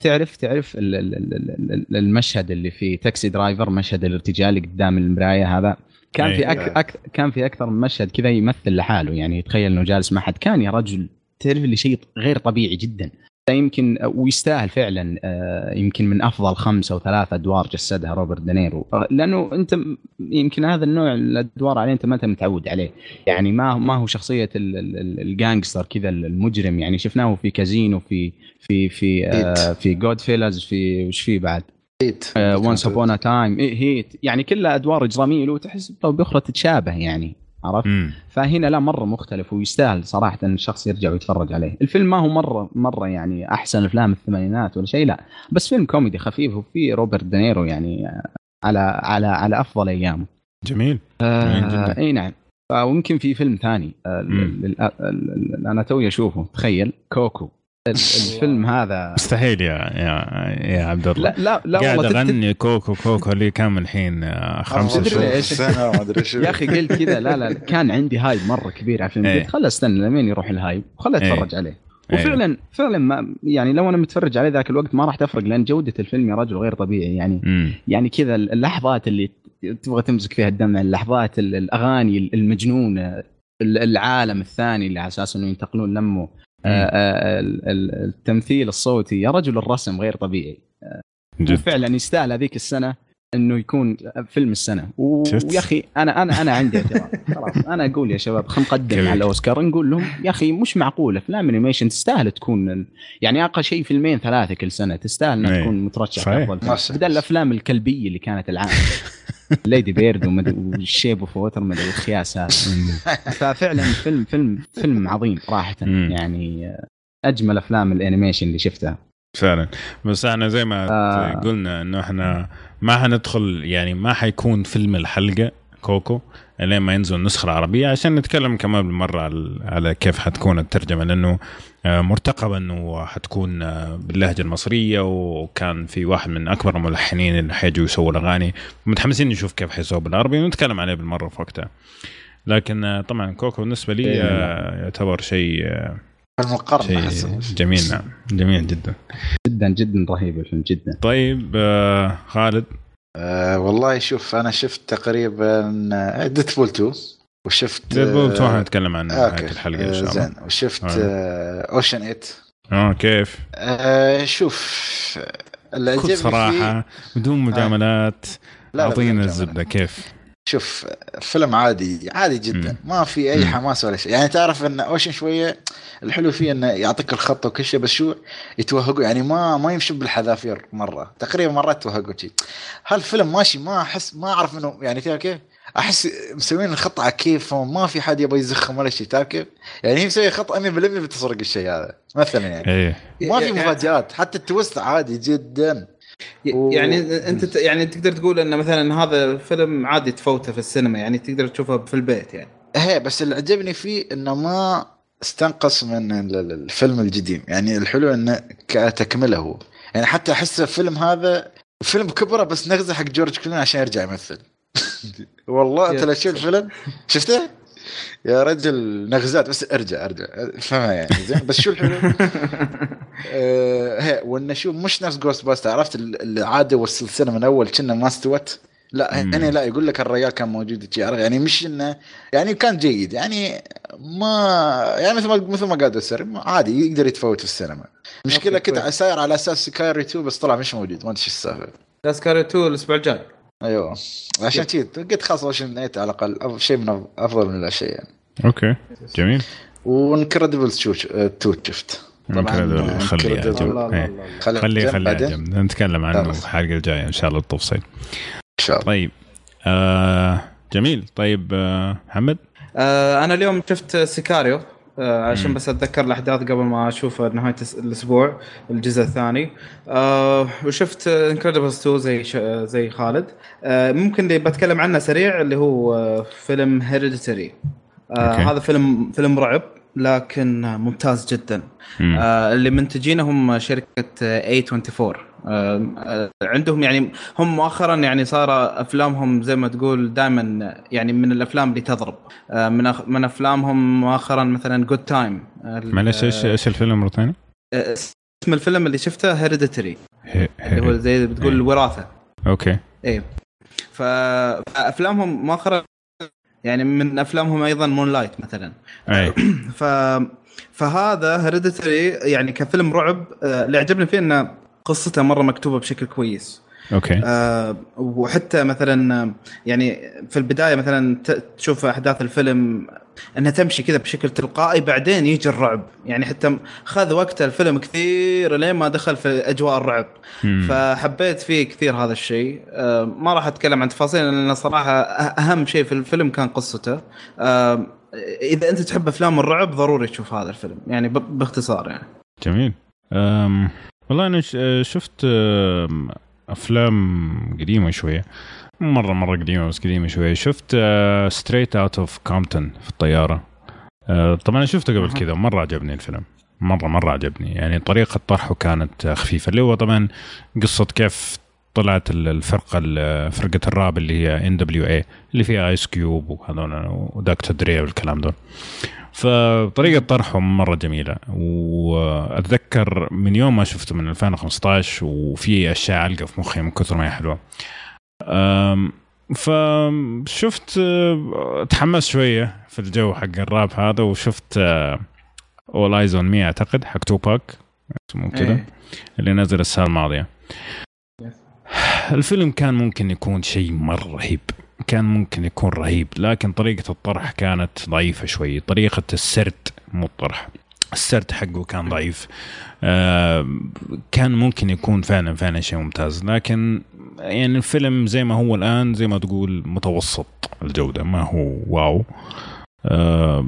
تعرف تعرف ال- ال- ال- ال- المشهد اللي في Taxi Driver مشهد الارتجال اللي قدام المراية هذا. كان في أك... أيوة. أك... كان في أكثر من مشهد كذا يمثل لحاله. يعني يتخيل إنه جالس مع حد. كان يا رجل تعرف اللي شيء غير طبيعي جدا. يمكن ويستاهل فعلا آه، يمكن من أفضل خمس أو ثلاث أدوار جسدها روبرت دانيرو آه، لأنه أنت يمكن هذا النوع الأدوار عليه أنت ما أنت متعود عليه. يعني ما ما هو شخصية ال- ال- ال- ال gangster كذا المجرم. يعني شفناه في كازينو في في في آه في Goodfellas في وش في بعد؟ Heat Once Upon Time Heat يعني كلها أدوار إجرامية له تحس بأخرى تتشابه يعني. عرفت؟ مم. فهنا لا مرة مختلف ويستاهل صراحة إن الشخص يرجع ويتفرج عليه. الفيلم ما هو مرة مرة يعني أحسن أفلام الثمانينات ولا شيء لا. بس فيلم كوميدي خفيف وفي روبرت دانيرو يعني على على على أفضل أيامه. جميل. جميل جدا. آه إي نعم. ويمكن في فيلم ثاني آه، أنا توي أشوفه. تخيل. كوكو. الفيلم هذا. مستحيل يا يا يا عبد الله. لا لا لا قاعد والله تت- أغني كوكو كوكو لي كم الحين؟ آه، خمس تدري شهور؟ سنة ما أدري يا أخي قلت كذا لا لا كان عندي هايب مرة كبير على الفيلم. إيه. قلت خل استنى لمين يروح ال hype؟ وخل إيه. أتفرج عليه. إيه. وفعلا فعلا ما يعني لو أنا متفرج عليه ذاك الوقت ما راح تفرق لأن جودة الفيلم يا رجل غير طبيعي. يعني مم. يعني كذا اللحظات اللي تبغى تمسك فيها الدمع اللحظات ال- الأغاني المجنونة ال- العالم الثاني اللي على أساس إنه ينتقلون لمه. التمثيل الصوتي يا رجل الرسم غير طبيعي. جد. وفعلا يستاهل هذيك السنة. إنه يكون فيلم السنة؟ ويا أخي أنا أنا أنا عندي اعتراض (laughs) خلاص أنا أقول يا شباب خلينا نقدم. على الأوسكار نقول لهم يا أخي مش معقول افلام animation تستاهل تكون يعني أقل شيء فيلمين ثلاثة كل سنة تستاهل إنها إيه. تكون مترشح صحيح. أفضل. بدل الأفلام الكلبة اللي كانت العام Lady Bird و The Shape of Water مدري الخياس هذا ففعلا فيلم فيلم فيلم عظيم صراحة. يعني أجمل أفلام ال animation اللي شفتها فعلا بس إحنا زي ما آه. قلنا إنه إحنا ما حندخل يعني ما حيكون فيلم الحلقة كوكو لين ما ينزل النسخه العربية عشان نتكلم كمان بالمرة على, على كيف حتكون الترجمة لأنه آه، مرتقب إنه حتكون آه، باللهجة المصرية وكان في واحد من أكبر الملحنين اللي حيجوا يسووا الأغاني متحمسين نشوف كيف حيسووا بالعربي ونتكلم عليه بالمرة في وقتها لكن آه، طبعا كوكو بالنسبة لي إيه. يعتبر شيء فيلم القرن شيء جميل نعم. جميل جدا. جدا جدا رهيب الفيلم جدا. طيب آه خالد؟ آه والله شوف أنا شفت تقريبا Deadpool 2 وشفت Deadpool 2 آه، حنتكلم عنه أوكي. نهايه الحلقة إن شاء آه، الله. زين. وشفت آه. آه Ocean's 8 آه كيف؟ آه شوف اللي صراحة بدون مجاملات لا، لا، أعطينا الزبدة كيف؟ شوف فيلم عادي عادي جدا. ما في أي. حماس ولا شيء. يعني تعرف إن أوشن شوية الحلو فيه إنه يعطيك الخط وكل شيء بس شو يتوهقوا. يعني ما ما يمشوا بالحذافير مرة. تقريبا مرات يتوهقوا شيء هالفيلم ماشي ما أحس ما أعرف منه يعني تعرف كيف؟ أحس مسوين الخط على كيفهم ما في حد يبغى يزخم ولا شيء تعرف كيف؟ يعني هي مسوية خط 100% بتسرق الشيء هذا مثلا يعني. إيه. ما في مفاجآت. حتى التويست عادي جدا. و- يعني انت ت- يعني تقدر تقول ان مثلا هذا فيلم عادي تفوته في السينما يعني تقدر تشوفه في البيت يعني. هي بس اللي عجبني فيه إنه ما استنقص من ال- ال- الفيلم القديم يعني الحلو إنه كتكملة هو. يعني حتى أحس الفيلم هذا فيلم كبره بس نغزة حق جورج كلوني عشان يرجع يمثل. (laughs) والله أنت لو تشوف الفيلم شفته؟ يا رجل نغزات بس ارجع ارجع. فما يعني زين. بس شو الحلو؟ (laughs) آه هي وانه شو مش نفس جوست باستر عرفت ال- اللي عاده والسلسلة من أول كنا ما استوت؟ لا. هنا لا يقول لك الرجال كان موجود؟ يعني مش إنه يعني كان جيد. يعني ما يعني مثل ما مثل ما قال سر عادي يقدر يتفوت في السينما. المشكلة كنت. ساير على أساس سكايري 2 بس طلع مش موجود. ما أدري إيش السالفة. لا سكاري 2 الأسبوع الجاي. أيوه. عشان كذي قلت خلاص اوشن 8 على الأقل شيء من أفضل من الأشياء يعني. أوكي. جميل. و Incredibles two شفت. طبعاً،. خليه إيه. خليه خليه خليه. نتكلم عنه. الحلقة الجاية إن شاء الله بالتفصيل. إن شاء الله. طيب آه جميل. طيب آه محمد؟ آه أنا اليوم شفت Sicario. آه عشان بس أتذكر الأحداث قبل ما أشوف نهاية الأسبوع الجزء الثاني آه وشفت Incredibles 2 زي. زي خالد آه ممكن اللي بتكلم عنه سريع اللي هو آه فيلم Hereditary آه أوكي. هذا فيلم فيلم رعب لكن آه، ممتاز جدا. آه اللي منتجينه هم شركة A24 آه آه، عندهم يعني هم مؤخرا يعني صار أفلامهم زي ما تقول دائما يعني من الأفلام اللي تضرب. آه من من أفلامهم مؤخرا مثلا Good Time معلش إيش إيش الفيلم مرة ثانية؟ اسم الفيلم اللي شفته Hereditary هي- اللي هو زي بتقول. الوراثه أوكي. إيه. فأفلامهم مؤخرا يعني من أفلامهم أيضا Moonlight مثلا. أي. (clears throat) ف فهذا Hereditary يعني كفيلم رعب آه، اللي عجبني فيه إنه قصته مرة مكتوبة بشكل كويس. أوكي. آه وحتى مثلا يعني في البداية مثلا تشوف أحداث الفيلم إنها تمشي كذا بشكل تلقائي بعدين يجي الرعب. يعني حتى خذ وقت الفيلم كثير لين ما دخل في أجواء الرعب. مم. فحبيت فيه كثير هذا الشيء. آه، ما راح أتكلم عن تفاصيل لأن صراحة أه- أهم شيء في الفيلم كان قصته. آه، إذا أنت تحب أفلام الرعب ضروري تشوف هذا الفيلم. يعني باختصار يعني. جميل. أم والله أنا ش- شفت أفلام قديمة شوية. مرة مرة قديمة بس قديمة شوية. شفت Straight Outta Compton في الطيارة. أه، طبعا أنا شفته قبل. كذا ومرة عجبني الفيلم. مرة مرة عجبني. يعني طريقة طرحه كانت آه، خفيفة. اللي هو طبعا قصة كيف طلعت ال- الفرقة ال- فرقة الراب اللي هي N.W.A اللي فيها Ice Cube وهذول و Dr. Dre والكلام ده فطريقة طرحهم مرة جميلة. وأتذكر من يوم ما شفته من 2015 وفي أشياء علقه في مخي من كثر ما هي حلوة. فشفت تحمست شوية في الجو حق الراب هذا وشفت All Eyez on Me أعتقد حق توباك اسمه كذا إيه. اللي نزل السنة الماضية. الفيلم كان ممكن يكون شيء مره رهيب كان ممكن يكون رهيب لكن طريقة الطرح كانت ضعيفة شوي طريقة السرد مو الطرح السرد حقه كان ضعيف. آه كان ممكن يكون فعلا فعلا شيء ممتاز لكن يعني الفيلم زي ما هو الآن زي ما تقول متوسط الجودة ما هو واو. آه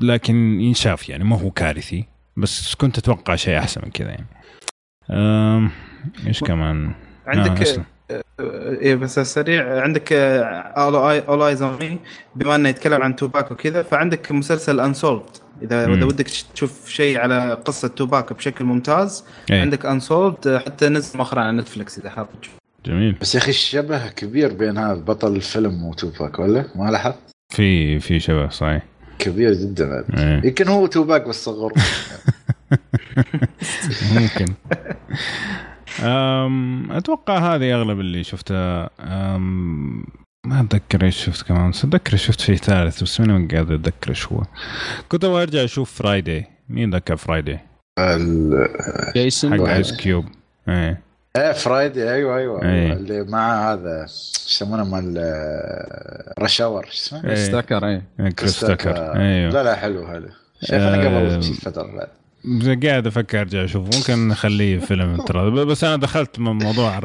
لكن ينشاف يعني ما هو كارثي بس كنت أتوقع شيء أحسن من كذا يعني. آه إيش كمان؟ عندك أسلم. إيه بس سريع عندك All Eyez on Me بما إنه يتكلم عن توباك وكذا فعندك مسلسل Unsolved إذا. إذا ودك تشوف شيء على قصة توباك بشكل ممتاز إيه. عندك Unsolved حتى نزل مؤخرا على نتفلكس إذا حاب تشوف جميل بس يا أخي الشبه كبير بين هذا بطل الفيلم وتوباك ولا ما لاحظت؟ في في شبه صحيح كبير جدا بعد. إيه. يمكن هو توباك بس صغر (laughs) (laughs) ممكن (laughs) أتوقع هذه أغلب اللي شفته أم ما أتذكر إيش شفت كمان بس أتذكر شفت شيء ثالث بس ماني قادر أتذكر إيش هو. كنت أبغى أرجع أشوف Friday مين ذكر Friday ال- جيسون حق Ice Cube إيه. إيه Friday أيوه أيوه. إيه. اللي مع هذا إيش يسمونه مال Rush Hour شو اسمه؟ إيه. تاكر إيه. كريس تاكر أيوه لا لا حلو حلو. شايف أنا آه، قبل فترة قاعد أفكر ارجع أشوف ممكن نخليه فيلم (laughs) ترى بس أنا دخلت من موضوع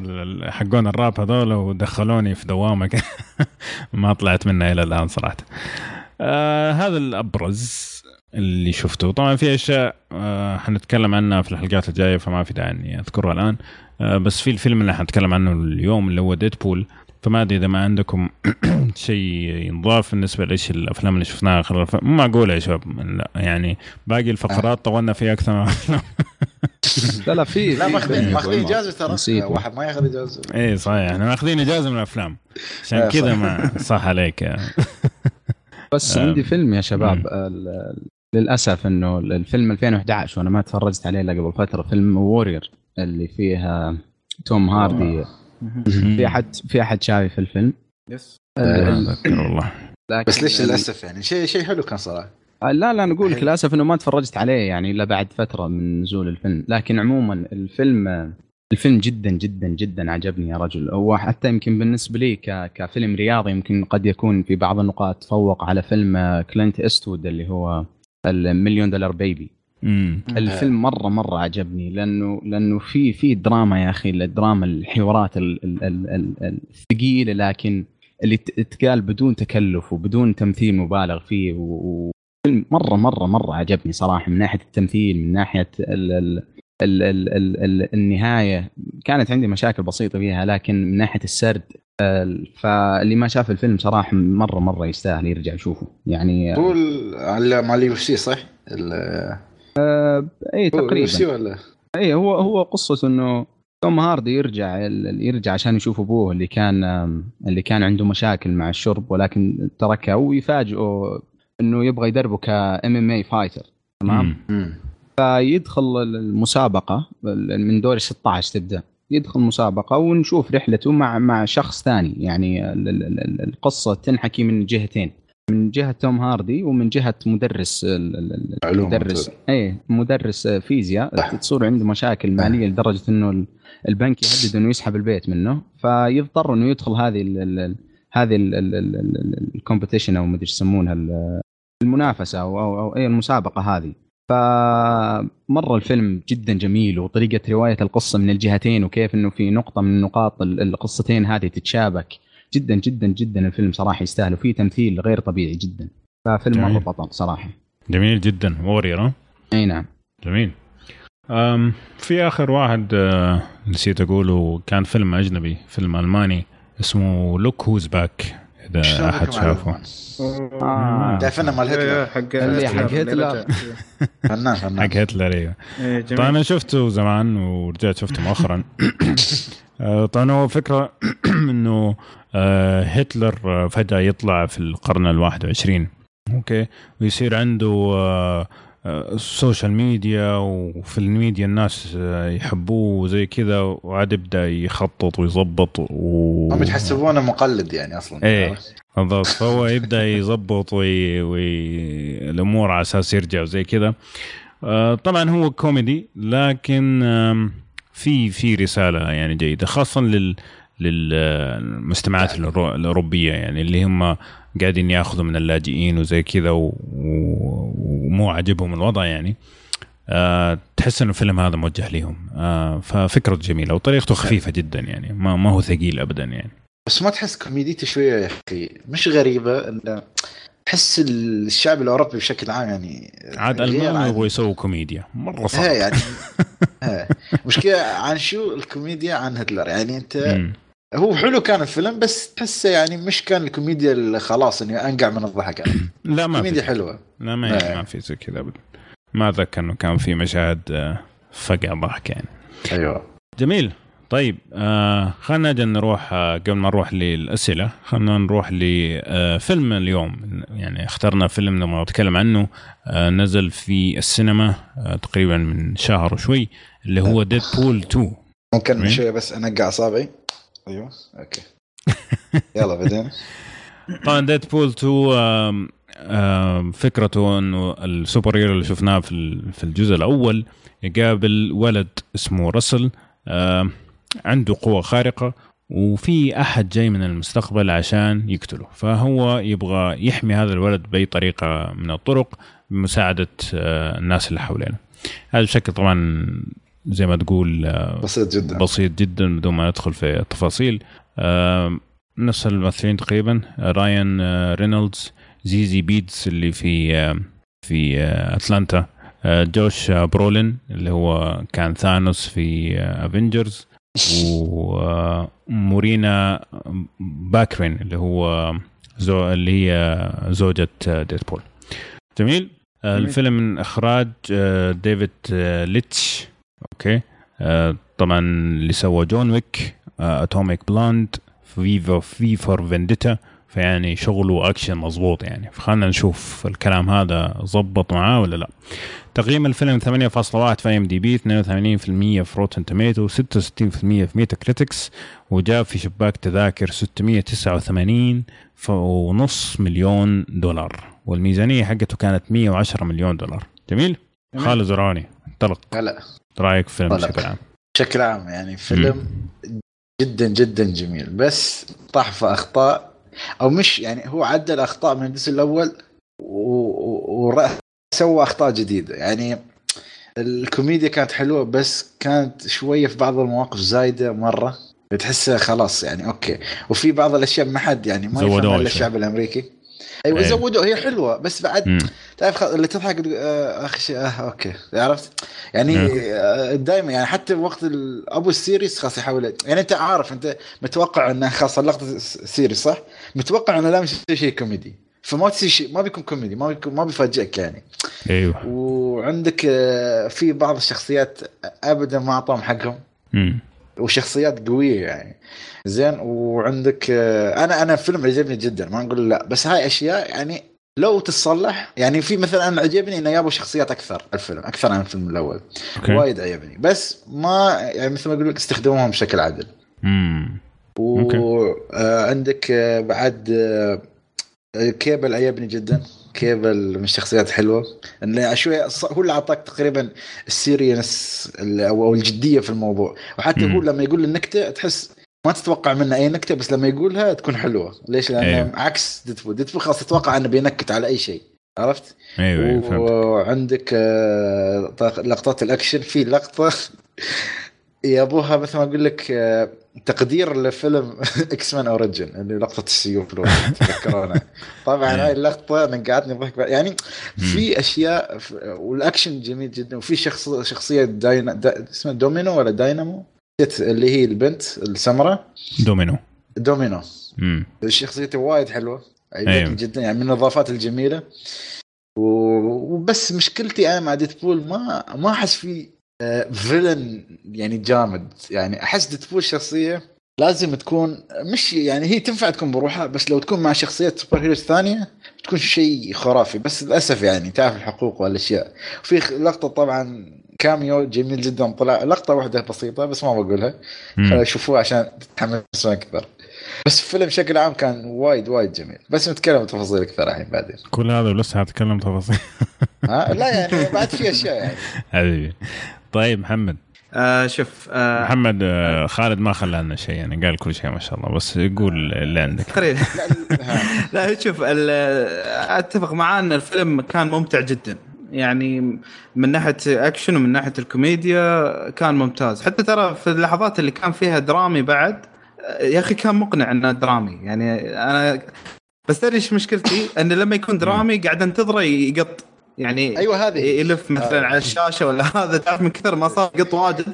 حقون الراب هذول ودخلوني في دوامة. (laughs) ما طلعت منها إلى الآن صراحة. آه هذا الأبرز اللي شفته طبعا في أشياء آه حنتكلم عنها في الحلقات الجاية فما في داعي إني أذكرها الآن آه بس في الفيلم اللي حنتكلم عنه اليوم اللي هو ديدبول فما أدري إذا ما عندكم (clears throat) شيء ينضاف بالنسبة لإيش الأفلام اللي شفناها خلال الف... مو معقوله يا شباب لا يعني باقي الفقرات طولنا فيها أكثر من الأفلام (laughs) لا لا في لا ماخذين ماخذين. إجازة ترى. واحد ما ياخذ إجازة إيه صحيح إحنا ماخذين إجازة من الأفلام عشان آه، كذا. ما (laughs) صح عليك. (laughs) بس آه. عندي فيلم يا شباب للأسف إنه الفيلم 2011 وأنا ما تفرجت عليه الا قبل فترة فيلم Warrior اللي فيه توم هاردي في احد في أحد شايف الفيلم. yes. آه، والله. بس ليش للأسف يعني؟ شيء شيء حلو كان صراحة. آه، لا لا أنا أقول لك للأسف إنه ما تفرجت عليه يعني إلا بعد فترة من نزول الفيلم. لكن عموما الفيلم الفيلم جدا جدا جدا عجبني يا رجل. هو حتى يمكن بالنسبة لي ك... كفيلم رياضي يمكن قد يكون في بعض النقاط تفوق على فيلم كلينت استود اللي هو المليون دولار بيبي. امم الفيلم مره مره عجبني لأنه لأنه في في دراما يا أخي الدراما الحوارات ال- ال- ال- ال- الثقيله لكن اللي ت- تقال بدون تكلف وبدون تمثيل مبالغ فيه وفيلم مره مره مره عجبني صراحة من ناحيه التمثيل من ناحيه ال ال ال ال ال ال النهايه كانت عندي مشاكل بسيطه فيها لكن من ناحيه السرد ال- فاللي ما شاف الفيلم صراحة مره مره يستاهل يرجع يشوفه يعني هو على مع ال UFC صح؟ ال- اي تقريبا. ولا؟ اي هو هو قصته إنه توم هاردي يرجع يرجع عشان يشوف أبوه اللي كان اللي كان عنده مشاكل مع الشرب ولكن تركه ويفاجئه إنه يبغى يدربه كام MMA fighter. تمام. فيدخل المسابقة من دور 16 تبدأ. يدخل مسابقة ونشوف رحلته مع مع شخص ثاني. يعني ال- ال- ال- القصة تنحكي من جهتين. من جهة توم هاردي ومن جهة مدرس مدرس إيه مدرس فيزياء. تصير عنده مشاكل ماليه لدرجة إنه ال- البنك يهدد إنه يسحب البيت منه. فيضطر إنه يدخل هذه ال هذه ال competition أو مدري إيش يسمونها ال- المنافسة أو أو, أو اي المسابقة هذه. فمره الفيلم جدا جميل وطريقة رواية القصة من الجهتين وكيف إنه في نقطة من نقاط ال- القصتين هذه تتشابك. جدا جدا جدا الفيلم صراحة يستاهل وفيه تمثيل غير طبيعي جدا. ففيلم مرة. بطل صراحة. جميل جدا. Warrior أي نعم. جميل. أم في آخر واحد آه، نسيت أقوله كان فيلم أجنبي فيلم ألماني اسمه Look Who's Back إذا أحد شافه. آه. تعرف مال هتلر. حق اللي حق هتلر. فنان فنان. حق هتلر أيوه. إيه، طبعا جميل أنا شفته زمان ورجعت شفته مؤخرا. آه، (laughs) طبعا هو فكرة (clears throat) إنه آه، هتلر آه، فجأة يطلع في القرن الواحد وعشرين. okay. ويصير عنده آه، آه، ال social media وفي الميديا الناس آه، يحبوه وزي كذا وعاد يبدأ يخطط ويظبط و... هم يتحسبونه مقلد يعني أصلا. إيه بالضبط. فهو يبدأ يظبط وي... وي... الأمور على أساس يرجع وزي كذا. آه، طبعا هو كوميدي لكن في في رسالة يعني جيدة خاصة لل للمجتمعات الأورو- الأوروبية يعني اللي هم قاعدين ياخذوا من اللاجئين وزي كذا. ومو عاجبهم الوضع يعني. آه تحس إنه الفيلم هذا موجه لهم آه ففكرته جميلة وطريقته خفيفة جدا يعني ما, ما هو ثقيل ابدا يعني. بس ما تحس كوميديته شوية يا أخي مش غريبة انه تحس الشعب الأوروبي بشكل عام يعني عاد المان يبغوا يسووا كوميديا. مرة صعب. يعني (laughs) إيه. مشكلة عن شو الكوميديا؟ عن هتلر. يعني أنت مم. هو حلو كان الفيلم بس تحسه يعني مش كان الكوميديا اللي خلاص اني أفقع من الضحك يعني. (clears throat) لا ما كوميديا حلوة. لا ما إيه. ما في زي كذا ابدا ما أتذكر إنه كان في مشاهد آه، فقع ضحك يعني. أيوه. جميل. طيب آه خلينا نجي نروح آه قبل ما نروح للأسئلة خلينا نروح لفيلم اليوم. يعني اخترنا فيلم نبغى نتكلم عنه آه نزل في السينما آه تقريبا من شهر وشوي اللي هو Deadpool 2 ممكن مين؟ شوية بس أنقع أصابعي. أيوه أوكي. (laughs) يلا بعدين. طبعا Deadpool 2 آم، آم، فكرته إنه ال superhero اللي شفناه في في الجزء الأول يقابل ولد اسمه راسل آم، عنده قوة خارقة وفي أحد جاي من المستقبل عشان يقتله. فهو يبغى يحمي هذا الولد بأي طريقة من الطرق بمساعدة آه، الناس اللي حوالينه. هذا بشكل طبعا زي ما تقول آه، بسيط جدا. بسيط جدا بدون ما ندخل في التفاصيل. آم، نفس الممثلين تقريبا آه، رايان آه، رينولدز زيزي بيدز اللي في في آه، أتلانتا. آه، جوش آه، برولين اللي هو كان ثانوس في Avengers ومورينا باكارين اللي هو زو اللي هي زوجة آه، ديدبول. جميل. آه، جميل. الفيلم من إخراج آه، ديفيد ليتش. أوكي. طبعا اللي سوى John Wick Atomic Blonde فيفا في V for Vendetta فيعني شغله اكشن مظبوط يعني. فخلنا نشوف الكلام هذا زبط معاه ولا لا. تقييم الفيلم 8.1 في IMDb 82% في Rotten Tomatoes 66% في Metacritic وجاب في شباك تذاكر 689 ف- ونص مليون دولار. والميزانية حقته كانت 110 مليون دولار. جميل؟ جميل. خالد زرعوني انطلق. هلا رأيك في الفيلم. بشكل عام؟ بشكل عام يعني فيلم جدا جدا جميل. بس طاح في أخطاء أو مش يعني هو عدل أخطاء من الجزء الأول وسوى أخطاء جديدة. يعني الكوميديا كانت حلوة بس كانت شوية في بعض المواقف زايدة مرة. تحسها خلاص يعني أوكي. وفي بعض الأشياء ما حد يعني ما يفهم الا الشعب الأمريكي. أيوه أيه. زودوا هي حلوة بس بعد مم. تعرف اللي تضحك آه، أخي شيء آه أوكي. عرفت؟ يعني آه دائما يعني حتى وقت أبو ال serious خلاص يحاول يعني أنت عارف أنت متوقع إنه خلاص اللقطه serious صح؟ متوقع إنه لا مش شيء كوميدي. فما تصير شيء ما بيكون كوميدي ما بيكون ما بيفاجئك يعني. أيوه. وعندك آه، في بعض الشخصيات ابدا ما أعطاهم حقهم. امم وشخصيات قوية يعني. زين وعندك آه، أنا أنا فيلم عجبني جدا ما نقول لا بس هاي أشياء يعني لو تتصلح يعني في مثلا أنا عجبني إنه جابوا شخصيات أكثر الفيلم أكثر عن الفيلم الأول. أوكي. وايد عجبني بس ما يعني مثل ما أقول لك استخدموهم بشكل عادل امم وعندك آه، بعد كيبل عجبني جدا. كيبل من الشخصيات حلوة انه شوي هو اللي اعطاك تقريبا ال serious أو الجدية في الموضوع. وحتى هو لما يقول النكتة تحس ما تتوقع منه أي نكتة بس لما يقولها تكون حلوة. ليش؟ لأنه أيوه. عكس ديدبول ديدبول خلاص تتوقع إنه بينكت على أي شيء. عرفت؟ أيوه أيوه وعندك آه، لقطات الأكشن. في لقطة يا أبوها مثل ما أقول لك آه، تقدير لفيلم X-Men Origins اللي لقطة السيوف لو (laughs) تذكرونها. طبعا هاي اللقطة أنا قعدني ضحك يعني في أشياء والأكشن جميل جدا. وفي شخص شخصية داينا دا اسمها دومينو ولا داينامو؟ اللي هي البنت السمراء. دومينو. دومينو. امم شخصيته وايد حلوة أيوه. جدا يعني من الإضافات الجميلة. وبس مشكلتي أنا مع ديدبول ما ما أحس في villain يعني جامد. يعني أحس ديدبول شخصية لازم تكون مش يعني هي تنفع تكون بروحها بس لو تكون مع شخصيات superheroes ثانية تكون شيء خرافي. بس للأسف يعني تعرف الحقوق والأشياء. في لقطة طبعا cameo جميل جدا طلع لقطة واحدة بسيطة بس ما بقولها. شوفوها عشان تتحمسون أكثر بس الفيلم بشكل عام كان وايد وايد جميل. بس نتكلم تفاصيل أكثر الحين بعدين. كل هذا ولسه حتكلم تفاصيل. ها؟ لا يعني بعد في أشياء يعني. (laughs) حبيبي. طيب محمد. آه شوف آه محمد آه خالد ما خلى لنا شيء يعني قال كل شيء ما شاء الله بس يقول اللي عندك. (laughs) تقريبا. (laughs) لا شوف أتفق معاه إن الفيلم كان ممتع جدا. يعني من ناحية أكشن ومن ناحية الكوميديا كان ممتاز. حتى ترى في اللحظات اللي كان فيها درامي بعد يا أخي كان مقنع إنه درامي. يعني أنا بس تدري إيش مشكلتي؟ انه لما يكون درامي قاعد أنتظره يقط. يعني أيوه هذه. يلف مثلا آه. على الشاشة ولا (laughs) هذا تعرف من كثر ما صار قط واجد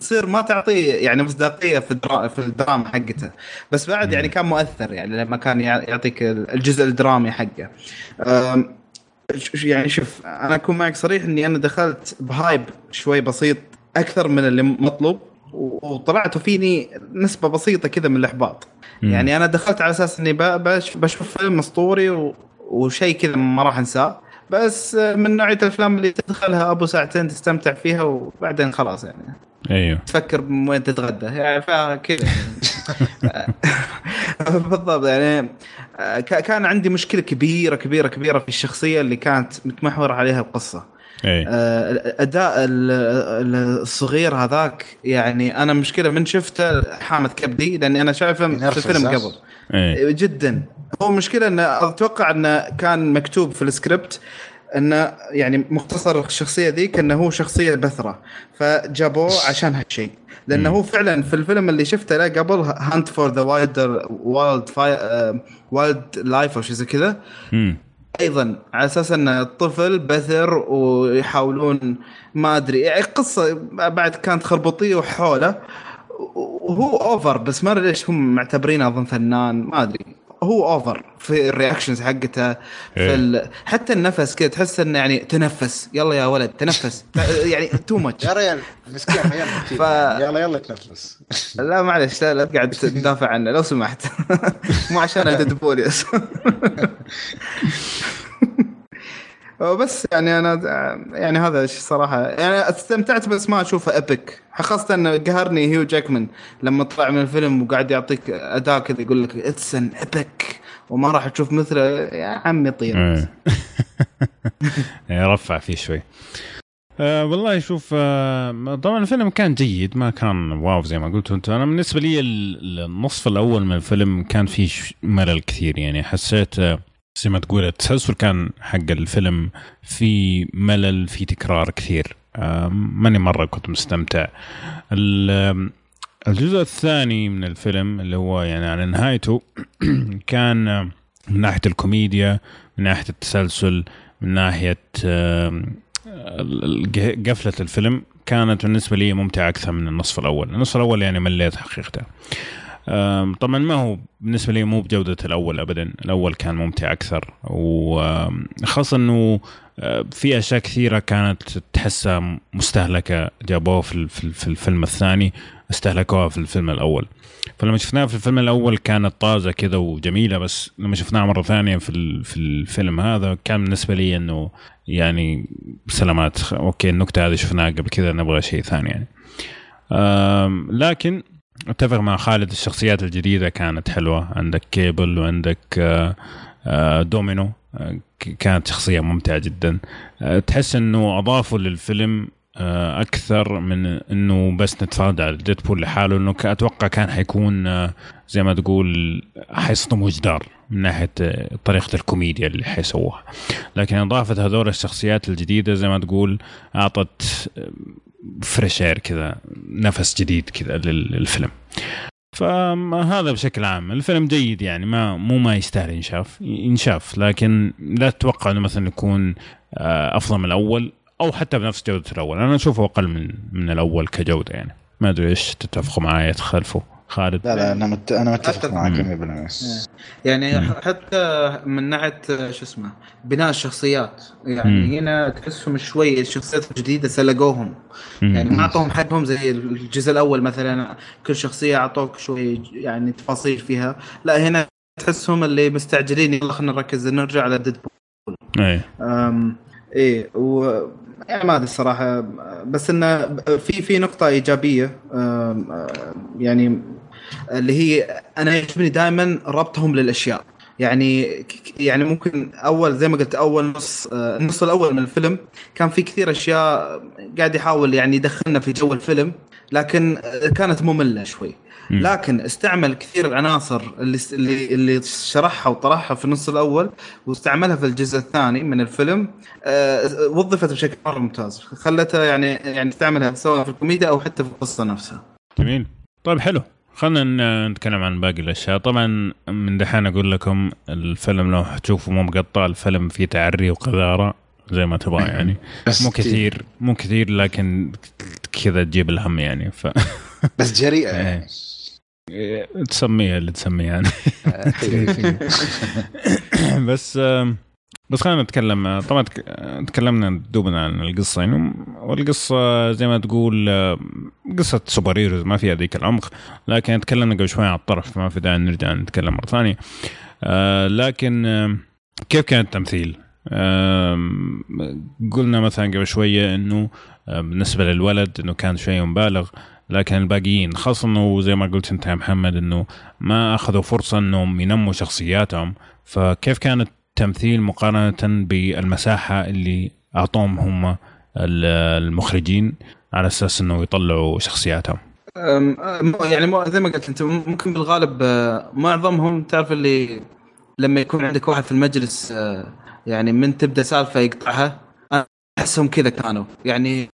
تصير ما تعطيه يعني مصداقية في الدرا... في الدراما حقته. بس بعد يعني كان مؤثر يعني لما كان يعطيك الجزء الدرامي حقه. يعني شوف أنا أكون معك صريح إني أنا دخلت ب hype شوي بسيط أكثر من اللي مطلوب وطلعت فيني نسبة بسيطة كذا من الإحباط. يعني أنا دخلت على أساس إني بشوف فيلم أسطوري وشيء كذا ما راح أنساه. بس من نوعية الأفلام اللي تدخلها أبو ساعتين تستمتع فيها وبعدين خلاص يعني. أيوه. تفكر وين تتغدى. يعني فكذا (laughs) بالضبط يعني كان عندي مشكلة كبيرة كبيرة كبيرة في الشخصية اللي كانت متمحور عليها القصة. أي. اداء الصغير هذاك يعني أنا مشكلة من شفته حامد كبدي لأني أنا شايفه في الفيلم قبل. أي. جدا. هو مشكلة انه أتوقع انه كان مكتوب في السكريبت انه يعني مختصر الشخصية ذيك إنه هو شخصية بثرة فجابوه عشان هالشيء. لأنه هو فعلا في الفيلم اللي شفته له قبل Hunt for the Wild Wild Wildlife أو شيء زي كذا. أيضا على أساس إن الطفل بثر ويحاولون ما أدري يعني قصه بعد كانت خربطية وحوله وهو over بس ما أدري ليش هم معتبرينه أظن فنان ما أدري. هو over في ال reactions حقته في إيه. ال... حتى النفس كذا تحس إنه يعني تنفس. يلا يا ولد تنفس. يعني too much يا ريال مسكين ف... يلا يلا تنفس. لا معلش لا, لا تقعد تدافع عنه لو سمحت. مو عشان (laughs) الدبوليوس (laughs) بس يعني أنا يعني هذا الشيء صراحة. يعني استمتعت بس ما اشوفه epic خاصة انه قهرني هيو جاكمان لما طلع من الفيلم وقاعد يعطيك اداء كذا يقول لك it's an epic وما راح تشوف مثله. يا عمي طير (laughs) إيه. رفع فيه شوي. أه والله شوف أه طبعا الفيلم كان جيد ما كان واو زي ما قلتوا أنتم أنا بالنسبة لي ال- النصف الأول من الفيلم كان فيه ملل كثير. يعني حسيت أه زي ما تقول التسلسل كان حق الفيلم في ملل في تكرار كثير. ماني مرة كنت مستمتع. ال- الجزء الثاني من الفيلم اللي هو يعني على نهايته (clears throat) كان من ناحية الكوميديا من ناحية التسلسل من ناحية قفلة الفيلم كانت بالنسبة لي ممتعة أكثر من النصف الأول، النصف الأول يعني مليت حقيقه. طبعا ما هو بالنسبة لي مو بجودة الأول ابدا، الأول كان ممتع أكثر وخاصة إنه آه، في أشياء كثيرة كانت تحسها مستهلكة جابوها في ال- في ال- في الفيلم الثاني استهلكوها في الفيلم الأول. فلما شفناها في الفيلم الأول كانت طازة كذا وجميلة بس لما شفناها مرة ثانية في في الفيلم هذا كان بالنسبة لي إنه يعني سلامات أوكي النكتة هذه شفناها قبل كذا نبغى شيء ثاني يعني. لكن أتفق مع خالد الشخصيات الجديدة كانت حلوة. عندك كيبل وعندك آه، آه، دومينو آه، كانت شخصية ممتعة جدا. تحس إنه أضافوا للفيلم أكثر من إنه بس نتفرج على ديدبول لحاله انه أتوقع كان حيكون زي ما تقول حيصطموا جدار من ناحية طريقة الكوميديا اللي حيسووها. لكن إضافة هذول الشخصيات الجديدة زي ما تقول أعطت فريش اير كذا نفس جديد كذا لل- للفيلم. فهذا بشكل عام. الفيلم جيد يعني ما مو ما يستاهل ينشاف ينشاف. لكن لا تتوقع إنه مثلا يكون آه، أفضل من الأول أو حتى بنفس جودة الأول. أنا أشوفه أقل من من الأول كجودة يعني. ما أدري إيش تتفقوا معي تخالفوا؟ خالد. لا لا أنا مت... أنا متفق. معك مم. 100% يعني مم. ح- حتى من ناحية شو اسمه بناء الشخصيات. يعني مم. هنا تحسهم شوي الشخصيات الجديدة سلقوهم. يعني ما أعطوهم حقهم زي الجزء الأول مثلا. كل شخصية أعطوك شوي يعني تفاصيل فيها. لا هنا تحسهم اللي مستعجلين. يلا خلينا نركز نرجع على ديدبول إيه. أم إيه و يعني ما أدري الصراحه بس إنه في في نقطة إيجابية. يعني اللي هي أنا يعجبني دائما ربطهم للأشياء. يعني يعني ممكن أول زي ما قلت أول نص آه، النص الأول من الفيلم كان في كثير أشياء قاعد يحاول يعني يدخلنا في جو الفيلم لكن آه، كانت مملة شوي. لكن استعمل كثير العناصر اللي اللي اللي شرحها وطرحها في النص الأول واستعملها في الجزء الثاني من الفيلم آه، وظفت بشكل مرة ممتاز. خلتها يعني يعني استعملها سواء في الكوميديا أو حتى في القصة نفسها. جميل. طيب حلو. خلينا نتكلم عن باقي الأشياء. طبعا من دحين أقول لكم الفيلم لو تشوفوا مو مقطع الفيلم فيه تعري وقذارة زي ما تبغى (laughs) يعني. بس مو كثير. مو كثير لكن كذا تجيب الهم يعني. ف (laughs) بس جريئة. يعني تسميها اللي تسميها يعني. أيوة. (laughs) بس بس خلينا نتكلم طبعا تك- تكلمنا دوبنا عن القصة يعني والقصة زي ما تقول قصة سوبر هيروز ما فيها ذيك العمق لكن تكلمنا قبل شوي عن الطرف ما في داعي نرجع نتكلم مرة ثانية آه، لكن آم، كيف كان التمثيل؟ آم، قلنا مثلا قبل شوية إنه آه، بالنسبة للولد إنه كان شوي مبالغ لكن الباقيين خاصة إنه زي ما قلت أنت يا محمد إنه ما أخذوا فرصة إنهم ينموا شخصياتهم فكيف كان التمثيل مقارنة بالمساحة اللي أعطوهم هم ال- المخرجين على أساس إنه يطلعوا شخصياتهم. يعني زي ما قلت أنت ممكن بالغالب آه، معظمهم تعرف اللي لما يكون عندك واحد في المجلس آه، يعني من تبدأ سالفة يقطعها أحسهم كذا كانوا. يعني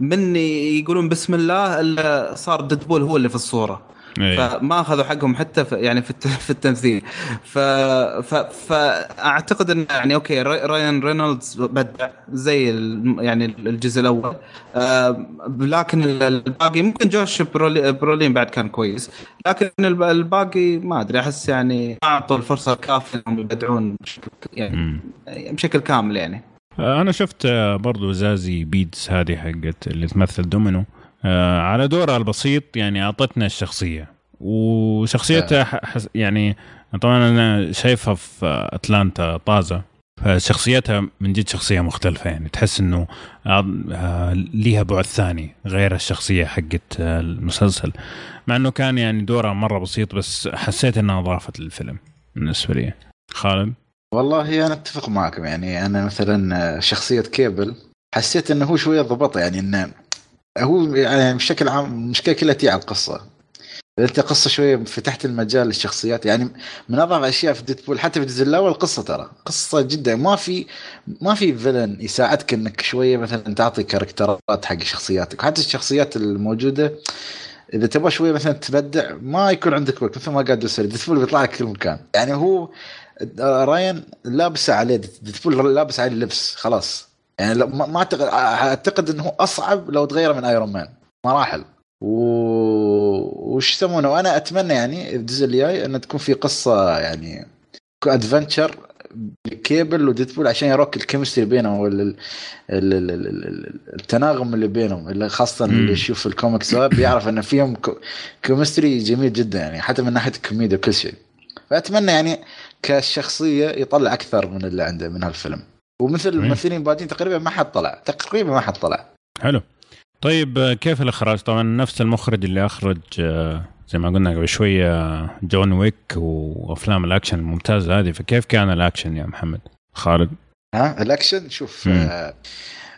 من يقولون بسم الله إلا صار ديدبول هو اللي في الصورة. إيه. فما أخذوا حقهم حتى في يعني في الت- (laughs) في التمثيل. ف ف فاعتقد إن يعني okay راي- رايان رينولدز بدع زي ال- يعني الجزء الأول. آه، لكن ال- الباقي ممكن جوش برولي- برولين بعد كان كويس. لكن الب- الباقي ما أدري أحس يعني ما أعطوا الفرصة الكافية إنهم يبدعون بشكل يعني. بشكل كامل يعني. آه، أنا شفت آه، برضو زازي بيدز هذه حقت اللي تمثل دومينو. آه، على دورها البسيط يعني أعطتنا الشخصية. وشخصيتها ح- حس- يعني طبعا أنا شايفها في آه، أتلانتا طازة. فشخصيتها من جد شخصية مختلفة يعني تحس إنه آه، آه، ليها بعد ثاني غير الشخصية حقت آه، المسلسل. مع إنه كان يعني دورها مرة بسيط بس حسيت إنها اضافت للفيلم بالنسبة لي. خالد؟ والله أنا أتفق معكم يعني أنا مثلا شخصية كيبل حسيت إنه هو شوية ضبط يعني إنه هو يعني بشكل عام المشكلة كلها تي على القصة. أنت قصة شوية فتحت المجال للشخصيات يعني من أضعف الاشياء في ديدبول حتى في الجزء الأول القصة ترى. قصة جدا. ما في ما في villain يساعدك إنك شوية مثلا تعطي character ات حق شخصياتك. حتى الشخصيات الموجودة إذا تبغى شوية مثلا تبدع ما يكون عندك وقت. مثل ما قاعد يصير ديدبول بيطلع لك كل مكان. يعني هو راين لابسه عليه ديدبول لابس عليه اللبس خلاص. يعني ما اعتقد أعتقد إنه أصعب لو تغيره من ايرون مان مراحل. و... وش يسمونه؟ وأنا أتمنى يعني الجزء الجاي ان تكون في قصة يعني adventure كيبل وديدبول عشان يروك ال chemistry بينهم ولا التناغم اللي بينهم اللي خاصة اللي يشوف الكوميكس بيعرف إن فيهم chemistry جميل جدا يعني حتى من ناحية الكوميديا وكل شيء. فأتمنى يعني كشخصية يطلع أكثر من اللي عنده من هالفيلم. ومثل الممثلين الباقيين تقريبا ما حد طلع. تقريبا ما حد طلع. حلو. طيب آه، كيف الإخراج؟ طبعا نفس المخرج اللي أخرج آه، زي ما قلنا قبل شوية جون ويك وأفلام الأكشن الممتازة هذه. فكيف كان الأكشن يا محمد؟ خالد؟ ها الأكشن؟ شوف آه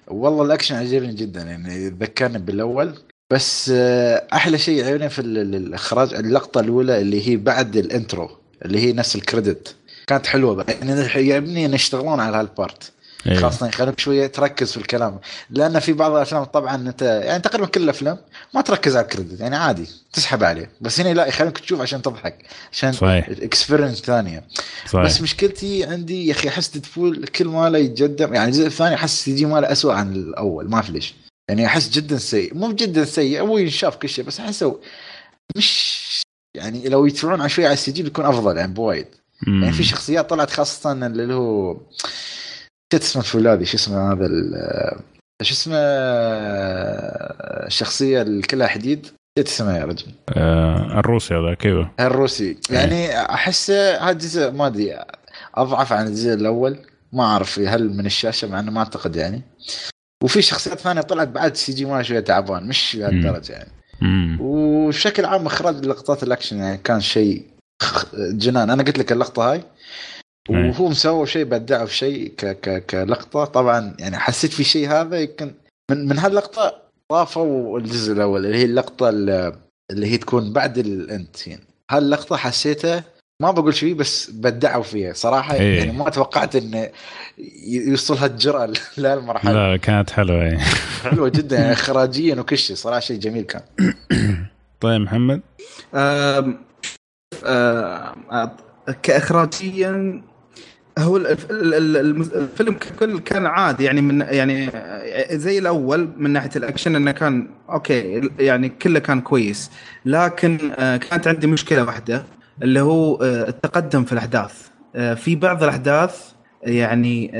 والله الأكشن عجبني جدا يعني ذكرني بالأول. بس آه أحلى شيء عجبني في الإخراج اللقطة الأولى اللي هي بعد ال intro اللي هي نفس ال credit. كانت حلوة يعني يعجبني ان يشتغلون على هال part. أيوه. خاصة يخليك شوية تركز في الكلام. لأن في بعض الأفلام طبعا انت يعني تقريبا كل الأفلام ما تركز على ال credit يعني عادي تسحب عليه. بس هنا لا يخليك تشوف عشان تضحك عشان experience ثانية. صحيح. بس مشكلتي عندي يا أخي أحس ديدبول كل ماله يتقدم يعني الجزء الثاني أحس يجي ماله اسوء عن الأول ما أعرف ليش. يعني أحس جدا سيء مو جدا سيء هو ينشاف كل شيء بس أحسه مش يعني لو يدفعون على شوية على ال CG بيكون أفضل يعني بوايد. يعني في شخصيات طلعت خاصة اللي هو نسيت الفولاذي شو اسمه هذا شو اسمه الشخصية اللي كلها حديد؟ نسيت اسمه يا رجل. آه الروسي هذاك أيوه الروسي. إيه. يعني أحسه هذا الجزء ما أدري أضعف عن الجزء الأول. ما أعرف هل من الشاشة مع إنه ما أعتقد يعني. وفي شخصيات ثانية طلعت بعد CG ما شوية تعبان. مش لهالدرجة يعني. وبشكل عام إخراج لقطات الأكشن يعني كان شيء جنان أنا قلت لك اللقطة هاي وهو مسوي شيء بدعه في شيء ك ك كلقطة. طبعا يعني حسيت في شيء هذا يمكن من من هاللقطة ضافوا الجزء الأول اللي هي اللقطة اللي هي تكون بعد الانتين هاللقطة حسيتها ما بقول شيء بس بدعوا فيها صراحة. إيه. يعني ما توقعت انه يوصل هالجرأة (laughs) لهالمرحله لا كانت حلوة إيه. حلوة (laughs) جدا يعني اخراجيا وكل شيء صراحة شيء جميل كان. طيب محمد؟ آه آه كاخراجيا هو الفيلم ككل كان عادي يعني من يعني زي الأول من ناحية الأكشن إنه كان okay يعني كله كان كويس. لكن آه، كانت عندي مشكلة واحدة اللي هو آه، التقدم في الأحداث. آه، في بعض الأحداث يعني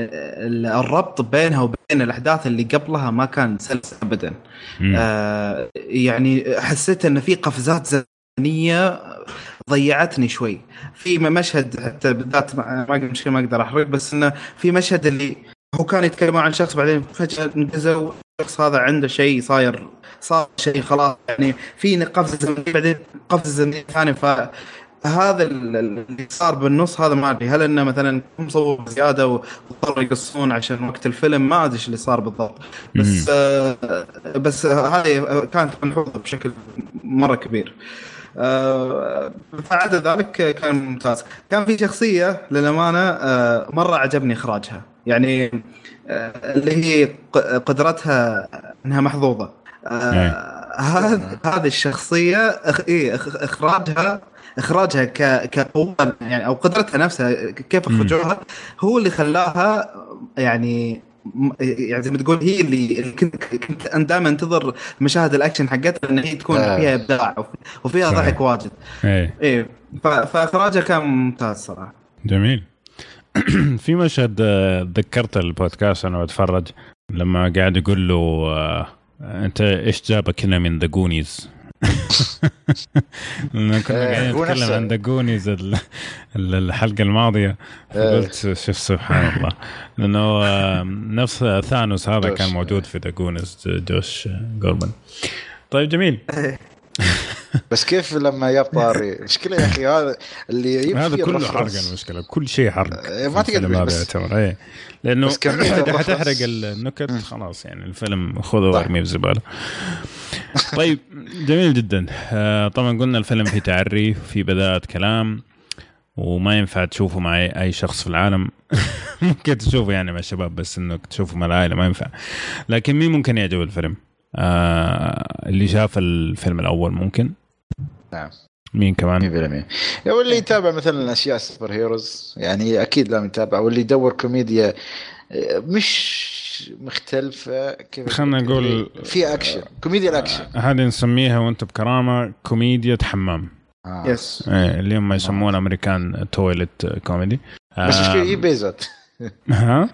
الربط بينها وبين الأحداث اللي قبلها ما كان سلس ابدا. يعني حسيت إن في قفزات زمنية ضيعتني شوي. في مشهد حتى بالذات ما ما أقدر أحرق بس إنه في مشهد اللي هو كان يتكلمون عن شخص بعدين فجأة انقزوا الشخص هذا عنده شيء صاير صار شيء خلاص يعني في قفزه زمنيه بعدين قفزه زمنيه ثانية ف هذا اللي صار بالنص هذا ما أدري هل إنه مثلا مصور زيادة واضطروا يقصون عشان وقت الفيلم؟ ما أدري إيش اللي صار بالضبط. بس آه بس هذه كانت ملحوظة بشكل مرة كبير. آه فعدا ذلك كان ممتاز كان في شخصية للأمانة آه مرة عجبني إخراجها يعني آه اللي هي قدرتها إنها محظوظة آه، نعم. هذه هذه الشخصيه. إيه إخراجها إخراجها كقوة يعني أو قدرتها نفسها كيف اخرجوها هو اللي خلاها يعني يعني زي ما تقول هي اللي كنت كنت أنا دائما أنتظر مشاهد الأكشن حقتها إن هي تكون آه. فيها إبداع وفيها ضحك واجد. إيه. إيه. فاخراجها كان ممتاز صراحة. جميل. (clears throat) في مشهد آه، ذكرت البودكاست أنا بتفرج لما قاعد يقول له آه، أنت إيش جابك هنا من ذا جونيز (laughs) كنا قاعدين نتكلم عن دقونيز الحلقة الماضية. قلت شوف سبحان الله. لأنه نفس ثانوس هذا كان موجود في دقونيز جوش جوربن. طيب جميل. (laughs) بس كيف لما جاب طاري؟ مشكلة يا أخي هذا اللي يجيب هذا كله. حرق المشكلة كل شيء حرق إيه، ما تقدر الفيلم هذا بس- يعتبر. إيه. لأنه. حتحرق النكت. خلاص يعني الفيلم خذه صح. وارميه في الزباله طيب جميل جدا. آه، طبعا قلنا الفيلم فيه تعري في بدايه كلام وما ينفع تشوفه مع اي شخص في العالم. (laughs) ممكن تشوفه يعني مع الشباب بس انك تشوفه مع العائلة ما ينفع. لكن مين ممكن يعجبه الفيلم؟ آه اللي شاف الفيلم الأول ممكن. نعم. مين كمان؟ 100% واللي يتابع مثلا أشياء superheroes يعني أكيد لازم يتابع واللي يدور كوميديا آه، مش مختلفة كيف خلنا أقول نقول- في اكشن كوميديا الاكشن هذه نسميها وانت بكرامة كوميديا حمام. آه. yes إيه، اللي هم يسمونه American toilet comedy بس آه، مشكله يجيب بيزات. ها؟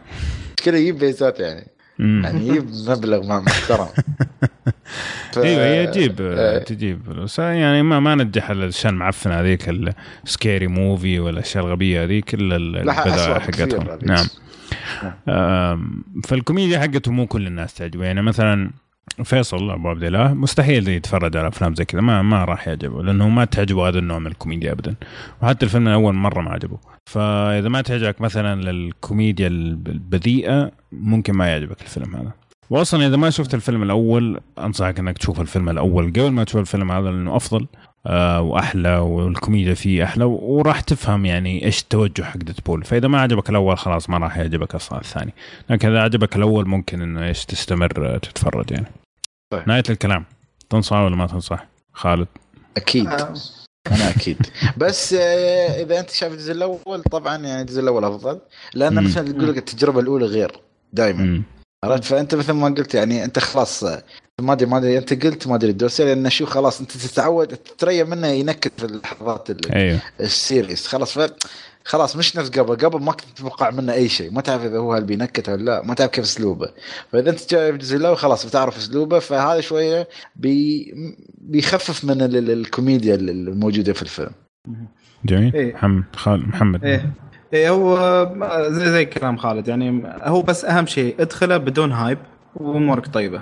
مشكله يجيب بيزات يعني. يعني يجيب مبلغ ما محترم. (laughs) ف- إيوه هي تجيب آه، تجيب. فلوس يعني ما ما نجح الاشياء المعفنه هذيك ال Scary Movie والاشياء الغبية هذيك إلا ال- لا، البدايه أسوأ بكثير حقتهم. نعم. فالكوميديا حقته مو كل الناس تعجبه. يعني مثلا فيصل أبو عبد الله مستحيل يتفرج على أفلام زي كذا. ما ما راح يعجبه لأنه ما تعجبه هذا النوع من الكوميديا ابدا. وحتى الفيلم الأول مرة ما عجبه. فإذا ما تعجبك مثلا للكوميديا البذيئة ممكن ما يعجبك الفيلم هذا. واصلا إذا ما شفت الفيلم الأول أنصحك إنك تشوف الفيلم الأول. قبل ما تشوف الفيلم هذا لأنه أفضل آه وأحلى والكوميديا فيه أحلى وراح تفهم يعني إيش التوجه حق ديدبول. فإذا ما عجبك الأول خلاص ما راح يعجبك أصلا الثاني. لكن إذا عجبك الأول ممكن إنه إيش تستمر آه، تتفرج يعني. طيب. نهاية الكلام. تنصح ولا ما تنصح؟ خالد. أكيد. آه. أنا أكيد. بس إذا أنت شايف الجزء الأول طبعا يعني الجزء الأول أفضل. لأن. مثلا يقول لك التجربة الأولى غير دائما. عرفت؟ فأنت مثل ما قلت يعني أنت خلاص ما أدري ما أدري أنت قلت ما أدري الدوسيه لأن شو خلاص أنت تتعود تتريى منه ينكت في اللحظات ال- أيوه. ال serious. خلاص ف خلاص مش نفس قبل قبل ما كنت تتوقع منه أي شيء. ما تعرف إذا هو هل بينكت ولا لا ما تعرف كيف أسلوبه. فإذا أنت جاي الجزء الأول خلاص بتعرف أسلوبه فهذا شوية بي بيخفف من ال- ال- الكوميديا الموجودة في الفيلم. جميل. إيه. محمد خالد محمد. إيه. إيه هو زي زي كلام خالد يعني هو بس أهم شيء ادخله بدون هايب وأمورك طيبة.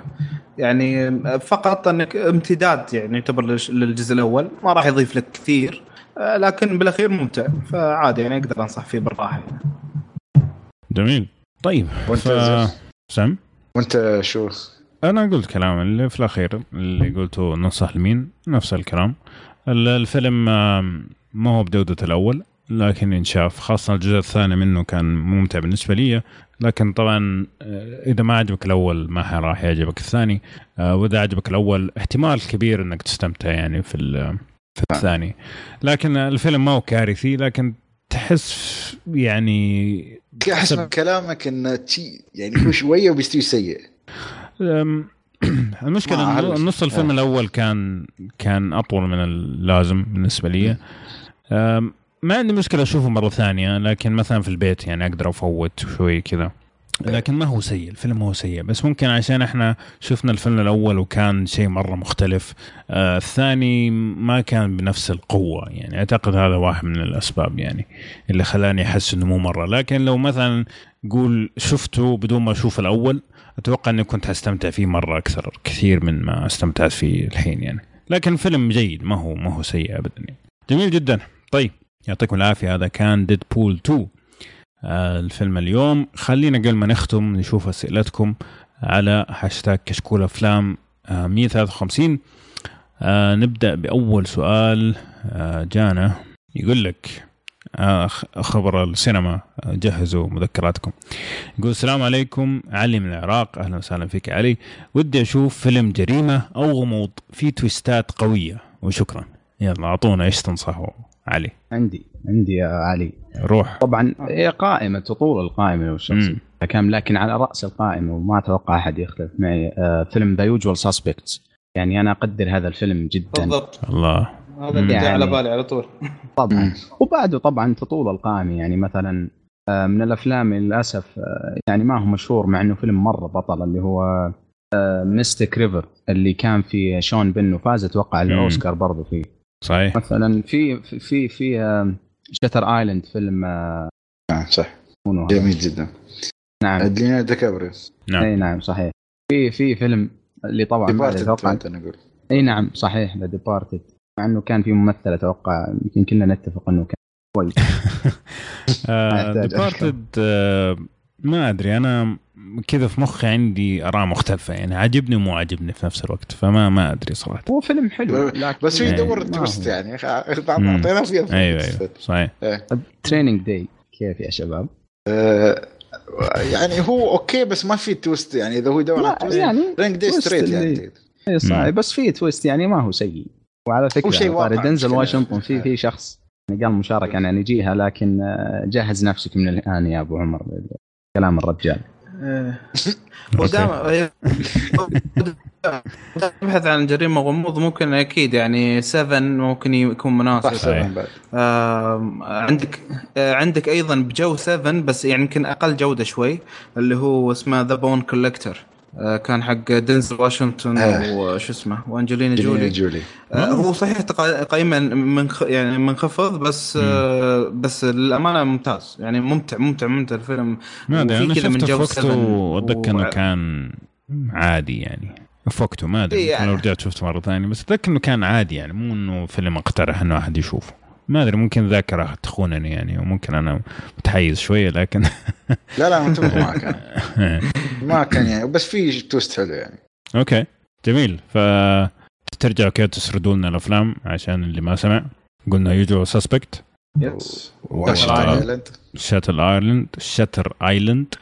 يعني فقط أنك امتداد يعني يعتبر للجزء الأول ما راح يضيف لك كثير آه، لكن بالأخير ممتع. فعادي يعني أقدر أنصح فيه بالراحة. يعني. جميل. طيب وأنت ف... سم وأنت شو؟ أنا قلت كلام اللي في الأخير اللي قلته ننصح لمين؟ نفس الكلام. ال- الفيلم ما هو بجودة الأول. لكن ينشاف خاصة الجزء الثاني منه كان ممتع بالنسبة لي. لكن طبعا آه، إذا ما عجبك الأول ما راح يعجبك الثاني. آه، وإذا عجبك الأول احتمال كبير إنك تستمتع يعني في في الثاني. لكن الفيلم ما هو كارثي لكن تحس يعني احس من كلامك انه يعني هو شوية وبيستوي سيء. أعرف. نص الفيلم آه. الأول كان كان أطول من اللازم بالنسبة لي. ما عندي مشكلة أشوفه مرة ثانية لكن مثلا في البيت يعني أقدر أفوت شوي كذا. لكن ما هو سيء الفيلم ما هو سيء. بس ممكن عشان إحنا شفنا الفيلم الأول وكان شيء مرة مختلف. آه الثاني ما كان بنفس القوة يعني. أعتقد هذا واحد من الأسباب يعني اللي خلاني أحس إنه مو مرة. لكن لو مثلا قول شفته بدون ما أشوف الأول أتوقع إني كنت حستمتع فيه مرة أكثر كثير من ما استمتعت فيه الحين يعني. لكن فيلم جيد ما هو ما هو سيء ابدا يعني. جميل جدا. طيب. يعطيكم العافية. هذا كان Deadpool 2 آه الفيلم اليوم. خلينا قبل ما نختم نشوف أسئلتكم على هاشتاج كشكول أفلام آه 153 آه نبدأ بأول سؤال آه جانا. يقول لك آه خبر السينما آه جهزوا مذكراتكم. يقول السلام عليكم. علي من العراق. أهلا وسهلا فيك علي. ودي أشوف فيلم جريمة أو غموض فيه twistات قوية. وشكرا. يلا أعطونا إيش تنصحوا. علي. عندي عندي يا علي. روح. طبعا هي قائمة تطول القائمة لو الشخص مم. كم لكن على رأس القائمة وما أتوقع أحد يختلف معي آه فيلم The Usual Suspects يعني أنا أقدر هذا الفيلم جدا. بالضبط. الله. هذا اللي جاء يعني- على بالي على طول. طبعا. وبعده طبعا تطول القائمة. يعني مثلا آه، من الأفلام للأسف آه، يعني ما هو مشهور مع إنه فيلم مرة بطل اللي هو Mystic River اللي كان في شون بن وفاز أتوقع. الأوسكار برضه فيه. صحيح. مثلا في في في, في آه، Shutter Island فيلم آه، آه صح؟ جميل جدا. نعم. ليوناردو ديكابريو نعم. إي نعم صحيح. في في فيلم اللي طبعا أنت نقول إي نعم صحيح The Departed مع إنه كان في ممثل أتوقع يمكن كلنا نتفق إنه كان كويس. (laughs) Departed آه، ما أدري أنا كذا في مخي عندي آراء مختلفة يعني عاجبني ومو عاجبني في نفس الوقت فما ما أدري صراحة. هو فيلم حلو لكن بس في يعني يدور ال twist هو. يعني. أعطينا فيها أيوه أيوه صحيح. Training Day كيف يا شباب؟ آه، يعني هو أوكي بس ما في twist يعني إذا هو يدور على لا twist يعني دي twist straight يعني. اي صحيح بس في تويست يعني ما هو سيء. وعلى فكرة شيء دنزل. واشنطن في في شخص يعني قال مشاركة أنا نجيها لكن آه، جهز نفسك من الآن يا أبو عمر. كلام الرجال. ودام تبحث عن جريمة وغموض ممكن أكيد يعني 7 ممكن يكون مناسب. آم، عندك آه، عندك أيضا بجو 7 بس يعني يمكن أقل جودة شوي اللي هو اسمه The Bone Collector كان حق دينزل واشنطن آه. وشو اسمه وأنجلينا جولي جولي. جولي. آه، هو صحيح قيمه من يعني منخفض بس آه، بس للأمانة ممتاز. يعني ممتع ممتع ممتع الفيلم. ما أدري أنا كذا من شفته في وقته 7 وأتذكر إنه كان عادي يعني. في وقته ما أدري إيه يمكن لو يعني. رجعت شفته مرة ثانية بس أتذكر إنه كان عادي يعني. مو إنه فيلم أقترح إنه أحد يشوفه. ما أدري ممكن ذاكرة تخونني يعني وممكن أنا متحيز شوية لكن لا لا متفق معك. (laughs) ما كان يعني بس في twist حلو يعني. أوكي جميل. ف ترجعوا كذا تسردوا لنا الأفلام عشان اللي ما سمع. قلنا Usual Suspects. Yes آه. Island Shutter Island Shutter Island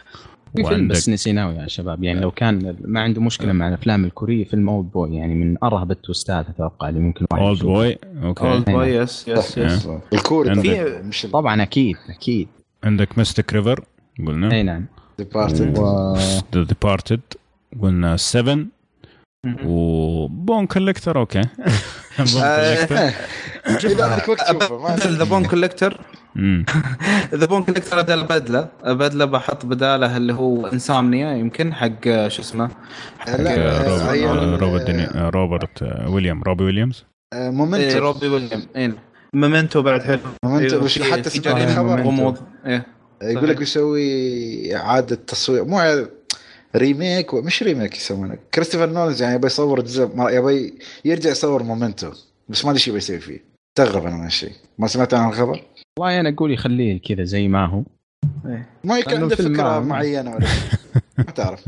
في فيلم بس وعندك نسيناه يا شباب. يعني لو كان ما عنده مشكلة مع الأفلام الكورية فيلم Oldboy يعني من أرهب ال twistات أتوقع اللي ممكن الواحد Old. boy أوكي. Oldboy yes yes yes الكوري طبعاً، مش طبعا أكيد أكيد. عندك Mystic River قلنا. أي نعم. Departed. The Departed قلنا 7 و Bone Collector أوكي. The Bone Collector أمم. The Bone Collector بدل بدله بدله بحط بدالة اللي هو Insomnia يمكن حق شو اسمه؟ حق روبرت روبرت ويليام روبن ويليامز إيه، Memento روبن ويليام إيه. Memento بعد حلو. Memento في- حتى في سمعت خبر. غموض. إيه. يقول لك بيسوي إعادة تصوير. مو remake مش remake يسمونه. كريستوفر نولان يعني يبي يصور جزء ما- يبي يرجع يصور Memento. بس ما ادري إيش يبي يسوي فيه. استغرب أنا من هالشيء ما سمعت عن الخبر؟ والله أنا أقول يخليه كذا زي ما هو. ما يكون عنده فكرة معينة ولا. ما تعرف.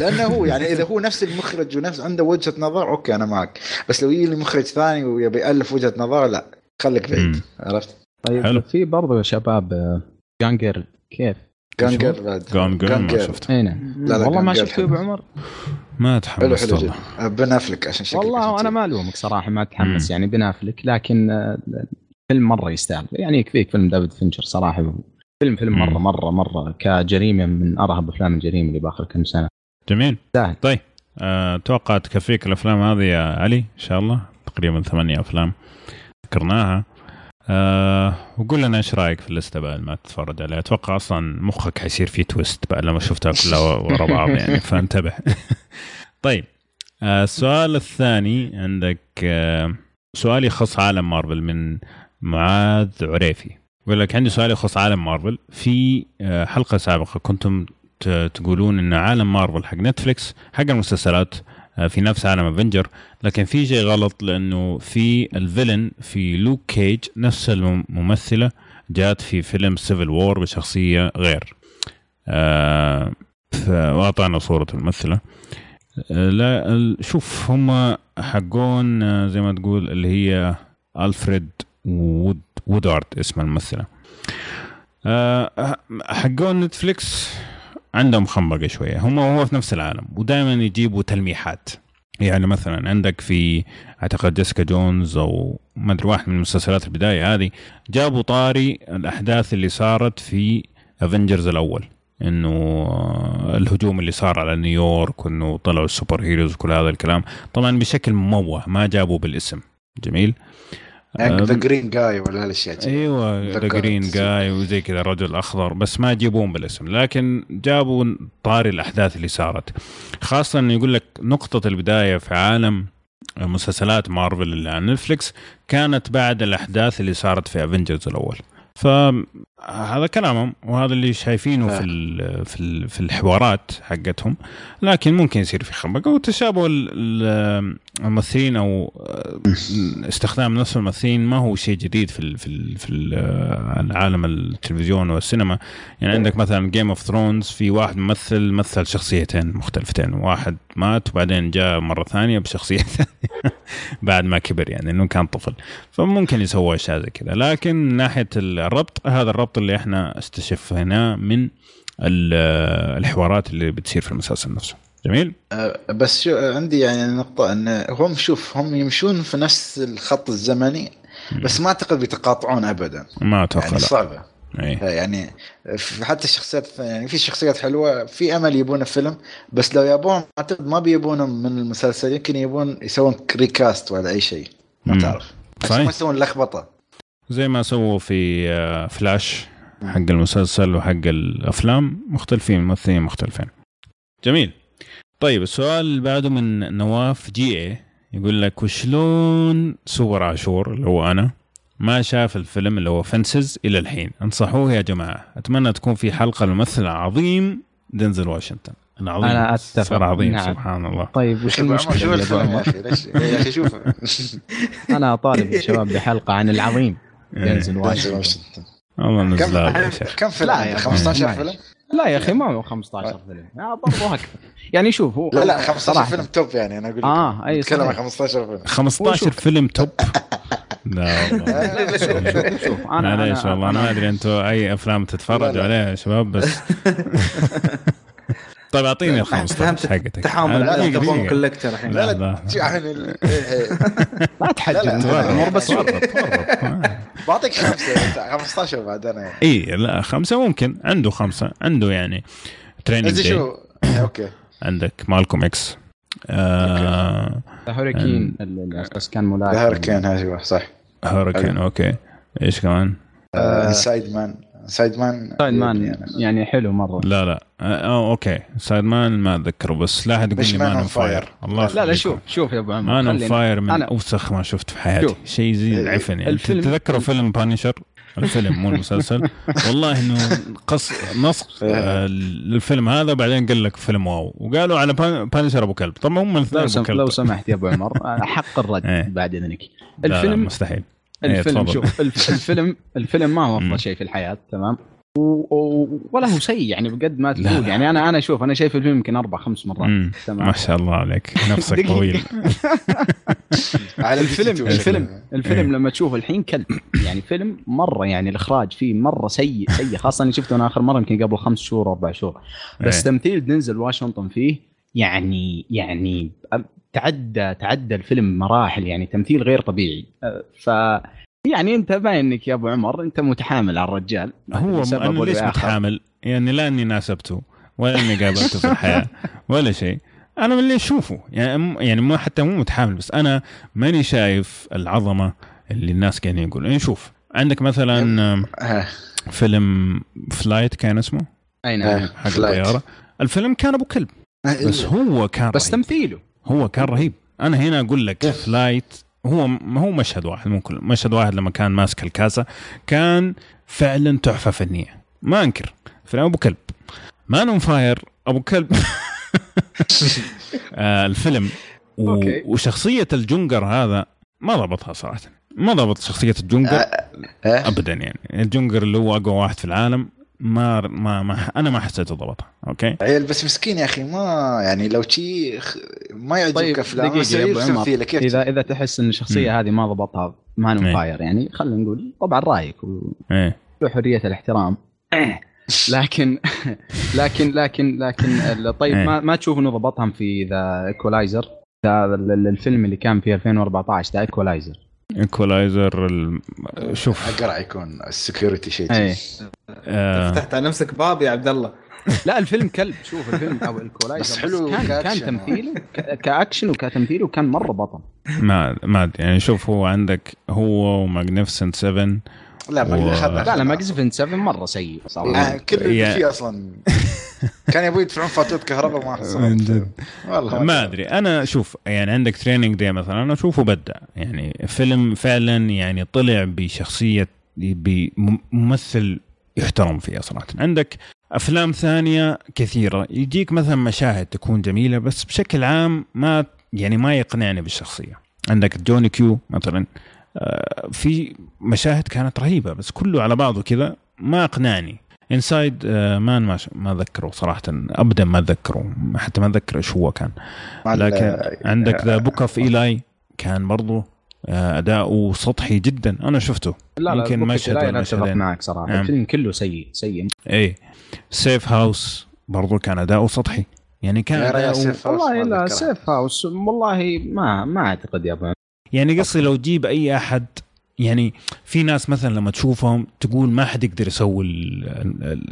لأنه هو يعني إذا هو نفس المخرج ونفس عنده وجهة نظر أوكي أنا معك. بس لو يجي لي مخرج ثاني ويبي يألف وجهة نظر لا. خليك بعيد. عرفت؟ طيب حلو. في برضو يا شباب آه، Gone Girl كيف؟ Gone Girl بعد. Gone Gone ما. شفته. اي نعم. لا لا والله ما شفته يا أبو عمر. ما حلو تحمست حلو والله. جدا. بن أفليك عشان شكلك والله أنا. ما ألومك صراحة ما تحمس مم. يعني بن أفليك لكن آه، الفيلم مرة يستاهل. يعني يكفيك فيلم ديفيد فينشر صراحة. فيلم فيلم مرة. مرة مرة. كجريمة من أرهب أفلام الجريمة اللي بآخر كم سنة. جميل. يستاهل. طيب آه، أتوقع تكفيك الأفلام هذه يا علي؟ إن شاء الله. تقريبا ثمانية أفلام ذكرناها. أه وقول لنا إيش رأيك في اللسته بعد ما تتفرج عليها؟ أتوقع أصلا مخك حيصير فيه تويست بعد لما شفتها كلها ورا بعض يعني (laughs) فانتبه. (laughs) طيب آه، السؤال الثاني عندك آه، سؤال يخص عالم مارفل من معاذ عريفي. يقول لك عندي سؤال يخص عالم مارفل. في آه، حلقة سابقة كنتم تقولون إن عالم مارفل حق نتفليكس حق المسلسلات آه، في نفس عالم Avenger لكن في شيء غلط لأنه في ال villain في Luke Cage نفس الممثلة جات في فيلم Civil War بشخصية غير. آه، وأعطانا صورة الممثلة. آه، لا شوف هم حقون آه، زي ما تقول اللي هي ألفري وود وودارد اسم الممثلة. آه، حقون نتفليكس عندهم خنبقة شوية. هم هو في نفس العالم ودائما يجيبوا تلميحات. يعني مثلا عندك في أعتقد Jessica Jones أو ما أدري واحد من مسلسلات البداية هذه جابوا طاري الأحداث اللي صارت في Avengers الأول. إنه آه، الهجوم اللي صار على نيويورك وإنه طلعوا ال superheroes وكل هذا الكلام. طبعا بشكل مموه ما جابوا بالاسم. جميل. The green guy ولا هالاشياء. أيوه The. green guy وزي كذا الرجل الأخضر بس ما يجيبون بالاسم لكن جابوا طاري الأحداث اللي صارت خاصة إنه يقول لك نقطة البداية في عالم مسلسلات مارفل اللي على نتفلكس كانت بعد الأحداث اللي صارت في Avengers الأول فهذا كلامهم وهذا اللي شايفينه في ال في ال في الحوارات حقتهم. لكن ممكن يصير في خربقه وتشابه ال- ال- الممثلين أو استخدام نفس الممثلين ما هو شيء جديد في في في ال- العالم التلفزيون والسينما. يعني عندك مثلا Game of Thrones في واحد ممثل مثل شخصيتين مختلفتين. واحد مات وبعدين جاء مرة ثانية بشخصية (laughs) ثانية (laughs) بعد ما كبر يعني إنه كان طفل. فممكن يسووا أشياء زي كذا. لكن من ناحية الربط هذا الربط اللي إحنا استشفيناه من ال- الحوارات اللي بتصير في المسلسل نفسه. جميل؟ أه، بس شو عندي يعني نقطة إن هم شوف هم يمشون في نفس الخط الزمني بس ما أعتقد بيتقاطعون ابدا. ما أتوقع يعني صعبة. إيه. يعني حتى الشخصيات يعني في شخصيات حلوة في أمل يبون فيلم بس لو يبون أعتقد ما بيبونهم من المسلسل. يمكن يبون يسوون ريكاست ولا أي شيء. ما. تعرف. بس. ما يسوون لخبطة. زي ما سووا في آه، فلاش حق المسلسل وحق الأفلام مختلفين ممثلين مختلفين. جميل. طيب السؤال اللي بعده من نواف جي اي يقول لك وشلون سوبر عاشور اللي هو أنا ما شاف الفيلم اللي هو Fences إلى الحين؟ انصحوه يا جماعة. أتمنى تكون في حلقة للممثل العظيم دنزل واشنطن. العظيم أنا أتفق. صار عظيم نعم. سبحان الله. طيب وش (laughs) المشكلة يا الفيلم؟ أخي شوف. (laughs) أنا طالب يا شباب بحلقة عن العظيم. دنزل واشنطن والله كم نزلها كم فيلم لا عندك؟ يا 15 معلش. فيلم؟ لا يا أخي ما هو 15 فيلم. آه، برضو أكثر يعني شوف هو لا لا 15 صراحة. فيلم توب يعني أنا أقول لك. آه أي صحيح 15 فيلم. 15 وشوف. فيلم توب. (laughs) لا والله. لا لا شوف شوف شوف. أنا معليش والله أنا ما أدري أنتم أي أفلام لا، تتفرجوا. عليها يا شباب بس (laughs) طيب أعطيني ال 15 فهمت. حقتك تحامل لا، على تبون. كولكتر الحين. لا، لا. لا. لا. (laughs) إيه، إيه. يا عمر بس. بعطيك خمسة 15 بعد أنا. يعني اي لا خمسة ممكن. عنده خمسة عنده يعني تريننج شو؟ أوكي. عندك مالكوم إكس آه هوريكين بس كان ملاك هاركين هذا صح. هوريكين أوكي. إيش كمان؟ سايد مان. Inside Man Inside Man يعني حلو مرة. لا لا. آه آه، okay. Inside Man ما أتذكره بس لا أحد يقول لي Man on Fire. الله لا لا. شوف شوف يا أبو عمر Man on Fire من أنا- أوسخ ما شفت في حياتي. شيء زي العفن يعني الفيلم- تتذكروا فيلم Punisher الفيلم مو المسلسل. (laughs) والله إنه قص نص آه، للفيلم هذا وبعدين قال لك فيلم wow. وقالوا على Pun- Punisher أبو كلب. طبعا هم الاثنين لو, سم... كلب. لو سمحت يا أبو عمر (laughs) حق الرد إيه. بعد إذنك. لا، لا، الفيلم مستحيل. الفيلم تفضل. شوف الف- الفيلم الفيلم ما هو. أفضل شيء في الحياة تمام و... و... ولا هو سيء يعني بقد ما لا. تقول يعني أنا أنا شوف أنا شايف الفيلم يمكن أربع خمس مرات. تمام ما شاء الله عليك نفسك. طويل (laughs) على الفيلم الفيلم الفيلم إيه. الفيلم لما تشوفه الحين كلب يعني فيلم مرة يعني الإخراج فيه مرة سيء سيء خاصة إني شفته أنا آخر مرة يمكن قبل خمس شهور أو أربع شهور بس إيه. تمثيل دنزل واشنطن فيه يعني يعني تعدى تعدى الفيلم مراحل يعني تمثيل غير طبيعي. ف يعني انت باين انك يا أبو عمر انت متحامل على الرجال. هو أنا ليش. متحامل؟ يعني لا إني ناسبته ولا إني قابلته في الحياة ولا شيء. أنا من اللي أشوفه. يعني يعني مو حتى مو متحامل بس أنا ماني شايف العظمة اللي الناس قاعدين يقولون. يعني شوف عندك مثلا آه، فيلم فلايت كان اسمه؟ أي نعم. آه، حق. الطيارة. الفيلم كان أبو كلب بس هو كان بس رهيب. تمثيله. هو كان رهيب. أنا هنا أقول لك Flight هو ما هو مشهد واحد مو كل مشهد واحد لما كان ماسك الكاسة كان فعلا تحفة فنية. ما أنكر. فيلم أبو كلب. Man on Fire أبو كلب. (laughs) آه الفيلم. و... وشخصية الجنقر هذا ما ضبطها صراحة. ما ضبط شخصية الجنقر آه. ابدا يعني. الجنقر اللي هو أقوى واحد في العالم. ما ما, ما أنا ما حسيته ضبطها okay؟ عيل بس مسكين يا أخي. ما يعني لو شي خ- ما يعجبك طيب أفلام كيف؟ اذا إذا تحس إن الشخصية هذه ما ضبطها Man إيه. Fire يعني خلينا نقول طبعا رأيك و... إيه. حرية الاحترام. (coughs) (coughs) لكن لكن لكن لكن طيب إيه. ما ما تشوف إنه ضبطهم في The Equalizer؟ the ال- ال- الفيلم اللي كان في 2014 The Equalizer. Equalizer ال... شوف. اقرع يكون ال security شيء إيه آه. فتحت على نفسك باب يا عبد الله. (laughs) لا الفيلم كلب. شوف الفيلم. أو ال Equalizer بس حلو كان كان. تمثيله كاكشن وكتمثيله كان مرة بطل. ما ما أدري. يعني شوف هو عندك هو و Magnificent 7 لا ما و- لا لا Magnificent 7 مرة سيء آه، صراحة كل اللي فيه أصلا. كان يبغوا يدفعون فاتورة كهرباء ما (laughs) جد. والله. ما أدري. أنا شوف يعني عندك Training Day مثلا أنا أشوفه بدع يعني فيلم فعلا يعني طلع بشخصية بممثل يحترم فيها صراحة. عندك أفلام ثانية كثيرة. يجيك مثلا مشاهد تكون جميلة بس بشكل عام ما يعني ما يقنعني بالشخصية. عندك John Q مثلا. آه، في مشاهد كانت رهيبة بس كله على بعضه كذا ما أقنعني Inside Man ما ما ذكره صراحة ابدا ما ذكره حتى ما اتذكر إيش هو كان لكن عندك The Book of Eli كان برضو آه، اداؤه سطحي جدا أنا شفته لا لا يمكن مشهد لا ولا أنا أتفق مشهدين. معك صراحة نعم. الفيلم كله سيء سيء إيه سيف هاوس برضو كان أداؤه سطحي يعني كان أداؤه سيف هاوس والله لا. سيف هاوس والله ما ما أعتقد يا أبو. يعني قصدي لو تجيب أي أحد يعني في ناس مثلا لما تشوفهم تقول ما حد يقدر يسوي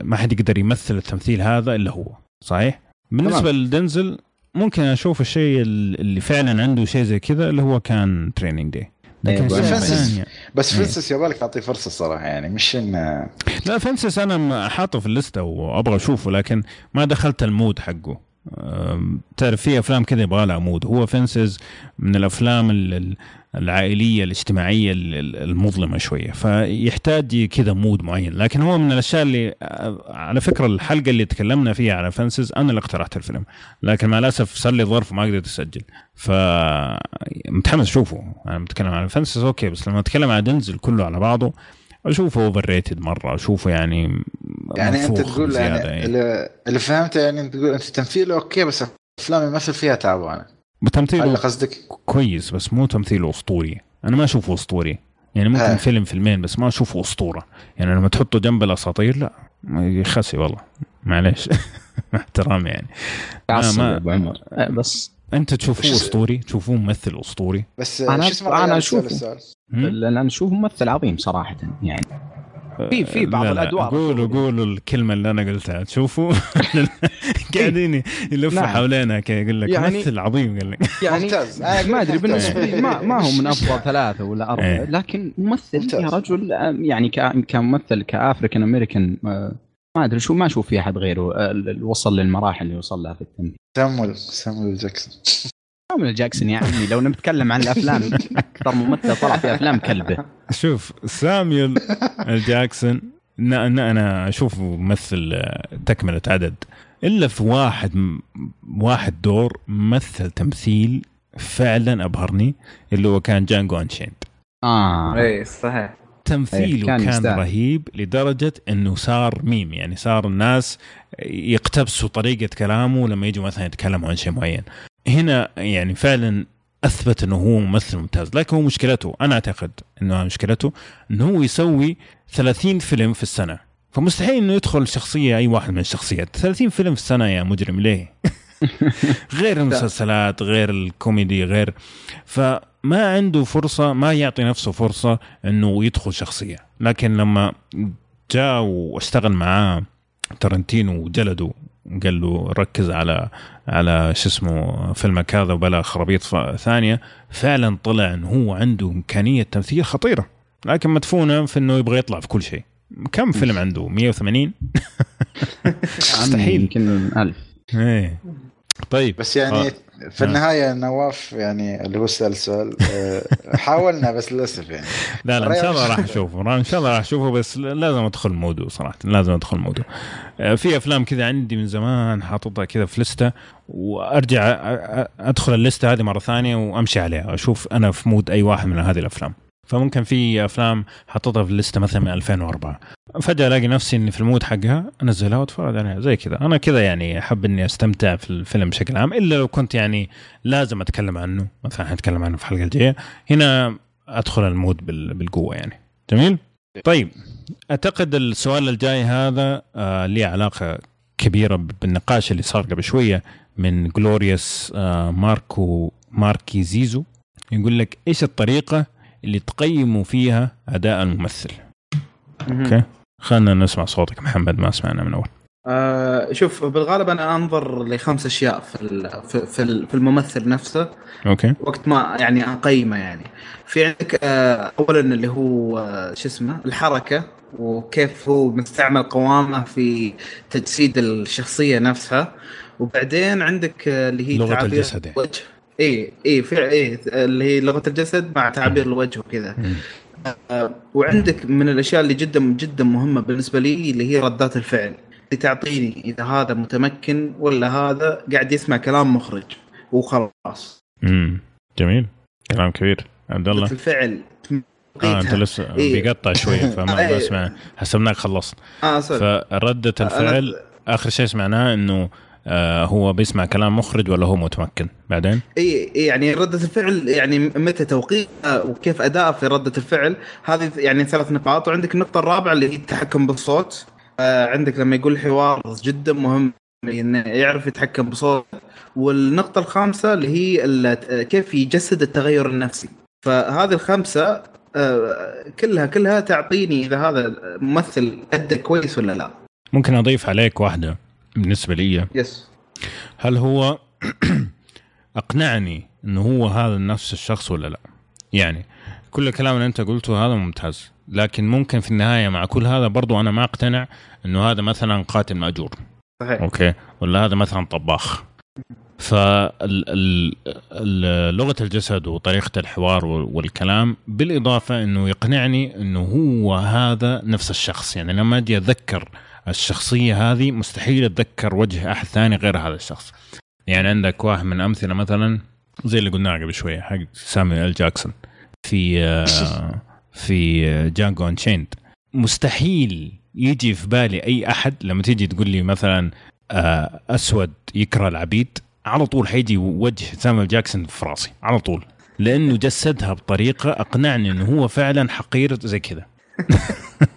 ما حد يقدر يمثل التمثيل هذا إلا هو صحيح بالنسبة لدنزل ممكن أشوف الشيء اللي فعلا عنده شيء زي كذا اللي هو كان Training Day لكن إيه، Fences. الثانية- بس إيه. Fences يبالك أعطيه فرصة الصراحه يعني مش انه لا Fences أنا حاطه في الليستة وأبغى أشوفه لكن ما دخلت ال mood حقه تعرف في أفلام كذا يبغى لها mood. هو Fences من الأفلام ال- ال- العائلية الاجتماعية ال- ال- المظلمة شوية. فيحتاج كذا mood معين. لكن هو من الأشياء اللي على فكرة الحلقة اللي تكلمنا فيها على Fences أنا اللي اقترحت الفيلم. لكن مع الأسف صار لي ظرف ما قدرت أسجل. ف متحمس اشوفه أنا بتكلم عن Fences okay بس لما أتكلم عن دنزل كله على بعضه أشوفه overrated مرة أشوفه يعني يعني أنت تقول يعني بزيادة اللي, فهمته يعني أنت تقول أنت تمثيله okay بس افلام يمثل فيها تعبانه هل تمثيله قصدك؟ كويس بس مو تمثيله أسطوري. أنا ما أشوفه أسطوري. يعني ممكن آه. فيلم فيلمين بس ما أشوفه أسطورة. يعني لما تحطه جنب الأساطير لا. يخسي والله. معليش. مع (laughs) احترامي يعني. تعصب ما- يا ابو عمر آه، بس أنت تشوفوه أسطوري تشوفوه ممثل أسطوري بس سأل السؤال؟ هم؟ لأن أشوفه ممثل عظيم صراحة يعني في في بعض لا لا، الأدوار قولوا قولوا الكلمة اللي أنا قلتها تشوفوا (laughs) قاعدين يلفوا نعم. حولينا كي يقول لك يعني- ممثل عظيم قال لك يعني ما أدري. بالنسبة لي ما, ما هو من أفضل (laughs) ثلاثة ولا أربعة إيه. لكن ممثل. يا رجل آه، يعني كممثل ك African American آه، ما أدري شو ما أشوف في أحد غيره آه، وصل للمراحل اللي وصل لها في التمثيل سامويل سامويل جاكسون. سامويل جاكسون يا عمي لو نتكلم عن الأفلام. أكثر ممثل طلع في أفلام كلبة. شوف ساميول جاكسون إن أنا اشوفه ممثل آه، تكملة عدد. إلا في واحد م- واحد دور مثل تمثيل فعلا أبهرني اللي هو كان جانجو أنشيند. آه. اي صحيح. تمثيله إيه، كان, كان يستاهل. رهيب لدرجة إنه صار ميم يعني صار الناس يقتبسوا طريقة كلامه لما يجوا مثلا يتكلموا عن شيء معين. هنا يعني فعلا أثبت إنه هو ممثل ممتاز لكن هو مشكلته أنا أعتقد إنه مشكلته إنه هو يسوي 30 فيلم في السنة. فمستحيل إنه يدخل شخصية أي واحد من الشخصيات. 30 فيلم في السنة يا مجرم ليه؟ (laughs) غير المسلسلات غير الكوميدي غير. فما عنده فرصة ما يعطي نفسه فرصة إنه يدخل شخصية. لكن لما جاء واشتغل معاه ترنتينو وجلده قال له ركز على على شو اسمه فيلمك هذا وبلا خرابيط ثانية. فعلا طلع انه هو عنده إمكانية تمثيل خطيرة. لكن مدفونة في إنه يبغى يطلع في كل شيء. كم فيلم عنده؟ 180 (laughs) مستحيل. يمكن ألف. إيه. طيب. بس يعني آه. في النهاية نواف يعني اللي هو سأل السؤال آه، (laughs) حاولنا بس للأسف يعني. لا لا إن شاء الله. راح اشوفه إن شاء الله راح اشوفه بس لازم أدخل mood ه صراحة لازم أدخل mood ه آه، في أفلام كذا عندي من زمان حاططها كذا في لستة وأرجع أدخل اللستة هذه مرة ثانية وأمشي عليها أشوف أنا في mood أي واحد من هذه الأفلام. فممكن في أفلام حطيتها في ال list مثلا من 2004 فجأة ألاقي نفسي إني في ال mood حقها أنزلها وأتفرج عليها زي كذا. أنا كذا يعني أحب إني أستمتع في الفيلم بشكل عام إلا لو كنت يعني لازم أتكلم عنه. مثلا حنتكلم عنه في الحلقة الجاية. هنا أدخل ال mood بال- بالقوة يعني. جميل؟ طيب أعتقد السؤال الجاي هذا آه ليه علاقة كبيرة بالنقاش اللي صار قبل شوية من جلوريوس آه ماركو ماركي زيزو يقول لك إيش الطريقة اللي تقيموا فيها أداء الممثل. okay؟ خلينا نسمع صوتك محمد ما سمعنا من أول. آه شوف بالغالب أنا أنظر لخمس أشياء في ال- في في ال- في الممثل نفسه. okay. وقت ما يعني أقيمه يعني. في عندك آه اولا اللي هو آه شو اسمه؟ الحركة وكيف هو مستعمل قوامه في تجسيد الشخصية نفسها. وبعدين عندك آه اللي هي لغة تعابير الجسد يعني. الوجه اي اي في اي اللي هي لغة الجسد مع تعابير الوجه وكذا. آه، وعندك من الأشياء اللي جدا جدا مهمة بالنسبة لي اللي هي ردات الفعل. اللي تعطيني إذا هذا متمكن ولا هذا قاعد يسمع كلام مخرج وخلاص. امم جميل. كلام كبير. عبد الله. الفعل آه أنت لسه إيه. بيقطع شوية (laughs) فما إيه. بسمع حسبناك خلصت آه صدق. فردة الفعل آخر شيء سمعناه إنه آه هو بيسمع كلام مخرج ولا هو متمكن؟ بعدين؟ إي يعني ردة الفعل يعني متى توقيتها وكيف أداء في ردة الفعل هذه يعني ثلاث نقاط. وعندك النقطة الرابعة اللي هي التحكم بالصوت. آه عندك لما يقول حوار جدا مهم انه يعرف يتحكم بصوت. والنقطة الخامسة اللي هي كيف يجسد التغير النفسي. فهذه الخمسة آه، كلها كلها تعطيني إذا هذا ممثل أدى كويس ولا لا. ممكن أضيف عليك واحدة. بالنسبة لي yes هل هو (clears throat) أقنعني انه هو هذا نفس الشخص ولا لا؟ يعني كل الكلام اللي أنت قلته هذا ممتاز لكن ممكن في النهاية مع كل هذا برضو أنا ما أقتنع إنه هذا مثلا قاتل مأجور. صحيح. okay؟ ولا هذا مثلا طباخ. فلغه الجسد وطريقة الحوار والكلام بالإضافة إنه يقنعني إنه هو هذا نفس الشخص. يعني لما أجي أتذكر الشخصية هذه مستحيل أتذكر وجه أحد ثاني غير هذا الشخص. يعني عندك واحد من أمثلة مثلا زي اللي قلناه قبل شوية حق سامويل ال جاكسون. في في جانجو أنشيند. مستحيل يجي في بالي أي أحد لما تيجي تقول لي مثلا آه، أسود يكره العبيد على طول حيجي وجه سامويل جاكسون في راسي على طول. لأنه جسدها بطريقة أقنعني إنه هو فعلا حقير زي كذا. (laughs)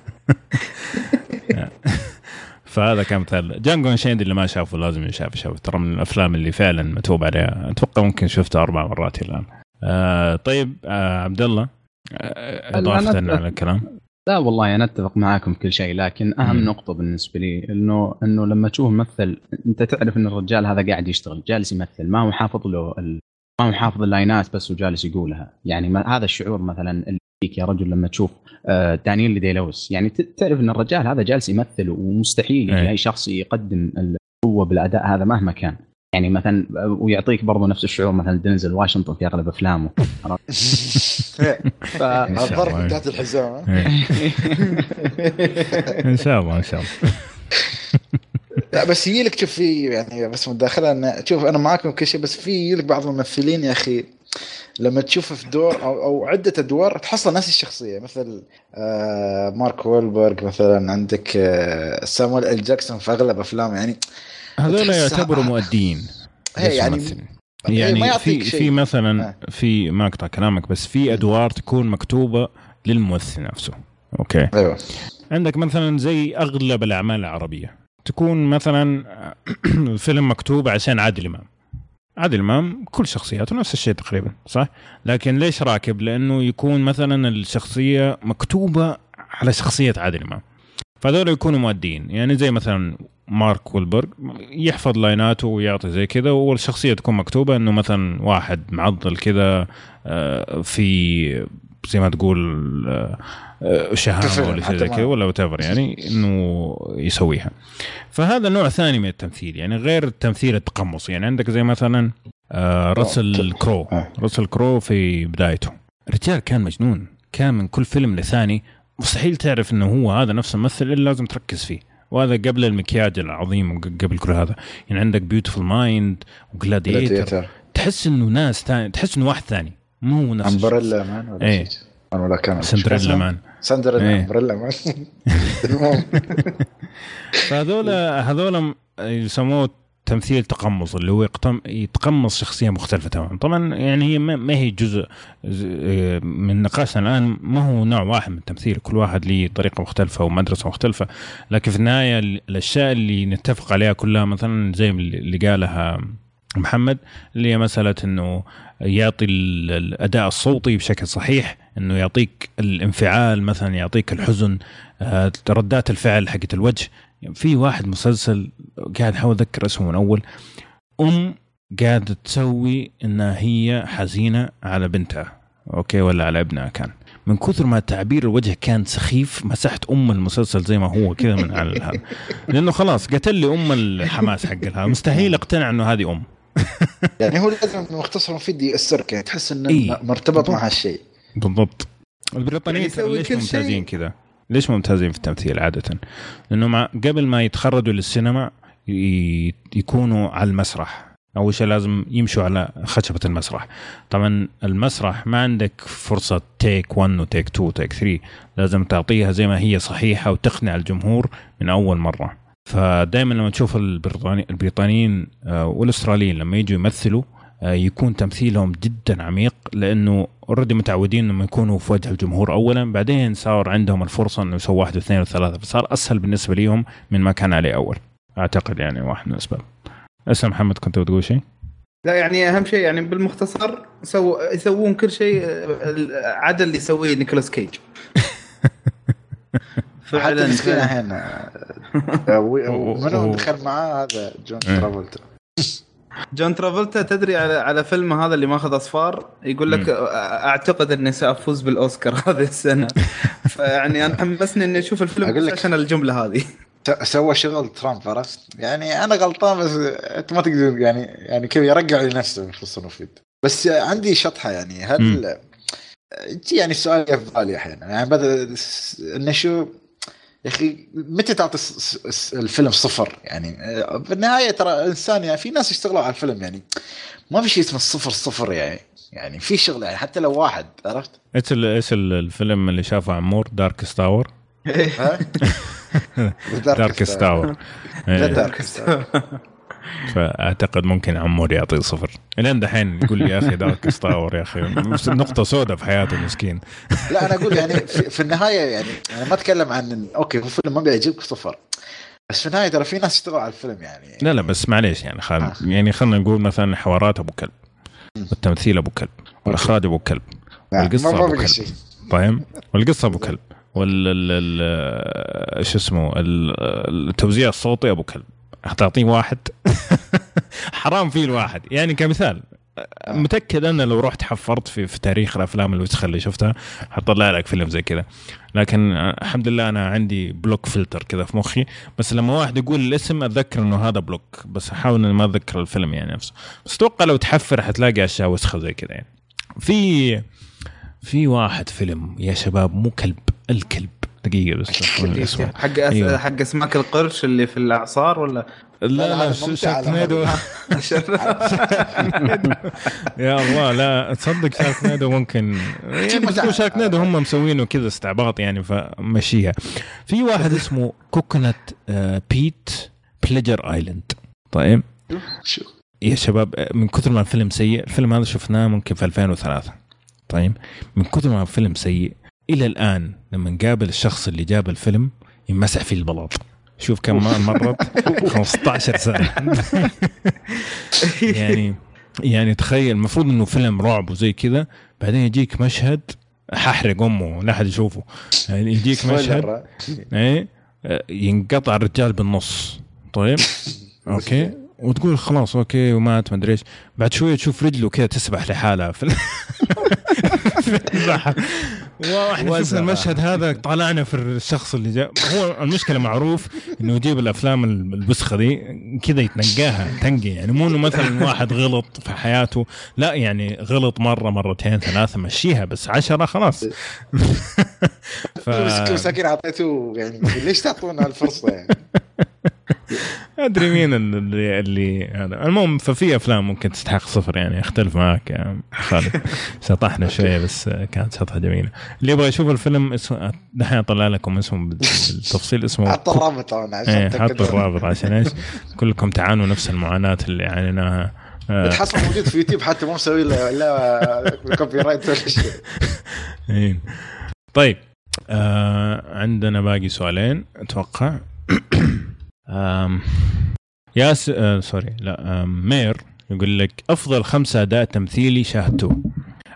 فهذا كان مثال. جانجو انشيند اللي ما شافه لازم يشاف شاف ترى من الأفلام اللي فعلا متوب عليها. أتوقع ممكن شفته أربع مرات الآن. آه طيب آه عبد الله آه إضافة على الكلام لا والله أنا أتفق معاكم في كل شيء لكن أهم مم. نقطة بالنسبة لي إنه إنه لما تشوف ممثل أنت تعرف إن الرجال هذا قاعد يشتغل. جالس يمثل ما هو حافظ له ال... ما هو حافظ اللاينات بس وجالس يقولها. يعني ما هذا الشعور مثلا اللي يجيك يا رجل لما تشوف آه دانييل دي لويس. يعني تعرف إن الرجال هذا جالس يمثل ومستحيل يجي إيه. أي شخص يقدم القوة بالأداء هذا مهما كان. يعني مثلا ويعطيك برضه نفس الشعور مثلا دينزل واشنطن في أغلب أفلامه. (laughs) (laughs) ف... الضرب من تحت الحزام ها؟ إيه. (laughs) إن شاء الله إن شاء الله. لا بس يجي لك شوف في يعني بس مداخلة أن شوف أنا معاكم كل شيء بس في يجي لك بعض الممثلين يا أخي لما تشوفه في دور أو أو عدة أدوار تحصل نفس الشخصية مثل آه مارك وولبرغ مثلا عندك آه سامويل إل جاكسون في أغلب افلامه يعني هذول يعتبروا مؤدين يعني. ما يعني في. في مثلا آه. في ما أقطع كلامك بس في أدوار تكون مكتوبة للممثل نفسه أوكي أيوه عندك مثلا زي أغلب الأعمال العربية تكون مثلا (clears throat) فيلم مكتوب عشان عادل إمام. عادل إمام كل شخصياته نفس الشيء تقريبا صح؟ لكن ليش راكب؟ لأنه يكون مثلا الشخصية مكتوبة على شخصية عادل إمام. فهذول يكونوا مؤدين يعني زي مثلا مارك وولبرغ يحفظ لايناته ويعطي زي كذا والشخصية تكون مكتوبة إنه مثلا واحد معضل كذا آه، في زي ما تقول آه، آه، شهامة ولا شيء زي كذا ولا what يعني إنه يسويها. فهذا نوع ثاني من التمثيل يعني غير التمثيل التقمصي يعني عندك زي مثلا آه، راسل كرو. راسل كرو في بدايته. الرجال كان مجنون. كان من كل فيلم لثاني. مستحيل تعرف إنه هو هذا نفس الممثل الا لازم تركز فيه. وهذا قبل المكياج العظيم وقبل كل هذا. يعني عندك Beautiful Mind و Gladiator. تحس إنه ناس ثاني تحس إنه واحد ثاني. مو هو نفس. Umbrella Man ولا. شيء؟ ولا كان. Cinderella Man. Cinderella إيه. Umbrella Man. (laughs) المهم. فهذول هذول يسموه تمثيل تقمص اللي هو يتقمص شخصية مختلفة تماما. طبعا يعني هي ما هي جزء من نقاشنا الآن ما هو نوع واحد من التمثيل. كل واحد له طريقة مختلفة ومدرسة مختلفة. لكن في النهاية ال- الأشياء اللي نتفق عليها كلها مثلا زي اللي قالها محمد اللي هي مسألة إنه يعطي ال- الأداء الصوتي بشكل صحيح إنه يعطيك الانفعال مثلا يعطيك الحزن آه، ردات الفعل حقت الوجه. في واحد مسلسل قاعد أحاول اتذكر اسمه من أول. أم قاعدة تسوي انها هي حزينة على بنتها. أوكي ولا على ابنها كان. من كثر ما تعبير الوجه كان سخيف مسحت أم المسلسل زي ما هو كذا من على هذا لأنه خلاص قتل لي أم الحماس حق هذا مستحيل أقتنع إنه هذه أم. (laughs) يعني هو لازم مختصر مفيد يأثرك يعني تحس إنه إيه. مرتبط مع هالشيء بالضبط البريطانيين يعني ليش ممتازين. كذا؟ ليش ممتازين في التمثيل عادة؟ لأنه مع قبل ما يتخرجوا للسينما يكونوا على المسرح أول شيء لازم يمشوا على خشبة المسرح طبعا المسرح ما عندك فرصة تيك 1 وتيك 2 وتيك 3 لازم تعطيها زي ما هي صحيحة وتقنع الجمهور من أول مرة فدائما لما تشوف البريطاني البريطانيين آه، والأستراليين لما يجوا يمثلوا آه، يكون تمثيلهم جدا عميق لأنه اوريدي متعودين إنهم يكونوا في وجه الجمهور اولا بعدين صار عندهم الفرصة إنه يسووا واحد واثنين وثلاثة فصار أسهل بالنسبة ليهم من ما كان عليه أول. أعتقد يعني واحد من الأسباب. اسم محمد كنت بتقول شيء؟ لا يعني أهم شيء يعني بالمختصر so يسوون كل شيء آه، عدا اللي يسويه نيكولاس كيج. (laughs) حتى مسكين فعلا الحين منو دخل معاه؟ هذا جون إيه. ترافولتا. جون ترافولتا تدري على على فيلم هذا اللي ماخذ أصفار؟ يقول لك أعتقد اني سافوز بالأوسكار (laughs) هذه السنة. فيعني أنا حمسني إني أشوف الفيلم أقول بس لك- عشان الجمله هذه. س- سوى شغل ترامب عرفت؟ يعني أنا غلطان بس أنت ما تقدر يعني يعني كيف يرجع لنفسه بخصوص المفيد بس عندي شطحة يعني. هل يعني السؤال في بالي أحيانا يعني بدا س- انه شو يا أخي متى تعطي الفيلم صفر يعني آه، في النهاية ترى الانسان يعني في ناس يشتغلوا على الفيلم يعني ما في شيء اسمه الصفر صفر يعني يعني في شغل يعني حتى لو واحد عرفت؟ إيش إيش ال- الفيلم اللي شافه عمور Dark Tower؟ Dark Tower لا إيه. فأعتقد ممكن عمور يعطيه صفر. الين دحين يقول لي يا أخي Dark Tower يا أخي. نقطة سوداء في حياته مسكين. لا أنا أقول يعني في, في النهاية يعني أنا ما أتكلم عن okay هو فيلم ما بيعجبك صفر. بس في النهاية ترى في ناس يشتغلوا على الفيلم يعني. لا لا بس معليش يعني خل... آه. يعني خلينا نقول مثلا حوارات أبو كلب. والتمثيل أبو كلب والاخراج أبو كلب أبو بقى كلب. فاهم؟ والقصة أبو كلب وال ال... ال... شو اسمه ال- التوزيع الصوتي أبو كلب. حتعطيه واحد. (laughs) حرام فيه الواحد. يعني كمثال متأكد أنا لو رحت حفرت في, في تاريخ الأفلام الوسخة اللي شفتها حطلع لك فيلم زي كذا. لكن الحمد لله أنا عندي block filter كذا في مخي. بس لما واحد يقول الاسم أتذكر إنه هذا بلوك بس أحاول ما أتذكر الفيلم يعني نفسه. بس أتوقع لو تحفر حتلاقي أشياء وسخة زي كذا يعني. في في واحد فيلم يا شباب مو كلب الكلب. دقيقة بس حق أس... أيوه. حق أسماك القرش اللي في الأعصار ولا؟ لا لا هذا ش- ممتع على شاركنادو (laughs) يا الله لا تصدق شاركنادو ممكن. (laughs) يعني شاركنادو هم مسوينه كذا استعباط يعني فمشيها. في واحد (laughs) اسمه Coconut آه، بيت Pleasure Island طيب. شو؟ يا شباب آه، من كثر ما الفيلم سيء الفيلم هذا شفناه ممكن في 2003 طيب. من كثر ما الفيلم سيء إلى الآن لما نقابل الشخص اللي جاب الفيلم يمسح فيه البلاط. شوف كم مرت (laughs) 15 سنة. يعني يعني تخيل المفروض إنه فيلم رعب وزي كذا بعدين يجيك مشهد ححرق أمه لا أحد يشوفه. يعني يجيك مشهد. إيه ينقطع الرجال بالنص. طيب؟ okay؟ وتقول خلاص okay ومات ما أدري إيش. بعد شوية تشوف رجله كذا تسبح لحالها. في, (laughs) (laughs) وإحنا شفنا. المشهد هذا طلعنا في الشخص اللي جاء هو المشكلة معروف إنه يجيب الأفلام الوسخة دي كذا يتنقاها تنقي يعني. مو إنه مثلا واحد غلط في حياته لا يعني غلط مرة مرتين ثلاثة مشيها بس عشرة خلاص. (laughs) ف... بس مساكين اعطيته يعني ليش تعطونا الفرصة يعني؟ (laughs) ادري مين اللي اللي هذا. المهم ففي أفلام ممكن تستحق صفر يعني أختلف معك يا خالد. (laughs) شطحنا شوية بس كانت شطحة جميلة. اللي يبغى يشوف الفيلم اسمه دحين أطلع لكم اسمه بالتفصيل اسمه حط الرابط طبعا عشان تأكد. حطوا الرابط عشان إيش؟ كلكم تعانوا نفس المعاناة اللي عانيناها آه، بتحصل موجود في يوتيوب حتى مو مسوي له لا copyright ولا شيء. (laughs) إيه. طيب آه عندنا باقي سؤالين أتوقع. (clears throat) yes آه sorry. لأمير يقول لك أفضل خمسة أداء تمثيلي شاهدتوه.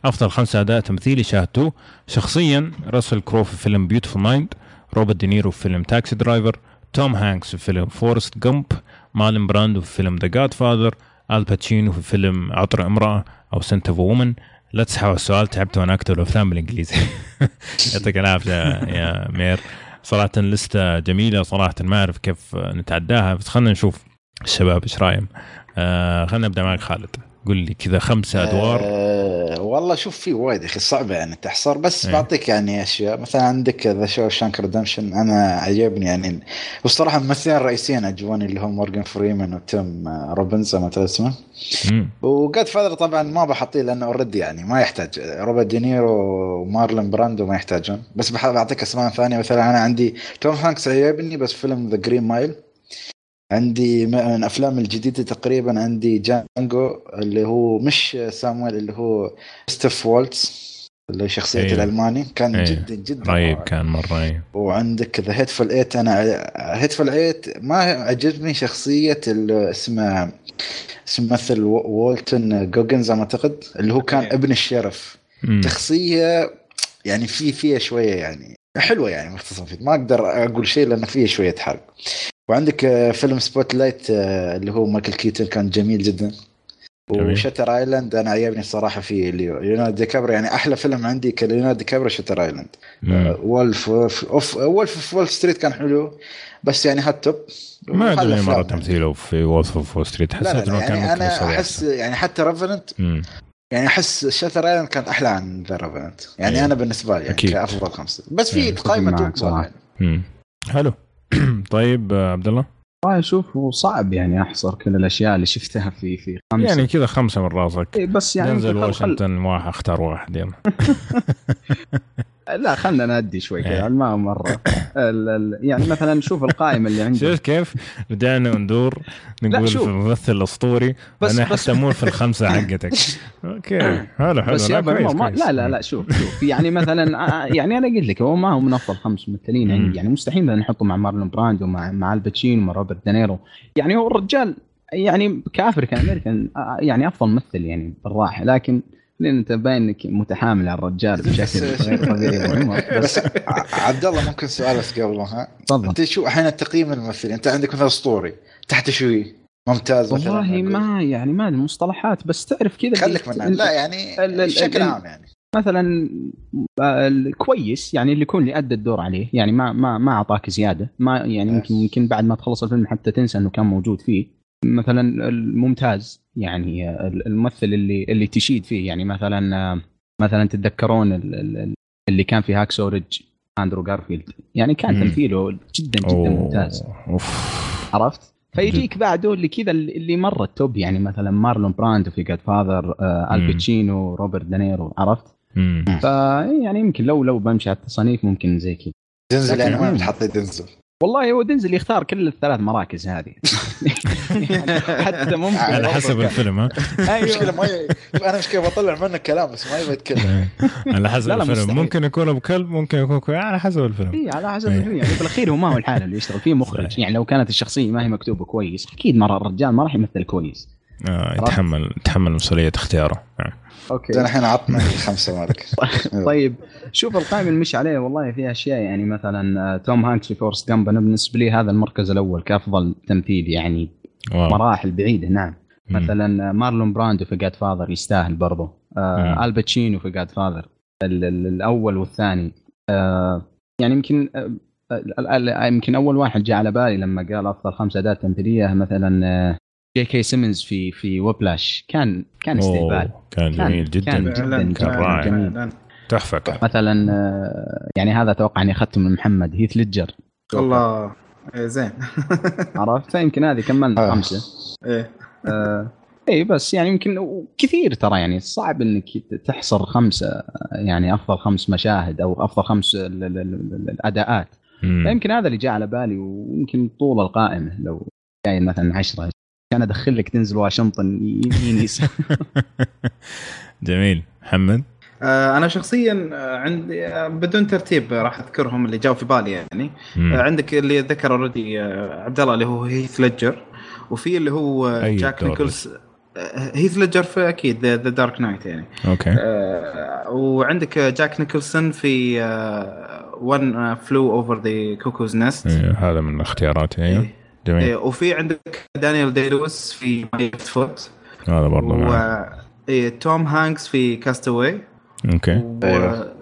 أفضل خمسة أداء تمثيلي شاهدتوه شخصيا راسل كرو في فيلم Beautiful Mind روبرت دينيرو في فيلم Taxi Driver توم هانكس في فيلم Forrest Gump مارلن براندو في فيلم The Godfather آل باتشينو في فيلم عطر امرأة أو Scent of a Woman لا على السؤال تعبت وأنا أكتب الأفلام بالإنجليزي. (laughs) يعطيك العافية يا أمير. صراحة list جميلة صراحة ما أعرف كيف نتعداها بس خلينا نشوف. الشباب إيش رايهم آه خلينا نبدأ معك خالد. قول لي كذا خمسة أدوار. آه والله شوف في وايد يا أخي صعبة يعني تحصر بس إيه. بعطيك يعني أشياء. مثلا عندك The Shawshank Redemption أنا عجبني يعني. والصراحه الممثلين الرئيسيين عجبوني اللي هم مورجان فريمان وتيم آه، روبنز ما تعرف اسمه. و Godfather طبعا ما بحطيه لأنه already يعني ما يحتاج. روبرت دينيرو ومارلون براندو ما يحتاجون. بس بعطيك أسماء ثانية. مثلا أنا عندي توم هانكس عجبني بس فيلم The Green Mile عندي من الأفلام الجديدة تقريبا عندي Django اللي هو مش سامويل اللي هو ستيف وولتز اللي هي شخصيه أيوه. الألماني كان أيوه. جدا جدا رهيب. كان مرة رهيب وعندك The Hateful Eight أنا Hateful Eight ما عجبني شخصية ال- اسمه اسم ممثل و- والتون جوجنز أنا أعتقد اللي هو كان okay. ابن الشرف مم. شخصية يعني في فيها شوية يعني حلوة يعني مختصر فيه ما أقدر أقول شيء لأن فيها شوية حرق وعندك آه، فيلم Spotlight آه، اللي هو مايكل كيتون كان جميل جدا جميل. و Shutter Island أنا عجبني الصراحه فيه اللي ليوناردو دي كابري يعني أحلى فيلم عندي كليوناردو دي كابري Shutter Island. Wolf of Wolf في Wall Street كان حلو بس يعني هات توب ما عجبني مرة تمثيله في Wolf of Wall Street حسيت إنه كان يعني ممكن أنا أحس. يعني حتى Revenant مم. يعني أحس Shutter Island كانت أحلى عن The Revenant يعني إيه. أنا بالنسبة لي يعني أكيد. كأفضل خمسة بس في أتفق قائمة top. حلو (clears throat) طيب عبد الله والله أشوف صعب يعني أحصر كل الأشياء اللي شفتها في في خمسة. يعني كذا خمسة من راسك. إيه بس يعني خل- واشنطن واحد أختار واحد يلا. (laughs) لا خلنا نأدي شوي إيه. كذا ما مرة. ال ال يعني مثلا شوف القائمه اللي عندي شفت كيف؟ رجعنا وندور نقول شوف. في الممثل الأسطوري بس- أنا بس- حتى مو في الخمسة حقتك. (laughs) okay حلو حلو. بس لا كويس كويس. لا لا لا شوف شوف. يعني مثلا آه، يعني أنا قلت لك هو ما هو من افضل خمس ممثلين مم. عندي يعني مستحيل نحطه مع مارلون براندو مع مع الباتشينو مع روبرت دانيرو يعني هو الرجال يعني ك African American آه، يعني أفضل ممثل يعني بالراحة. لكن لأن انت باين إنك متحامل على الرجال بشكل غير طبيعي. (laughs) بس عبد الله ممكن سؤال بس قبل ها؟ تفضل. أنت شو أحيانا تقييم الممثل أنت عندك مثلا أسطوري تحت شوي ممتاز مثلا والله. ما يعني ما المصطلحات بس تعرف كذا خليك منها لا يعني بشكل عام يعني. مثلا آه، كويس يعني اللي يكون اللي ادى الدور عليه يعني ما ما ما أعطاك زيادة. ما يعني يمكن يمكن بعد ما تخلص الفيلم حتى تنسى إنه كان موجود فيه. مثلا الممتاز يعني آه، الممثل اللي اللي تشيد فيه يعني مثلا آه، مثلا تتذكرون ال- ال- اللي كان في Hacksaw Ridge أندرو جارفيلد يعني كان مم. تمثيله جدا جدا أوه. ممتاز أوف عرفت؟ فيجيك بعده اللي كذا اللي مره ال top يعني مثلا مارلون براندو في Godfather آه. الباتشينو روبرت دانيرو عرفت؟ مم. فيعني يمكن لو لو بمشي على التصانيف ممكن زي كذا دنزل يعني لكن- وين بتحطي دنزل؟ والله هو دنزل يختار كل الثلاث مراكز هذه. يعني (laughs) حتى ممكن على حسب الفيلم ها؟ مشكله أيوه ما ي... أنا مشكله بطلع منه كلام بس ما يبغى يتكلم. على حسب لا، لا، الفيلم. مستحيل. ممكن يكون ابو كلب ممكن يكون على حسب الفيلم. إيه على حسب إيه. الفيلم. يعني بالأخير هو ما هو الحالة اللي يشتغل. فيه مخرج. صحيح. يعني لو كانت الشخصية ما هي مكتوبة كويس أكيد مره الرجال ما راح يمثل كويس. آه يتحمل يتحمل مسؤولية اختياره. آه. أوكي. زين الحين عطنا الخمسة مالك. (laughs) طيب شوف القائمه اللي مشي عليه والله فيها أشياء يعني مثلا آه، توم هانكس في Forrest Gump أنا بالنسبة لي هذا المركز الأول كأفضل تمثيل يعني واو. مراحل بعيدة نعم. مم. مثلا آه، مارلون براندو في Godfather يستاهل برضه. آه الباتشينو في Godfather ال- ال- الأول والثاني. آه يعني يمكن آه، ال- ال- ال- يمكن أول واحد جاء على بالي لما قال أفضل خمس اداء تمثيلية مثلا آه، جي كي سيمنز في في Whiplash. كان كان استهبال. كان كان- جميل جدا. كان جدا كان جدا رائع. جميل. تحفة كان مثلا آه، يعني هذا أتوقع إني أخذته من محمد هيث ليدجر. والله إيه، زين. (laughs) عرفت؟ فيمكن هذه كملنا آه. خمسة. إيه. آه اي بس يعني يمكن كثير ترى يعني صعب إنك تحصر خمسة يعني أفضل خمس مشاهد أو أفضل خمس ال- ال- ال- الأداءات. مم. فيمكن هذا اللي جاء على بالي ويمكن طول القائمة لو جاي مثلا عشرة كان أدخل لك تنزل واشنطن يمين يسار (laughs) جميل. محمد؟ آه، أنا شخصيا آه، عندي آه، بدون ترتيب راح أذكرهم اللي جاوا في بالي يعني. مم. عندك اللي ذكر already عبد الله اللي هو هيث ليدجر وفي اللي هو آه، أي جاك آه، هيث ليدجر في أكيد The Dark Knight يعني. okay. آه، وعندك جاك نيكولسون في One Flew Over the Cuckoo's Nest إيه، هذا من اختياراتي أيوه. جميل وفي عندك دانيال دي لويس في My Foot هذا برضه و... إيه، توم هانكس في Cast Away okay. و... أيوة.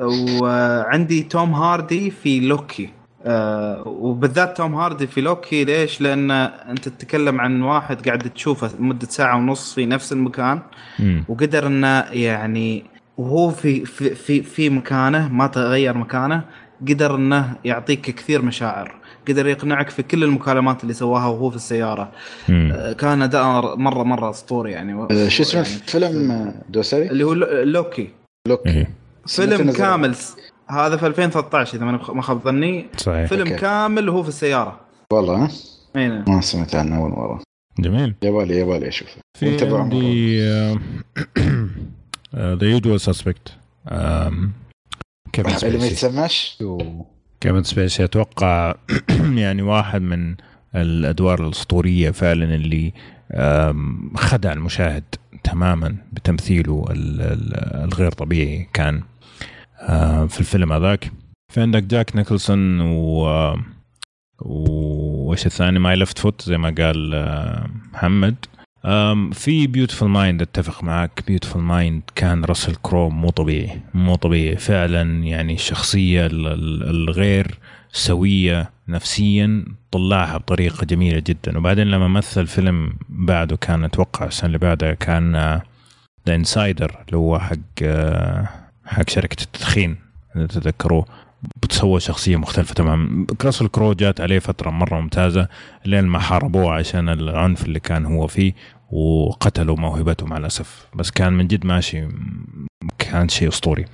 وعندي توم هاردي في Locke. آه وبالذات توم هاردي في Locke ليش؟ لأن أنت تتكلم عن واحد قاعد تشوفه لمدة ساعة ونص في نفس المكان مم. وقدر إنه يعني وهو في في في, في مكانه ما تغير مكانه قدر إنه يعطيك كثير مشاعر. قدر يقنعك في كل المكالمات اللي سواها وهو في السيارة. مم. آه، كان أداء مرة مرة أسطوري يعني. آه، شو اسمه؟ يعني الفيلم آه، دوسري؟ اللي هو لو- Locke. Locke إيه. فيلم؟ كامل هذا في 2013 إذا ما خاب ظني. صحيح. فيلم okay. كامل وهو في السيارة. والله ها؟ إي نعم. ما سمعت عنه أول مرة. جميل. يبالي يبالي اشوفه في عندي The Usual Suspects كيفن اللي ما سبيسي يتسماش كيفن سبيسي أتوقع يعني واحد من الأدوار الأسطورية فعلا اللي خدع المشاهد تماما بتمثيله ال- ال- الغير طبيعي كان آه، في الفيلم هذاك. في عندك جاك نيكلسون و وايش الثاني؟ My Left Foot زي ما قال آه، محمد. في Beautiful Mind أتفق معك. Beautiful Mind كان راسل كرو مو طبيعي مو طبيعي. فعلا يعني الشخصيه ال- ال- الغير سوية نفسيا طلعها بطريقة جميلة جدا. وبعدين لما مثل فيلم بعده كان أتوقع السنة اللي بعدها كان The Insider اللي هو حق آه، حق شركة التدخين إذا تتذكروه. بتسوى شخصية مختلفة تماما. راسل كرو جات عليه فترة مرة ممتازة لين ما حاربوه عشان العنف اللي كان هو فيه. وقتلوا موهبته مع الأسف. بس كان من جد ماشي كان شيء أسطوري.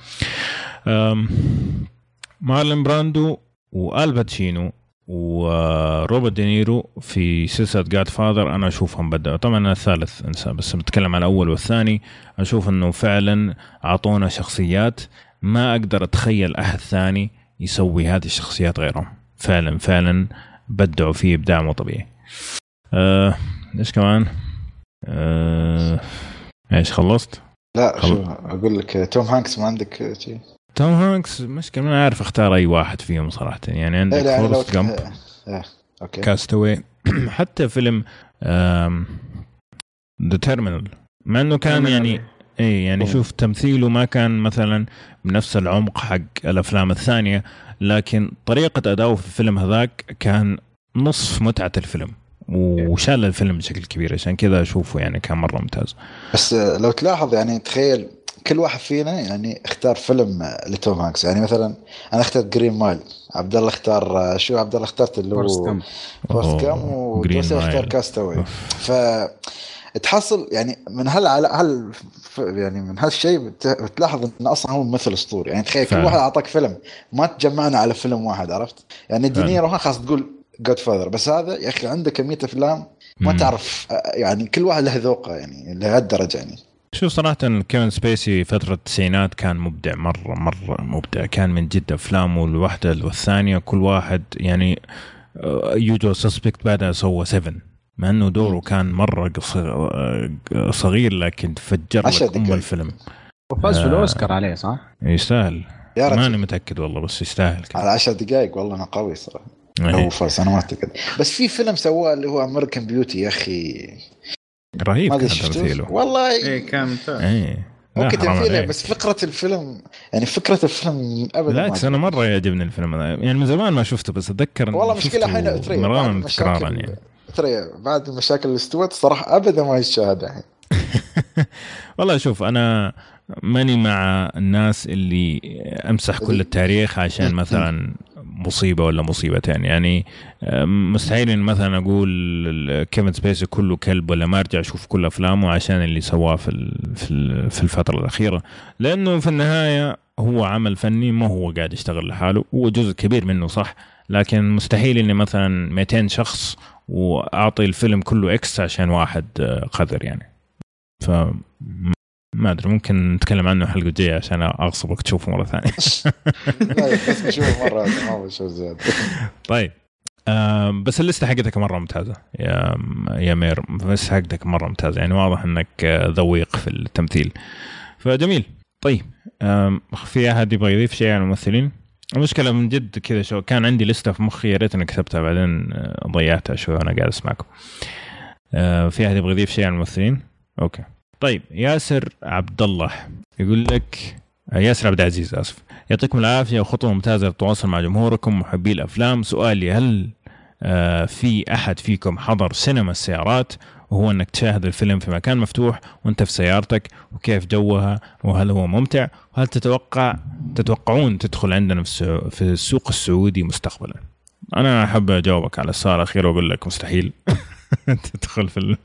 مارلين براندو والباتشينو وروبرت دينيرو في سلسلة Godfather أنا أشوفهم بدأوا. طبعا أنا الثالث انسى بس بتكلم عن الأول والثاني. أشوف إنه فعلا أعطونا شخصيات ما أقدر أتخيل أحد ثاني يسوي هذه الشخصيات غيرهم. فعلا فعلا بدعوا فيه إبداع مو طبيعي. آه، إيش كمان؟ آه، إيش خلصت؟ لا خل- شو أقول لك توم هانكس ما عندك شيء؟ توم هانكس مشكلة ما أعرف أختار أي واحد فيهم صراحة. يعني عندك لا Forrest Gump إيه، أوكي. Cast Away (clears throat) حتى فيلم The Terminal مع إنه كان. يعني اي يعني. شوف تمثيله ما كان مثلا بنفس العمق حق الأفلام الثانية لكن طريقة أداؤه في الفيلم هذاك كان نصف متعة الفيلم. وشال الفيلم بشكل كبير عشان كذا أشوفه يعني كان مرة ممتاز بس لو تلاحظ يعني تخيل كل واحد فينا يعني اختار فيلم لتوم هانكس يعني مثلا أنا اخترت Green Mile عبد الله اختار شو عبد الله اخترت اللي هو Forrest Gump ودوسي اختار. Cast Away. ف تحصل يعني من هال هال يعني من هالشيء بت- بتلاحظ انه أصلا هو ممثل أسطوري يعني تخيل كل. واحد أعطاك فيلم ما تجمعنا على فيلم واحد عرفت؟ يعني. دينيرو خلاص تقول Godfather بس هذا يا أخي عنده كمية أفلام ما مم. تعرف آه، يعني كل واحد له ذوقه يعني لهالدرجه يعني شوف صراحة كيفن سبيسي فترة التسعينات كان مبدع مرة مرة مبدع كان من جد أفلامه الواحدة والثانية كل واحد يعني Usual Suspects بعدها سوى 7 مع إنه دوره كان مرة قصير آه، صغير لكن فجر لك أم دقايق. الفيلم وفاز في آه. الاوسكار عليه صح؟ يستاهل يا ماني رجل متأكد والله بس يستاهل كان. على 10 دقائق والله أنا قوي صراحة. هو فرس أنا ما أعتقد. بس في فيلم سواه اللي هو امريكان بيوتي يا أخي. رهيب كان تمثيله. والله. إيه كان ممتاز إيه. لا، ممكن حرام تمثيله عليك. بس فكرة الفيلم يعني فكرة الفيلم ابدا بالعكس أنا مرة يعجبني الفيلم هذا. يعني من زمان ما شفته بس أتذكر والله مشكلة الحين ترى بعد مرارا تكرارا مشاكل يعني. ترى بعد المشاكل اللي استوت صراحة ابدا ما يشاهد الحين. (laughs) والله شوف أنا ماني مع الناس اللي أمسح كل التاريخ عشان مثلا مصيبة ولا مصيبتين. يعني مستحيل إن مثلا أقول كيفن سبيسي كله كلب ولا ما أرجع أشوف كل أفلامه عشان اللي سواه في في الفترة الأخيرة. لأنه في النهاية هو عمل فني ما هو قاعد يشتغل لحاله. هو جزء كبير منه صح لكن مستحيل إني مثلا 200 شخص وأعطي الفيلم كله إكس عشان واحد آه، قذر يعني. ف ما أدري ممكن نتكلم عنه الحلقة الجايه عشان أغصبك تشوفه مرة ثانية (laughs) لا، بس مرة ما طيب بس اللستة حقتك مرة ممتازة يا يا مير اللسته حقتك مرة ممتازة يعني واضح إنك آه، ذويق في التمثيل فجميل طيب في أحد يبغى يضيف شيء عن الممثلين؟ المشكلة من جد كذا شو كان عندي لستة في مخي يا ريت اني كتبتها بعدين آه، ضيعتها شوي وأنا قاعد أسمعكم. آه، في أحد يبغى يضيف شيء عن الممثلين؟ أوكي. طيب ياسر عبد الله يقول لك آه، ياسر عبد العزيز آسف. يعطيكم العافية وخطوة ممتازة للتواصل مع جمهوركم محبي الأفلام. سؤالي هل آه، في أحد فيكم حضر سينما السيارات؟ وهو أنك تشاهد الفيلم في مكان مفتوح وأنت في سيارتك وكيف جوها وهل هو ممتع؟ وهل تتوقع تتوقعون تدخل عندنا في السوق السعودي مستقبلا؟ أنا أحب أجاوبك على السؤال الأخير وأقول لك مستحيل (laughs) تدخل في.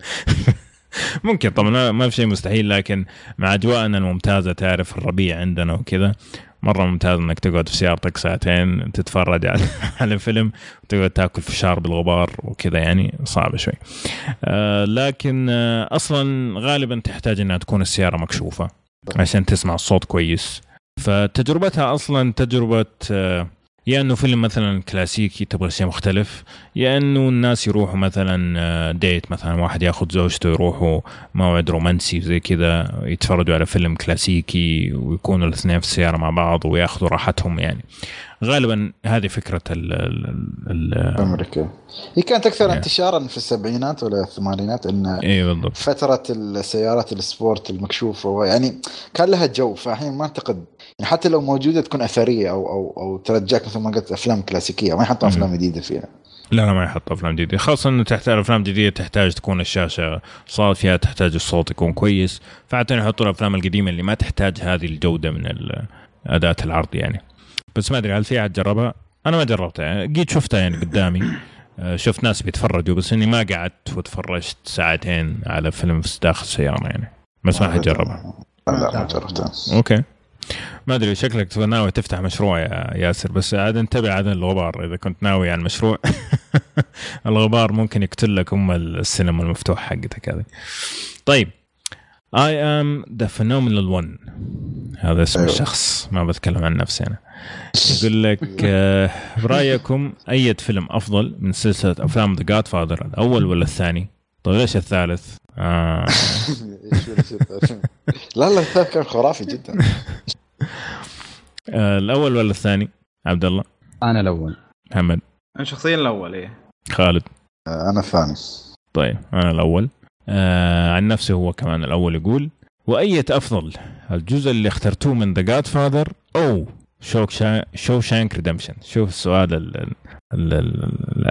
ممكن طبعا ما في شيء مستحيل لكن مع أجواءنا الممتازة تعرف الربيع عندنا وكذا. مرة ممتاز إنك تقعد في سيارتك ساعتين تتفرج على (laughs) على فيلم وتقعد تاكل فشار بالغبار وكذا يعني صعبه شوي. آه لكن آه أصلا غالبا تحتاج إنها تكون السيارة مكشوفة عشان تسمع الصوت كويس. فتجربتها أصلا تجربة آه يا أنه فيلم مثلا كلاسيكي تبغى شيء مختلف يا أنه الناس يروحوا مثلا date مثلا واحد ياخذ زوجته يروحوا موعد رومانسي زي كذا يتفرجوا على فيلم كلاسيكي ويكونوا الاثنين في السيارة مع بعض وياخذوا راحتهم يعني. غالبا هذه فكرة ال ال أمريكا. هي كانت أكثر Yeah. انتشارا في السبعينات ولا الثمانينات إن اي بالضبط. فترة السيارات ال sport المكشوفة يعني كان لها جو فالحين ما أعتقد يعني حتى لو موجودة تكون أثرية أو أو أو ترجعك مثل ما قلت أفلام كلاسيكية ما يحطوا أفلام جديدة فيها. لا لا ما يحط أفلام جديدة. خاصة إنه تحتاج افلام جديده تحتاج تكون الشاشة صافية تحتاج الصوت يكون كويس. فعادة يحطوا الأفلام القديمة اللي ما تحتاج هذه الجودة من أداة العرض يعني. بس ما أدري هل في أحد جربها؟ أنا ما جربتها. قد شفتها يعني قدامي. آه، شفت ناس بيتفرجوا بس إني ما قعدت وتفرجت ساعتين على فيلم في داخل السيارة يعني. بس ما حد جربها. لا لا ما جربتها. أوكي. ما أدري شكلك ناوي تفتح مشروع يا ياسر بس عاد انتبه عاد الغبار إذا كنت ناوي على المشروع (laughs) الغبار ممكن يقتل لك أم السينما المفتوح حقتك هذه. طيب I am the phenomenal one. هذا اسم أيوة. الشخص ما بتكلم عن نفسي أنا. (laughs) يقول لك آه، برأيكم أي فيلم أفضل من سلسلة أفلام The Godfather الأول ولا الثاني؟ طيب ليش الثالث؟ آه. (laughs) لا لا الثالث كان خرافي جدا. (laughs) الأول ولا الثاني؟ عبد الله أنا الأول. محمد. أنا شخصيا الأول إيه. خالد. أنا الثاني. طيب أنا الأول. آه عن نفسي هو كمان الأول يقول وأية أفضل الجزء اللي اخترتوه من The Godfather أو Shawsha... Shawshank Redemption؟ شوف السؤال ال... ال... ال... ال...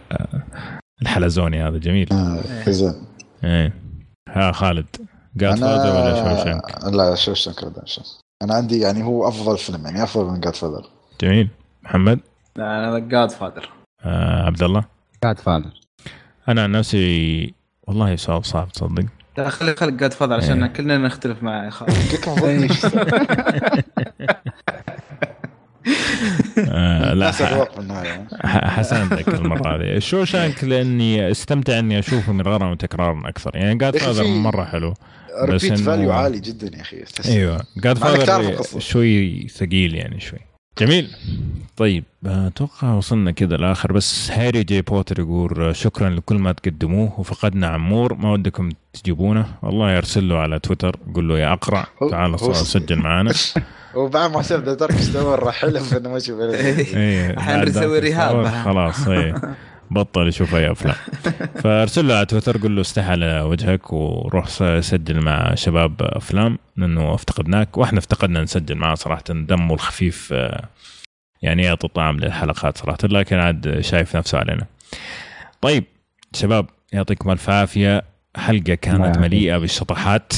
الحلزوني هذا جميل. آه، زين. إيه. ها خالد. Godfather ولا Shawshank لا Shawshank Redemption. أنا عندي يعني هو أفضل فيلم يعني أفضل من Godfather جميل. محمد؟ لا أنا Godfather آه عبد الله Godfather أنا عن نفسي والله سؤال صعب تصدق. لا خلي خلي Godfather عشان إيه. كلنا نختلف مع خالد كلكم ضدني آه لا الناس أذواق بالنهايه ح- حسندك المرة هذه. Shawshank لأني استمتع إني أشوفه مرارا وتكرارا أكثر. يعني أخي Godfather في- مرة حلو. repeat إنه- value عالي جدا يا أخي. أيوه. Godfather. شوي ثقيل يعني شوي. جميل. طيب أتوقع وصلنا كذا الآخر بس هاري جي بوتر يقول شكرا لكل ما تقدموه وفقدنا عمور. ما ودكم تجيبونه. والله ارسل له على تويتر قول له يا أقرع تعال سجل معنا (laughs) وبعد ما درك استوى راح حلف انه ما يشوف الحين بنسوي ذاك رهاب. خلاص إيه. (laughs) بطل يشوف أي أفلام. (laughs) فأرسل له على تويتر قول له استحى على وجهك وروح سجل مع شباب أفلام لأنه افتقدناك. وإحنا افتقدنا نسجل معه صراحة. دمه الخفيف آه، يعني يعطي طعم للحلقات صراحة لكن عاد شايف نفسه علينا. طيب شباب يعطيكم ألف عافية. حلقة كانت. مليئة بالشطحات.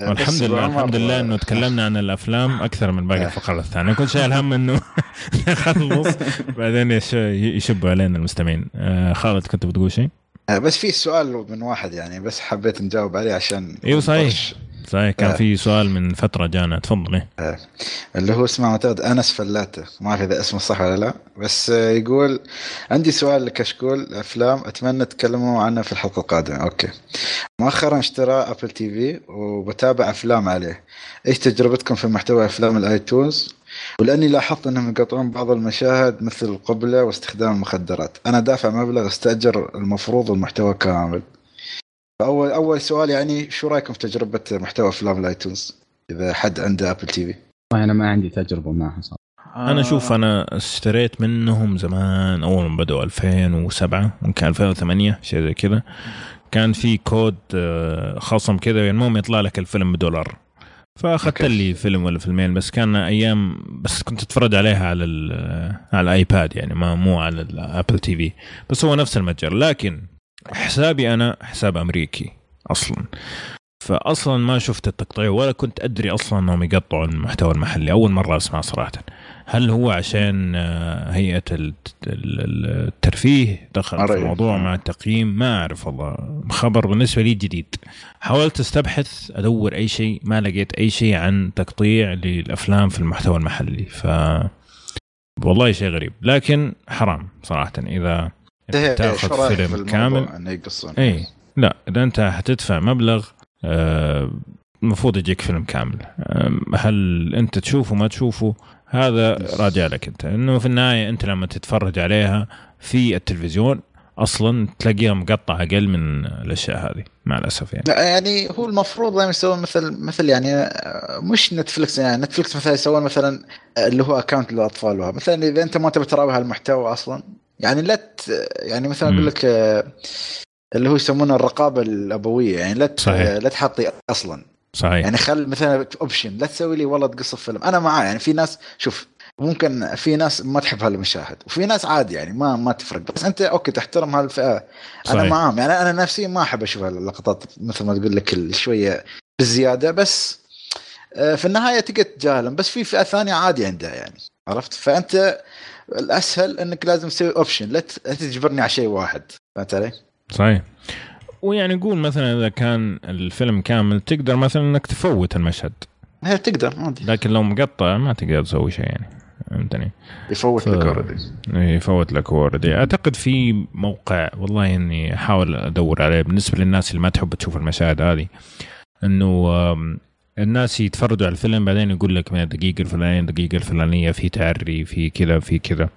والحمد لله الحمد لله إنه تكلمنا عن الأفلام أكثر من باقي الفقرات الثانية. كنت شايل هم إنه (laughs) نخلص (laughs) بعدين يش- يشبوا علينا المستمعين. آه خالد كنت بتقول شيء؟ آه، بس في سؤال من واحد يعني بس حبيت نجاوب عليه عشان أيوه صحيح. صحيح كان آه. في سؤال من فترة جانا. تفضل. إيه. اللي هو اسمه معتاد أنس فلاته. ما أعرف إذا اسمه صح ولا لا. بس آه، يقول عندي سؤال لكشكول أفلام أتمنى تتكلموا عنه في الحلقة القادمة. أوكي. مؤخرا اشترى Apple TV وبتابع أفلام عليه. إيش تجربتكم في محتوى أفلام الآيتونز؟ ولأني لاحظت أنهم يقطعون بعض المشاهد مثل القبلة واستخدام المخدرات. أنا دافع مبلغ أستأجر المفروض المحتوى كامل. اول أول سؤال يعني شو رأيكم في تجربة محتوى أفلام الآيتونز؟ إذا حد عنده Apple TV والله أنا ما عندي تجربة معها صراحة أنا شوف أنا اشتريت منهم زمان أول ما بدأوا 2007 ممكن 2008 شيء زي كذا. كان في كود آه، خصم كذا يعني المهم يطلع لك الفيلم بدولار. فأخذت. لي فيلم ولا فيلمين بس كان أيام بس كنت أتفرج عليها على ال- على الآيباد يعني ما مو على ال Apple TV بس هو نفس المتجر لكن حسابي أنا حساب أمريكي أصلا. فاصلا ما شفت التقطيع ولا كنت أدري أصلا أنهم يقطعوا المحتوى المحلي أول مرة أسمع صراحة. هل هو عشان آه، هيئة الت- ال- الترفيه دخل في. الموضوع مع التقييم؟ ما أعرف والله. خبر بالنسبة لي جديد. حاولت أستبحث أدور أي شيء ما لقيت أي شيء عن تقطيع للأفلام في المحتوى المحلي. ف والله شيء غريب. لكن حرام صراحة إذا تاخذ شو رايك في فيلم كامل. إنه يقصون. اي لا إذا أنت حتدفع مبلغ آه، المفروض يجيك فيلم كامل. هل أنت تشوفه ما تشوفه؟ هذا راجع لك أنت. إنه في النهاية أنت لما تتفرج عليها في التلفزيون أصلا تلاقيها مقطع أقل من الأشياء هذه مع الأسف يعني. لا يعني هو المفروض دائما يسوون مثل مثل يعني آه، مش نتفلكس يعني نتفلكس مثلا يسوون مثلا آه، اللي هو account للأطفال وها. مثلا إذا أنت ما تبي تراوي هالمحتوى أصلا يعني لا ت- يعني مثلا. أقول لك آه، اللي هو يسمونه الرقابة الأبوية يعني لا ت- صحيح. لا تحطي أصلا. صحيح. يعني خل مثلا option لا تسوي لي والله تقص الفيلم. أنا معاه يعني في ناس شوف ممكن في ناس ما تحب هالمشاهد وفي ناس عادي يعني ما ما تفرق. بس أنت okay تحترم هالفئة. أنا. معاهم. يعني أنا نفسي ما أحب أشوف اللقطات مثل ما تقول لك شوية بالزياده بس آه، في النهاية تقدر تتجاهلهم بس في فئة ثانية عادي عندها يعني عرفت؟ فأنت الأسهل إنك لازم تسوي option لا تجبرني على شيء واحد. فهمت علي؟ صحيح. ويعني قول مثلا إذا كان الفيلم كامل تقدر مثلا إنك تفوت المشهد. هي تقدر عادي لكن لو مقطع ما تقدر تسوي شيء يعني. فهمتني؟ يفوت ف- لك already يفوت لك already أعتقد في موقع والله إني أحاول أدور عليه. بالنسبة للناس اللي ما تحب تشوف المشاهد هذه إنه الناس يتفرجوا على الفيلم بعدين يقول لك من الدقيقه الفلانية الدقيقه الفلانية في تعري في كذا في كذا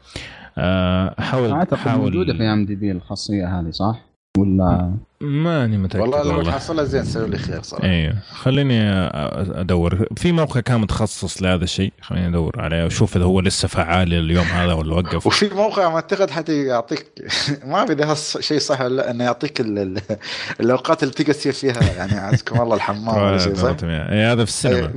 آه، حاول أعتقد حاول موجودة في IMDB الخاصية هذه صح؟ ولا؟ ماني متأكد والله لو والله. تحصلها زين سوي لي خير صراحة. أيوه خليني أدور. في موقع كان متخصص لهذا الشيء خليني أدور عليه وأشوف إذا هو لسه فعال اليوم هذا ولا وقف. وفي موقع ما أعتقد حتى يعطيك ما اعرف إذا هالشيء صح ولا لأ إنه يعطيك ال- ال- الأوقات اللي تقدر تصير فيها يعني عزكم الله الحمام ولا (laughs) شيء صح؟ إيه، هذا في السينما. أيوة.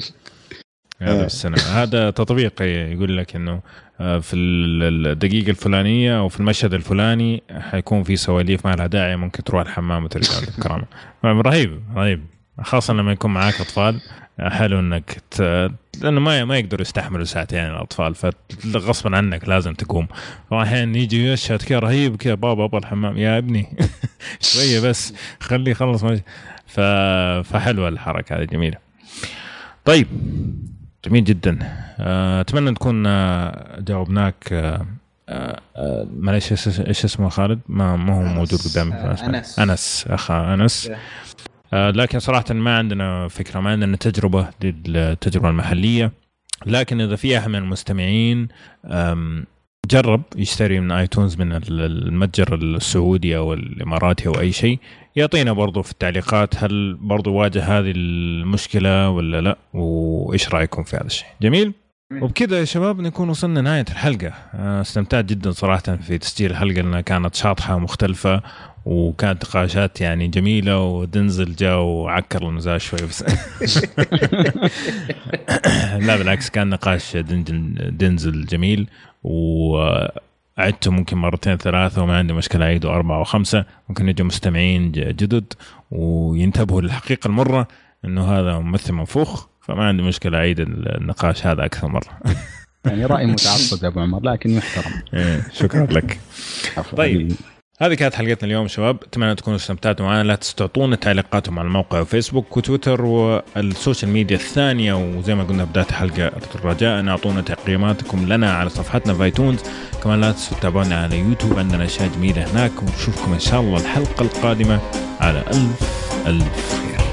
هذا. في السينما هذا تطبيق يقول لك إنه آه، في ال- الدقيقة الفلانية أو في المشهد الفلاني حيكون في سواليف ما لها داعي ممكن تروح الحمام وترجع (laughs) بالكرامه رهيب رهيب. خاصة لما يكون معاك أطفال حلو إنك ت... لأنه ما ما يقدروا يستحملوا ساعتين الأطفال فغصبا عنك لازم تقوم. واحيانا يجي يشهد كذا رهيب كذا بابا بابا الحمام. يا ابني. (laughs) شوية بس خليه يخلص. ف... فحلوة الحركة هذه جميلة. طيب جميل جدا. آه، أتمنى نكون آه، جاوبناك آه، معلش إيش اسمه خالد؟ ما ما هو. موجود قدامي. أنس. أنس. اخا أنس. لكن صراحة ما عندنا فكرة ما عندنا تجربة للتجربة المحلية. لكن إذا في أحد من المستمعين جرب يشتري من آيتونز من ال- المتجر السعودي أو الإماراتي أو أي شيء. يعطينا برضو في التعليقات هل برضو واجه هذه المشكلة ولا لا وإيش رأيكم في هذا الشيء؟ جميل؟ وبكذا يا شباب نكون وصلنا نهاية الحلقة. آه، استمتعت جدا صراحة في تسجيل الحلقة لأنها كانت شاطحة ومختلفة وكانت نقاشات يعني جميلة ودنزل جاء وعكر المزاج شوي بس. (laughs) لا بالعكس كان نقاش دنزل جميل. وعدته ممكن مرتين ثلاثة وما عندي مشكلة أعيده أربعة وخمسة ممكن يجوا مستمعين جدد وينتبهوا للحقيقة المرة أنه هذا ممثل منفوخ فما عندي مشكلة أعيد النقاش هذا أكثر مرة يعني رأي متعصب يا أبو عمر لكن يحترم إيه، شكرا لك. طيب. هذه كانت حلقتنا اليوم شباب. أتمنى تكونوا استمتعتوا معنا. لا تنسوا تعطونا تعليقاتكم على الموقع وفيسبوك وتويتر وال social media الثانية. وزي ما قلنا بداية الحلقة رجاء أعطونا تقييماتكم لنا على صفحتنا في iTunes كمان لا تنسوا تتابعونا على يوتيوب. عندنا أشياء جميلة هناك. ونشوفكم إن شاء الله الحلقة القادمة على ألف ألف خير.